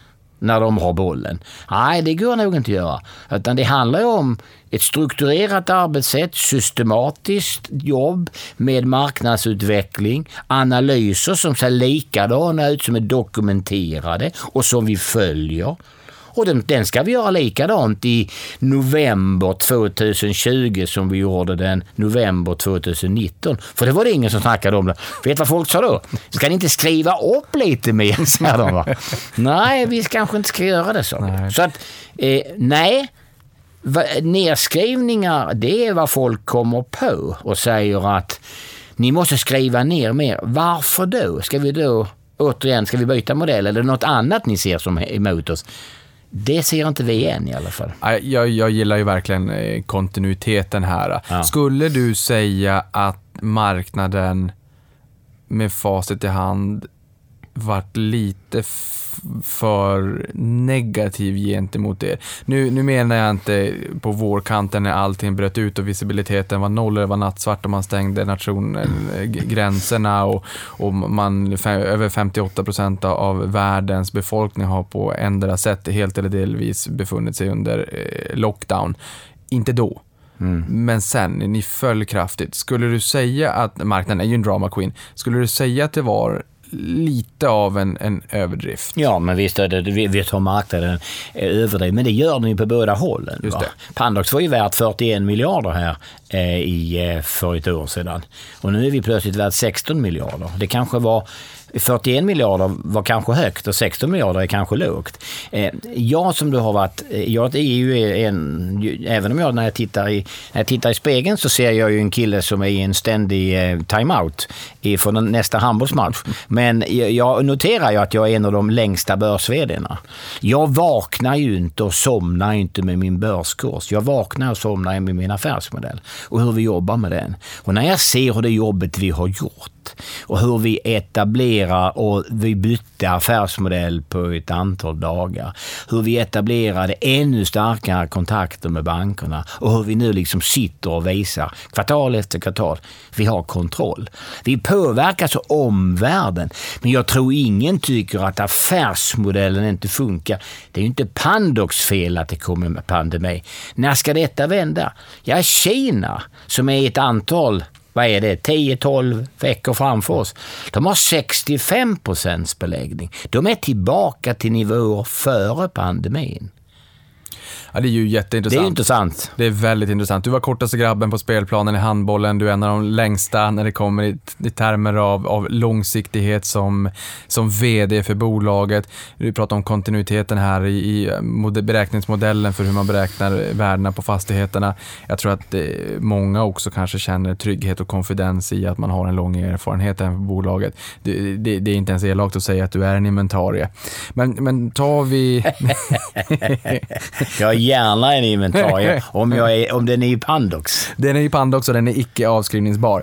[SPEAKER 4] när de har bollen. Nej, det går nog inte att göra. Utan det handlar ju om ett strukturerat arbetssätt, systematiskt jobb med marknadsutveckling, analyser som ser likadana ut, som är dokumenterade och som vi följer. Och den, den ska vi göra likadant i november 2020 som vi gjorde den november 2019. För det var det ingen som snackade om det. Vet vad folk sa då? Ska ni inte skriva upp lite mer? Sa de, va? Nej, vi kanske inte ska göra det så. Nej. Så att, eh, nej. Nedskrivningar, det är vad folk kommer på och säger att ni måste skriva ner mer. Varför då? Ska vi då återigen, ska vi byta modell eller något annat ni ser som är emot oss? Det ser inte vi än i alla fall.
[SPEAKER 3] Jag, jag gillar ju verkligen eh, kontinuiteten här. Ja. Skulle du säga att marknaden med facit i hand varit lite för negativ gentemot er. Nu, nu menar jag inte på vårkanten när allting bröt ut och visibiliteten var noll, det var nattsvart och man stängde nationen, gränserna och, och man, över 58 procent av världens befolkning har på ändra sätt helt eller delvis befunnit sig under eh, lockdown. Inte då. Mm. Men sen, ni föll kraftigt. Skulle du säga att, marknaden är ju en drama queen, skulle du säga att det var lite av en, en överdrift.
[SPEAKER 4] Ja, men visst är det, vi, tar marknaden överdriven, men det gör den ju på båda hållen. Just det. Pandox var ju värt 41 miljarder här eh, i, eh, för ett år sedan. Och nu är vi plötsligt värt 16 miljarder. Det kanske var 41 miljarder var kanske högt och 16 miljarder är kanske lågt. Eh, jag som du har varit, eh, jag är ju en, även om jag när jag tittar i, när jag tittar i spegeln så ser jag ju en kille som är i en ständig eh, timeout från nästa handbollsmatch. Men jag noterar ju att jag är en av de längsta börs Jag vaknar ju inte och somnar inte med min börskurs. Jag vaknar och somnar med min affärsmodell och hur vi jobbar med den. Och när jag ser hur det jobbet vi har gjort och hur vi etablerar och vi bytte affärsmodell på ett antal dagar. Hur vi etablerade ännu starkare kontakter med bankerna och hur vi nu liksom sitter och visar kvartal efter kvartal. Vi har kontroll. Vi påverkas av omvärlden, men jag tror ingen tycker att affärsmodellen inte funkar. Det är ju inte Pandox fel att det kommer med pandemi. När ska detta vända? Ja, Kina, som är ett antal vad är det, 10-12 veckor framför oss. De har 65 procents beläggning. De är tillbaka till nivåer före pandemin.
[SPEAKER 3] Ja, det är ju jätteintressant.
[SPEAKER 4] Det är intressant.
[SPEAKER 3] Det är väldigt intressant. Du var kortaste grabben på spelplanen i handbollen. Du är en av de längsta när det kommer i, i termer av, av långsiktighet som, som VD för bolaget. Du pratar om kontinuiteten här i, i beräkningsmodellen för hur man beräknar värdena på fastigheterna. Jag tror att det, många också kanske känner trygghet och konfidens i att man har en lång erfarenhet även på bolaget. Det, det, det är inte ens elakt att säga att du är en inventarie. Men, men tar vi...
[SPEAKER 4] jag gärna en inventarie om, jag är, om den är i Pandox.
[SPEAKER 3] Den är i Pandox och den är icke avskrivningsbar.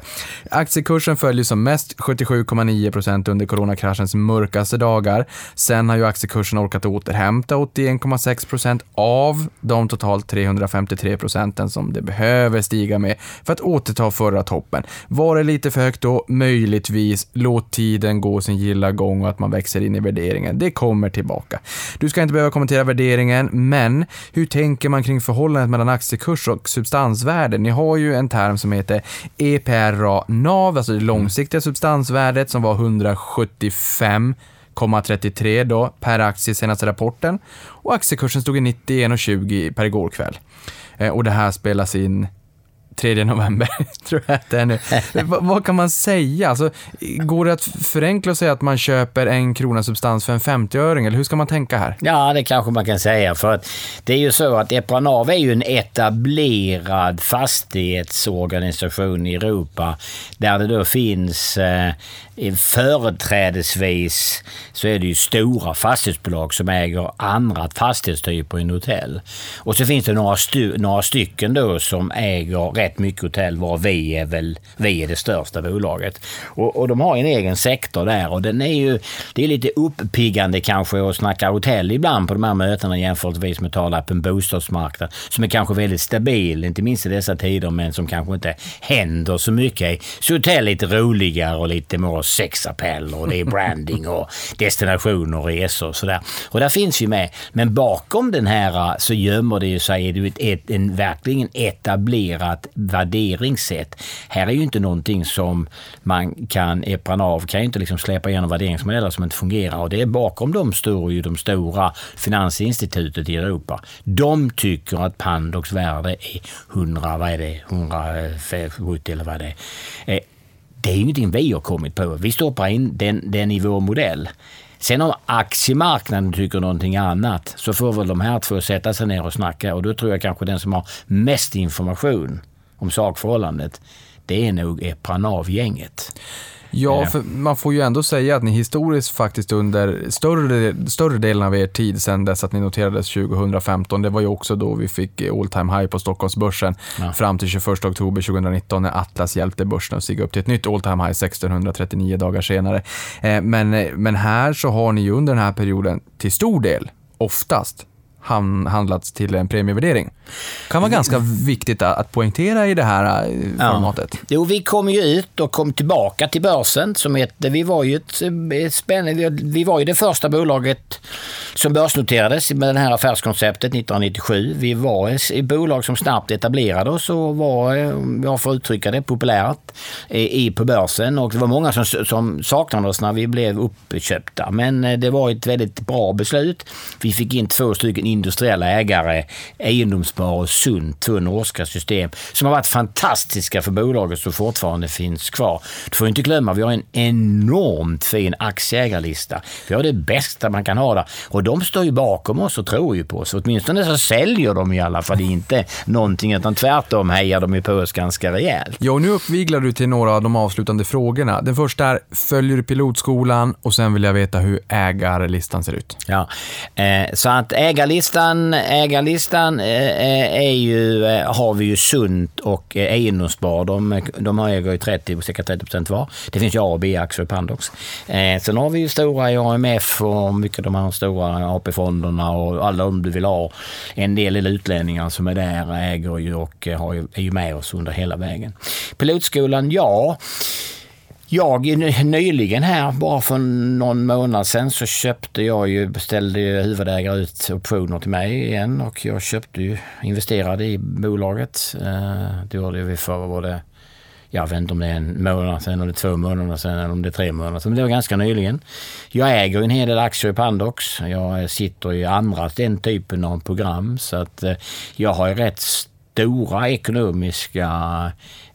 [SPEAKER 3] Aktiekursen följer som mest 77,9% under coronakraschens mörkaste dagar. Sen har ju aktiekursen orkat återhämta 81,6% av de totalt 353 procenten som det behöver stiga med för att återta förra toppen. Var det lite för högt då? Möjligtvis. Låt tiden gå sin gilla gång och att man växer in i värderingen. Det kommer tillbaka. Du ska inte behöva kommentera värderingen, men hur tänker man kring förhållandet mellan aktiekurs och substansvärde? Ni har ju en term som heter EPRA-NAV, alltså det långsiktiga mm. substansvärdet som var 175,33 då per aktie senaste rapporten och aktiekursen stod i 91,20 per igår kväll. Eh, och det här spelas in 3 november, tror jag att det är nu. Vad kan man säga? Alltså, går det att förenkla och säga att man köper en krona substans för en 50-öring, eller hur ska man tänka här?
[SPEAKER 4] Ja, det kanske man kan säga. För att det är ju så att Epranav är ju en etablerad fastighetsorganisation i Europa där det då finns eh, företrädesvis så är det ju stora fastighetsbolag som äger andra fastighetstyper än hotell. Och så finns det några, stu, några stycken då som äger rätt mycket hotell var vi är väl vi är det största bolaget. Och, och de har en egen sektor där och den är ju, det är lite uppiggande kanske att snacka hotell ibland på de här mötena jämfört med att tala på en bostadsmarknad som är kanske väldigt stabil, inte minst i dessa tider, men som kanske inte händer så mycket. Så hotell är lite roligare och lite mer sexappell och det är branding och destinationer och resor och sådär. Och där finns ju med. Men bakom den här äh, så gömmer det ju sig ett, ett, en verkligen etablerat värderingssätt. Här är ju inte någonting som man kan, Epranav kan ju inte liksom släppa igenom värderingsmodeller som inte fungerar och det är bakom dem står ju de stora finansinstitutet i Europa. De tycker att Pandox värde är 100, vad är det, 170 eh, eller vad det är. Eh, det är ingenting vi har kommit på. Vi stoppar in den, den i vår modell. Sen om aktiemarknaden tycker någonting annat så får väl de här två sätta sig ner och snacka och då tror jag kanske den som har mest information om sakförhållandet det är nog Epranav-gänget.
[SPEAKER 3] Ja, för man får ju ändå säga att ni historiskt faktiskt under större, större delen av er tid sedan dess att ni noterades 2015, det var ju också då vi fick all time high på Stockholmsbörsen ja. fram till 21 oktober 2019 när Atlas hjälpte börsen att stiga upp till ett nytt all time high 1639 dagar senare. Eh, men, men här så har ni ju under den här perioden till stor del, oftast, handlats till en premievärdering. kan vara ganska viktigt att poängtera i det här eh, formatet. Ja.
[SPEAKER 4] Jo, vi kom ju ut och kom tillbaka till börsen som ett, vi var ju ett, spännande, vi var ju det första bolaget som börsnoterades med det här affärskonceptet 1997. Vi var ett bolag som snabbt etablerade oss och var, eh, jag får uttrycka det, populärt i, på börsen och det var många som, som saknade oss när vi blev uppköpta. Men eh, det var ett väldigt bra beslut. Vi fick in två stycken industriella ägare, Egendomsspar och Sunt, två norska system som har varit fantastiska för bolaget som fortfarande finns kvar. Du får inte glömma, vi har en enormt fin aktieägarlista. Vi har det bästa man kan ha där och de står ju bakom oss och tror ju på oss. Åtminstone så säljer de i alla fall inte någonting utan tvärtom hejar de ju på oss ganska rejält.
[SPEAKER 3] Ja, och nu uppviglar du till några av de avslutande frågorna. Den första är, följer du pilotskolan? Och sen vill jag veta hur ägarlistan ser ut.
[SPEAKER 4] Ja, eh, så att ägarlistan ägarlistan, ägarlistan eh, eh, är ju, eh, har vi ju Sunt och Egendomsspar. De, de äger ju 30, cirka 30 procent var. Det finns ju A och B-aktier i Pandox. Sen har vi ju stora i AMF och mycket av de här stora AP-fonderna och alla de du vill ha. En del utlänningar som är där äger ju och har ju, är ju med oss under hela vägen. Pilotskolan, ja. Jag nyligen här, bara för någon månad sedan, så köpte jag ju, beställde huvudägare ut optioner till mig igen och jag köpte ju, investerade i bolaget. Eh, det gjorde vi för, var det, jag vet inte om det är en månad sedan, om det är två månader sedan eller om det är tre månader sedan, men det var ganska nyligen. Jag äger en hel del aktier i Pandox. Jag sitter i andra den typen av program så att eh, jag har ju rätt stora ekonomiska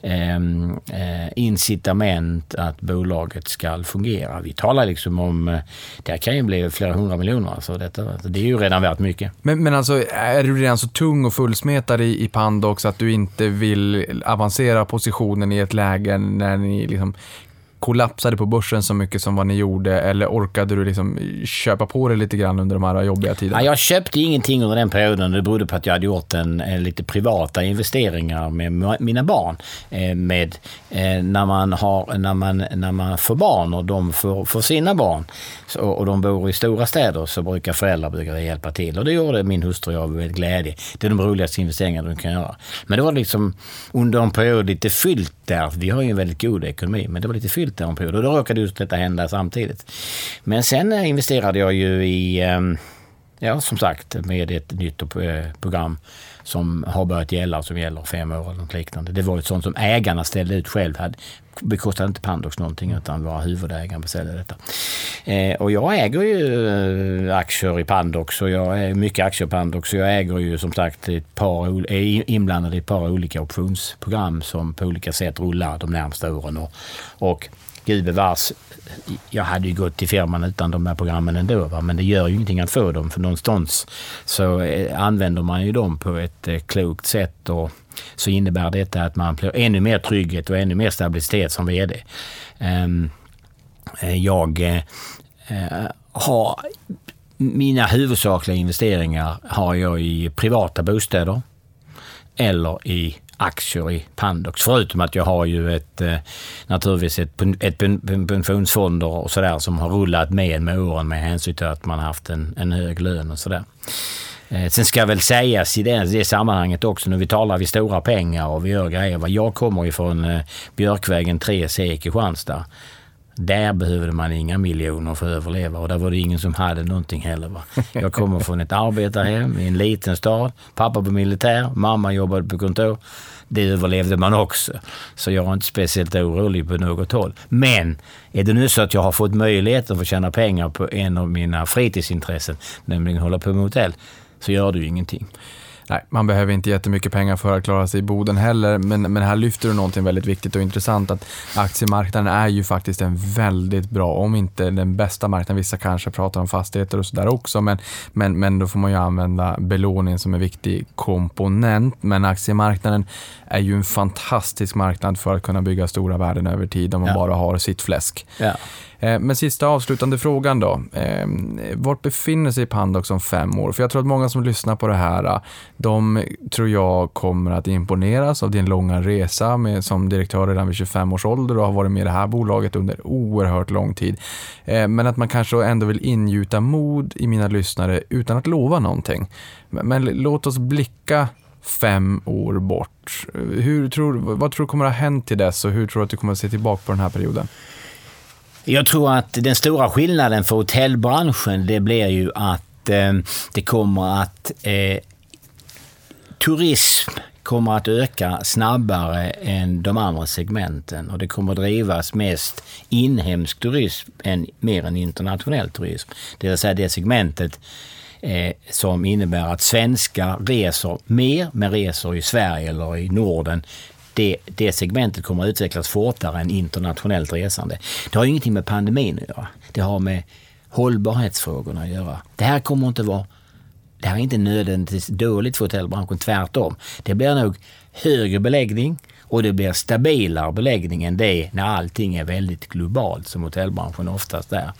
[SPEAKER 4] ehm, eh, incitament att bolaget ska fungera. Vi talar liksom om, eh, det här kan ju bli flera hundra miljoner. Alltså detta, alltså, det är ju redan värt mycket.
[SPEAKER 3] Men, men alltså, är du redan så tung och fullsmetad i, i Pandox att du inte vill avancera positionen i ett läge när ni liksom kollapsade på börsen så mycket som vad ni gjorde eller orkade du liksom köpa på det lite grann under de här jobbiga tiderna?
[SPEAKER 4] Ja, jag köpte ingenting under den perioden. Det berodde på att jag hade gjort en, en lite privata investeringar med mina barn. Eh, med, eh, när, man har, när, man, när man får barn och de får, får sina barn så, och de bor i stora städer så brukar föräldrar brukar hjälpa till. Och det gjorde min hustru och jag med glädje. Det är de roligaste investeringarna du kan göra. Men det var liksom under en period lite fyllt där. Vi har ju en väldigt god ekonomi, men det var lite fyllt lite om period och då råkade just detta hända samtidigt. Men sen eh, investerade jag ju i ehm, Ja, som sagt, med ett nytt eh, program som har börjat gälla och som gäller fem år eller något liknande. Det var ett sånt som ägarna ställde ut själv. Hade, bekostade inte Pandox någonting utan var huvudägaren beställde detta. Eh, och jag äger ju eh, aktier i Pandox och jag är mycket aktier i Pandox och jag äger ju som sagt ett par, är inblandad i ett par olika optionsprogram som på olika sätt rullar de närmsta åren. Och, och Gudbevars, jag hade ju gått till firman utan de här programmen ändå. Va? Men det gör ju ingenting att få dem för någonstans så eh, använder man ju dem på ett eh, klokt sätt och så innebär detta att man får ännu mer trygghet och ännu mer stabilitet som VD. Ehm, eh, jag har mina huvudsakliga investeringar har jag i privata bostäder eller i aktier i Pandox. Förutom att jag har ju ett, eh, naturligtvis ett, ett pensionsfonder och sådär som har rullat med med åren med hänsyn till att man haft en, en hög lön och sådär. Eh, sen ska väl sägas i det, det sammanhanget också, när vi talar vi stora pengar och vi gör grejer. Jag kommer ju från eh, Björkvägen 3C i Kristianstad. Där behövde man inga miljoner för att överleva och där var det ingen som hade någonting heller. Va? Jag kommer från ett arbetarhem i en liten stad. Pappa var militär, mamma jobbade på kontor. Det överlevde man också. Så jag är inte speciellt orolig på något håll. Men är det nu så att jag har fått möjlighet att få tjäna pengar på en av mina fritidsintressen, nämligen hålla på med hotell, så gör det ju ingenting.
[SPEAKER 3] Nej, man behöver inte jättemycket pengar för att klara sig i Boden heller, men, men här lyfter du någonting väldigt viktigt och intressant att aktiemarknaden är ju faktiskt en väldigt bra, om inte den bästa marknaden, vissa kanske pratar om fastigheter och sådär också, men, men, men då får man ju använda belåning som en viktig komponent. Men aktiemarknaden är ju en fantastisk marknad för att kunna bygga stora värden över tid om man ja. bara har sitt fläsk. Ja. Eh, men sista avslutande frågan då. Ehm, vart befinner sig Pandox om fem år? För jag tror att många som lyssnar på det här, eh, de tror jag kommer att imponeras av din långa resa med, som direktör redan vid 25 års ålder och har varit med i det här bolaget under oerhört lång tid. Eh, men att man kanske ändå vill ingjuta mod i mina lyssnare utan att lova någonting. Men låt oss blicka fem år bort. Hur tror, vad tror du kommer att ha hänt till dess och hur tror du att du kommer att se tillbaka på den här perioden?
[SPEAKER 4] Jag tror att den stora skillnaden för hotellbranschen det blir ju att eh, det kommer att eh, turism kommer att öka snabbare än de andra segmenten och det kommer att drivas mest inhemsk turism än mer än internationell turism. Det vill säga det segmentet eh, som innebär att svenskar reser mer, men reser i Sverige eller i Norden det, det segmentet kommer att utvecklas fortare än internationellt resande. Det har ingenting med pandemin att göra. Det har med hållbarhetsfrågorna att göra. Det här kommer inte vara det här är inte nödvändigtvis dåligt för hotellbranschen, tvärtom. Det blir nog högre beläggning, och det blir stabilare beläggning än det när allting är väldigt globalt som hotellbranschen oftast är.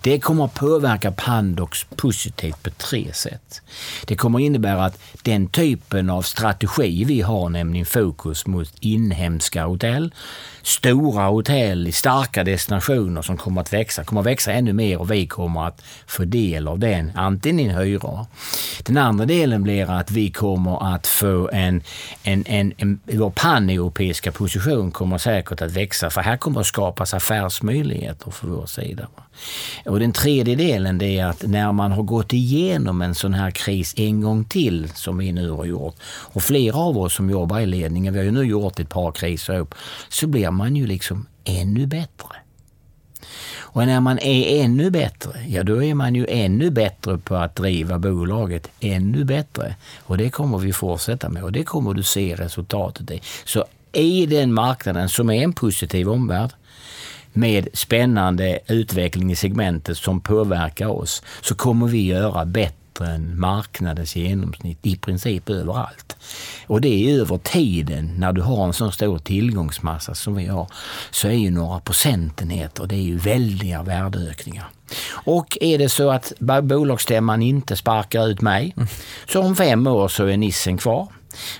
[SPEAKER 4] Det kommer att påverka Pandox positivt på tre sätt. Det kommer innebära att den typen av strategi vi har, nämligen fokus mot inhemska hotell, stora hotell i starka destinationer som kommer att växa, kommer att växa ännu mer och vi kommer att få del av den, antingen i hyror. Den andra delen blir att vi kommer att få en, en, en, en vår paneuropeiska position kommer säkert att växa för här kommer att skapas affärsmöjligheter för vår sida. Och den tredje delen det är att när man har gått igenom en sån här kris en gång till som vi nu har gjort och flera av oss som jobbar i ledningen, vi har ju nu gjort ett par kriser upp, så blir man ju liksom ännu bättre. Och när man är ännu bättre, ja då är man ju ännu bättre på att driva bolaget ännu bättre. Och det kommer vi fortsätta med och det kommer du se resultatet i. Så i den marknaden som är en positiv omvärld, med spännande utveckling i segmentet som påverkar oss, så kommer vi göra bättre än marknadens genomsnitt i princip överallt. Och det är över tiden, när du har en så stor tillgångsmassa som vi har, så är ju några procentenheter, det är ju väldiga värdeökningar. Och är det så att bolagsstämman inte sparkar ut mig, så om fem år så är nissen kvar.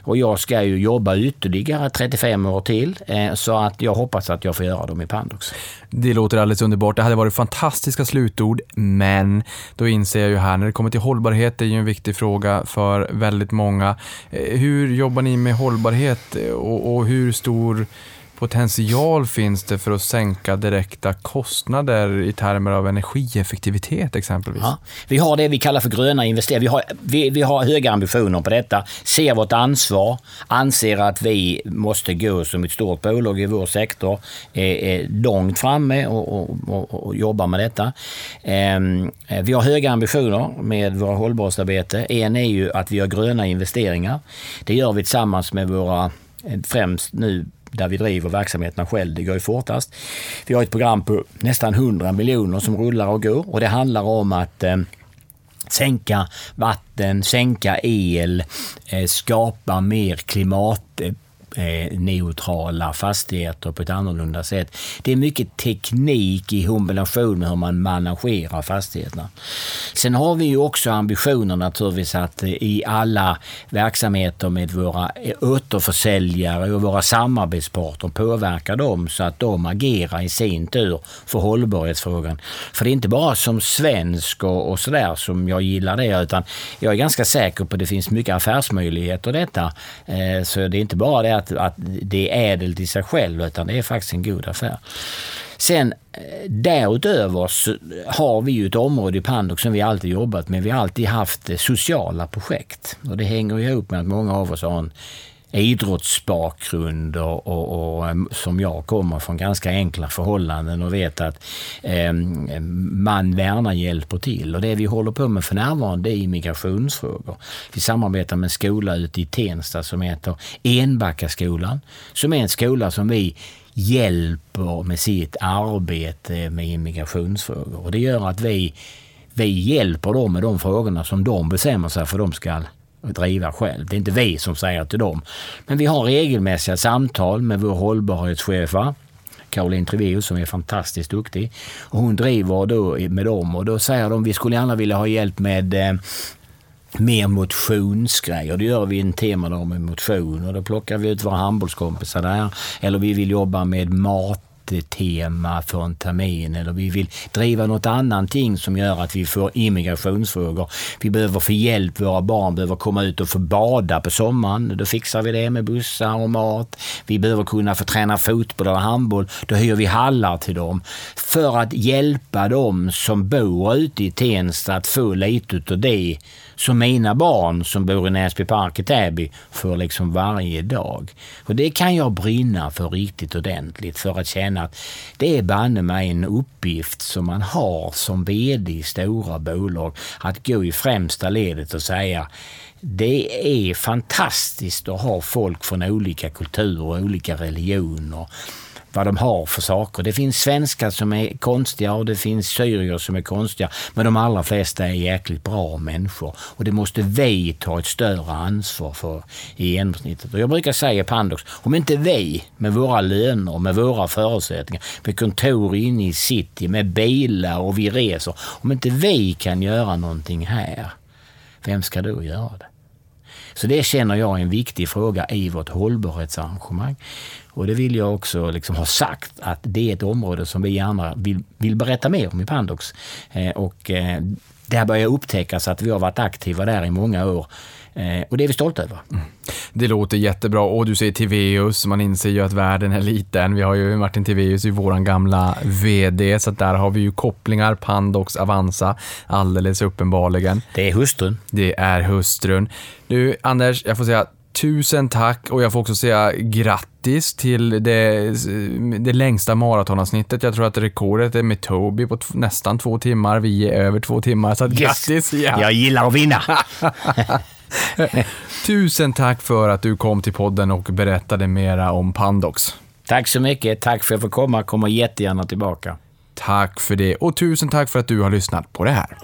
[SPEAKER 4] Och jag ska ju jobba ytterligare 35 år till, eh, så att jag hoppas att jag får göra dem i Pandox.
[SPEAKER 3] Det låter alldeles underbart. Det hade varit fantastiska slutord, men då inser jag ju här, när det kommer till hållbarhet, det är ju en viktig fråga för väldigt många. Eh, hur jobbar ni med hållbarhet eh, och, och hur stor potential finns det för att sänka direkta kostnader i termer av energieffektivitet exempelvis?
[SPEAKER 4] Ja, vi har det vi kallar för gröna investeringar. Vi har, vi, vi har höga ambitioner på detta, ser vårt ansvar, anser att vi måste gå som ett stort bolag i vår sektor, är, är långt framme och, och, och, och jobbar med detta. Ehm, vi har höga ambitioner med våra hållbarhetsarbete. En är ju att vi har gröna investeringar. Det gör vi tillsammans med våra eh, främst nu där vi driver verksamheterna själv. Det går ju fortast. Vi har ett program på nästan 100 miljoner som rullar och går och det handlar om att eh, sänka vatten, sänka el, eh, skapa mer klimat eh, Eh, neutrala fastigheter på ett annorlunda sätt. Det är mycket teknik i kombination med hur man managerar fastigheterna. Sen har vi ju också ambitioner naturligtvis att eh, i alla verksamheter med våra eh, återförsäljare och våra samarbetspartner påverka dem så att de agerar i sin tur för hållbarhetsfrågan. För det är inte bara som svensk och, och sådär som jag gillar det utan jag är ganska säker på att det finns mycket affärsmöjligheter i detta. Så det är inte bara det att, att det är ädelt i sig själv, utan det är faktiskt en god affär. Sen eh, därutöver så har vi ju ett område i Pandox som vi alltid jobbat med. Vi har alltid haft eh, sociala projekt och det hänger ihop med att många av oss har en idrottsbakgrund och, och, och, eh, som jag kommer från ganska enkla förhållanden och vet att eh, man värnar hjälper till. Och det vi håller på med för närvarande är immigrationsfrågor. Vi samarbetar med en skola ute i Tensta som heter Enbackaskolan, som är en skola som vi hjälper med sitt arbete med immigrationsfrågor. Och det gör att vi, vi hjälper dem med de frågorna som de bestämmer sig för att de ska driva själv. Det är inte vi som säger till dem. Men vi har regelmässiga samtal med vår hållbarhetschef Caroline Trevius som är fantastiskt duktig. Och hon driver då med dem och då säger de vi skulle gärna vilja ha hjälp med eh, mer motionsgrejer. Det gör vi en temadag med motion och då plockar vi ut våra handbollskompisar där. Eller vi vill jobba med mat tema för en termin eller vi vill driva något annat ting som gör att vi får immigrationsfrågor. Vi behöver få hjälp, våra barn behöver komma ut och få bada på sommaren. Då fixar vi det med bussar och mat. Vi behöver kunna få träna fotboll eller handboll. Då hyr vi hallar till dem för att hjälpa dem som bor ute i Tensta att få lite av det som mina barn som bor i Näsby Park i Täby får liksom varje dag. Och det kan jag brinna för riktigt ordentligt för att känna att det är banne mig en uppgift som man har som VD i stora bolag att gå i främsta ledet och säga det är fantastiskt att ha folk från olika kulturer och olika religioner vad de har för saker. Det finns svenskar som är konstiga och det finns syrier som är konstiga. Men de allra flesta är jäkligt bra människor. Och det måste vi ta ett större ansvar för i genomsnittet. Och jag brukar säga Pandox, om inte vi med våra löner, med våra förutsättningar, med kontor inne i city, med bilar och vi reser. Om inte vi kan göra någonting här, vem ska då göra det? Så det känner jag är en viktig fråga i vårt hållbarhetsarrangemang. Och det vill jag också liksom ha sagt att det är ett område som vi gärna vill, vill berätta mer om i Pandox. Eh, och eh, där börjar upptäckas att vi har varit aktiva där i många år. Eh, och det är vi stolta över. Mm.
[SPEAKER 3] Det låter jättebra. Och du säger Tiveus, man inser ju att världen är liten. Vi har ju Martin Tiveus, vår gamla VD, så där har vi ju kopplingar, Pandox, Avanza, alldeles uppenbarligen.
[SPEAKER 4] Det är hustrun.
[SPEAKER 3] Det är hustrun. Du, Anders, jag får säga Tusen tack och jag får också säga grattis till det, det längsta maratonavsnittet. Jag tror att rekordet är med Toby på nästan två timmar. Vi är över två timmar, så yes. grattis!
[SPEAKER 4] Ja. Jag gillar att vinna!
[SPEAKER 3] Tusen tack för att du kom till podden och berättade mera om Pandox.
[SPEAKER 4] Tack så mycket. Tack för att jag får komma. Kommer jättegärna tillbaka.
[SPEAKER 3] Tack för det och tusen tack för att du har lyssnat på det här.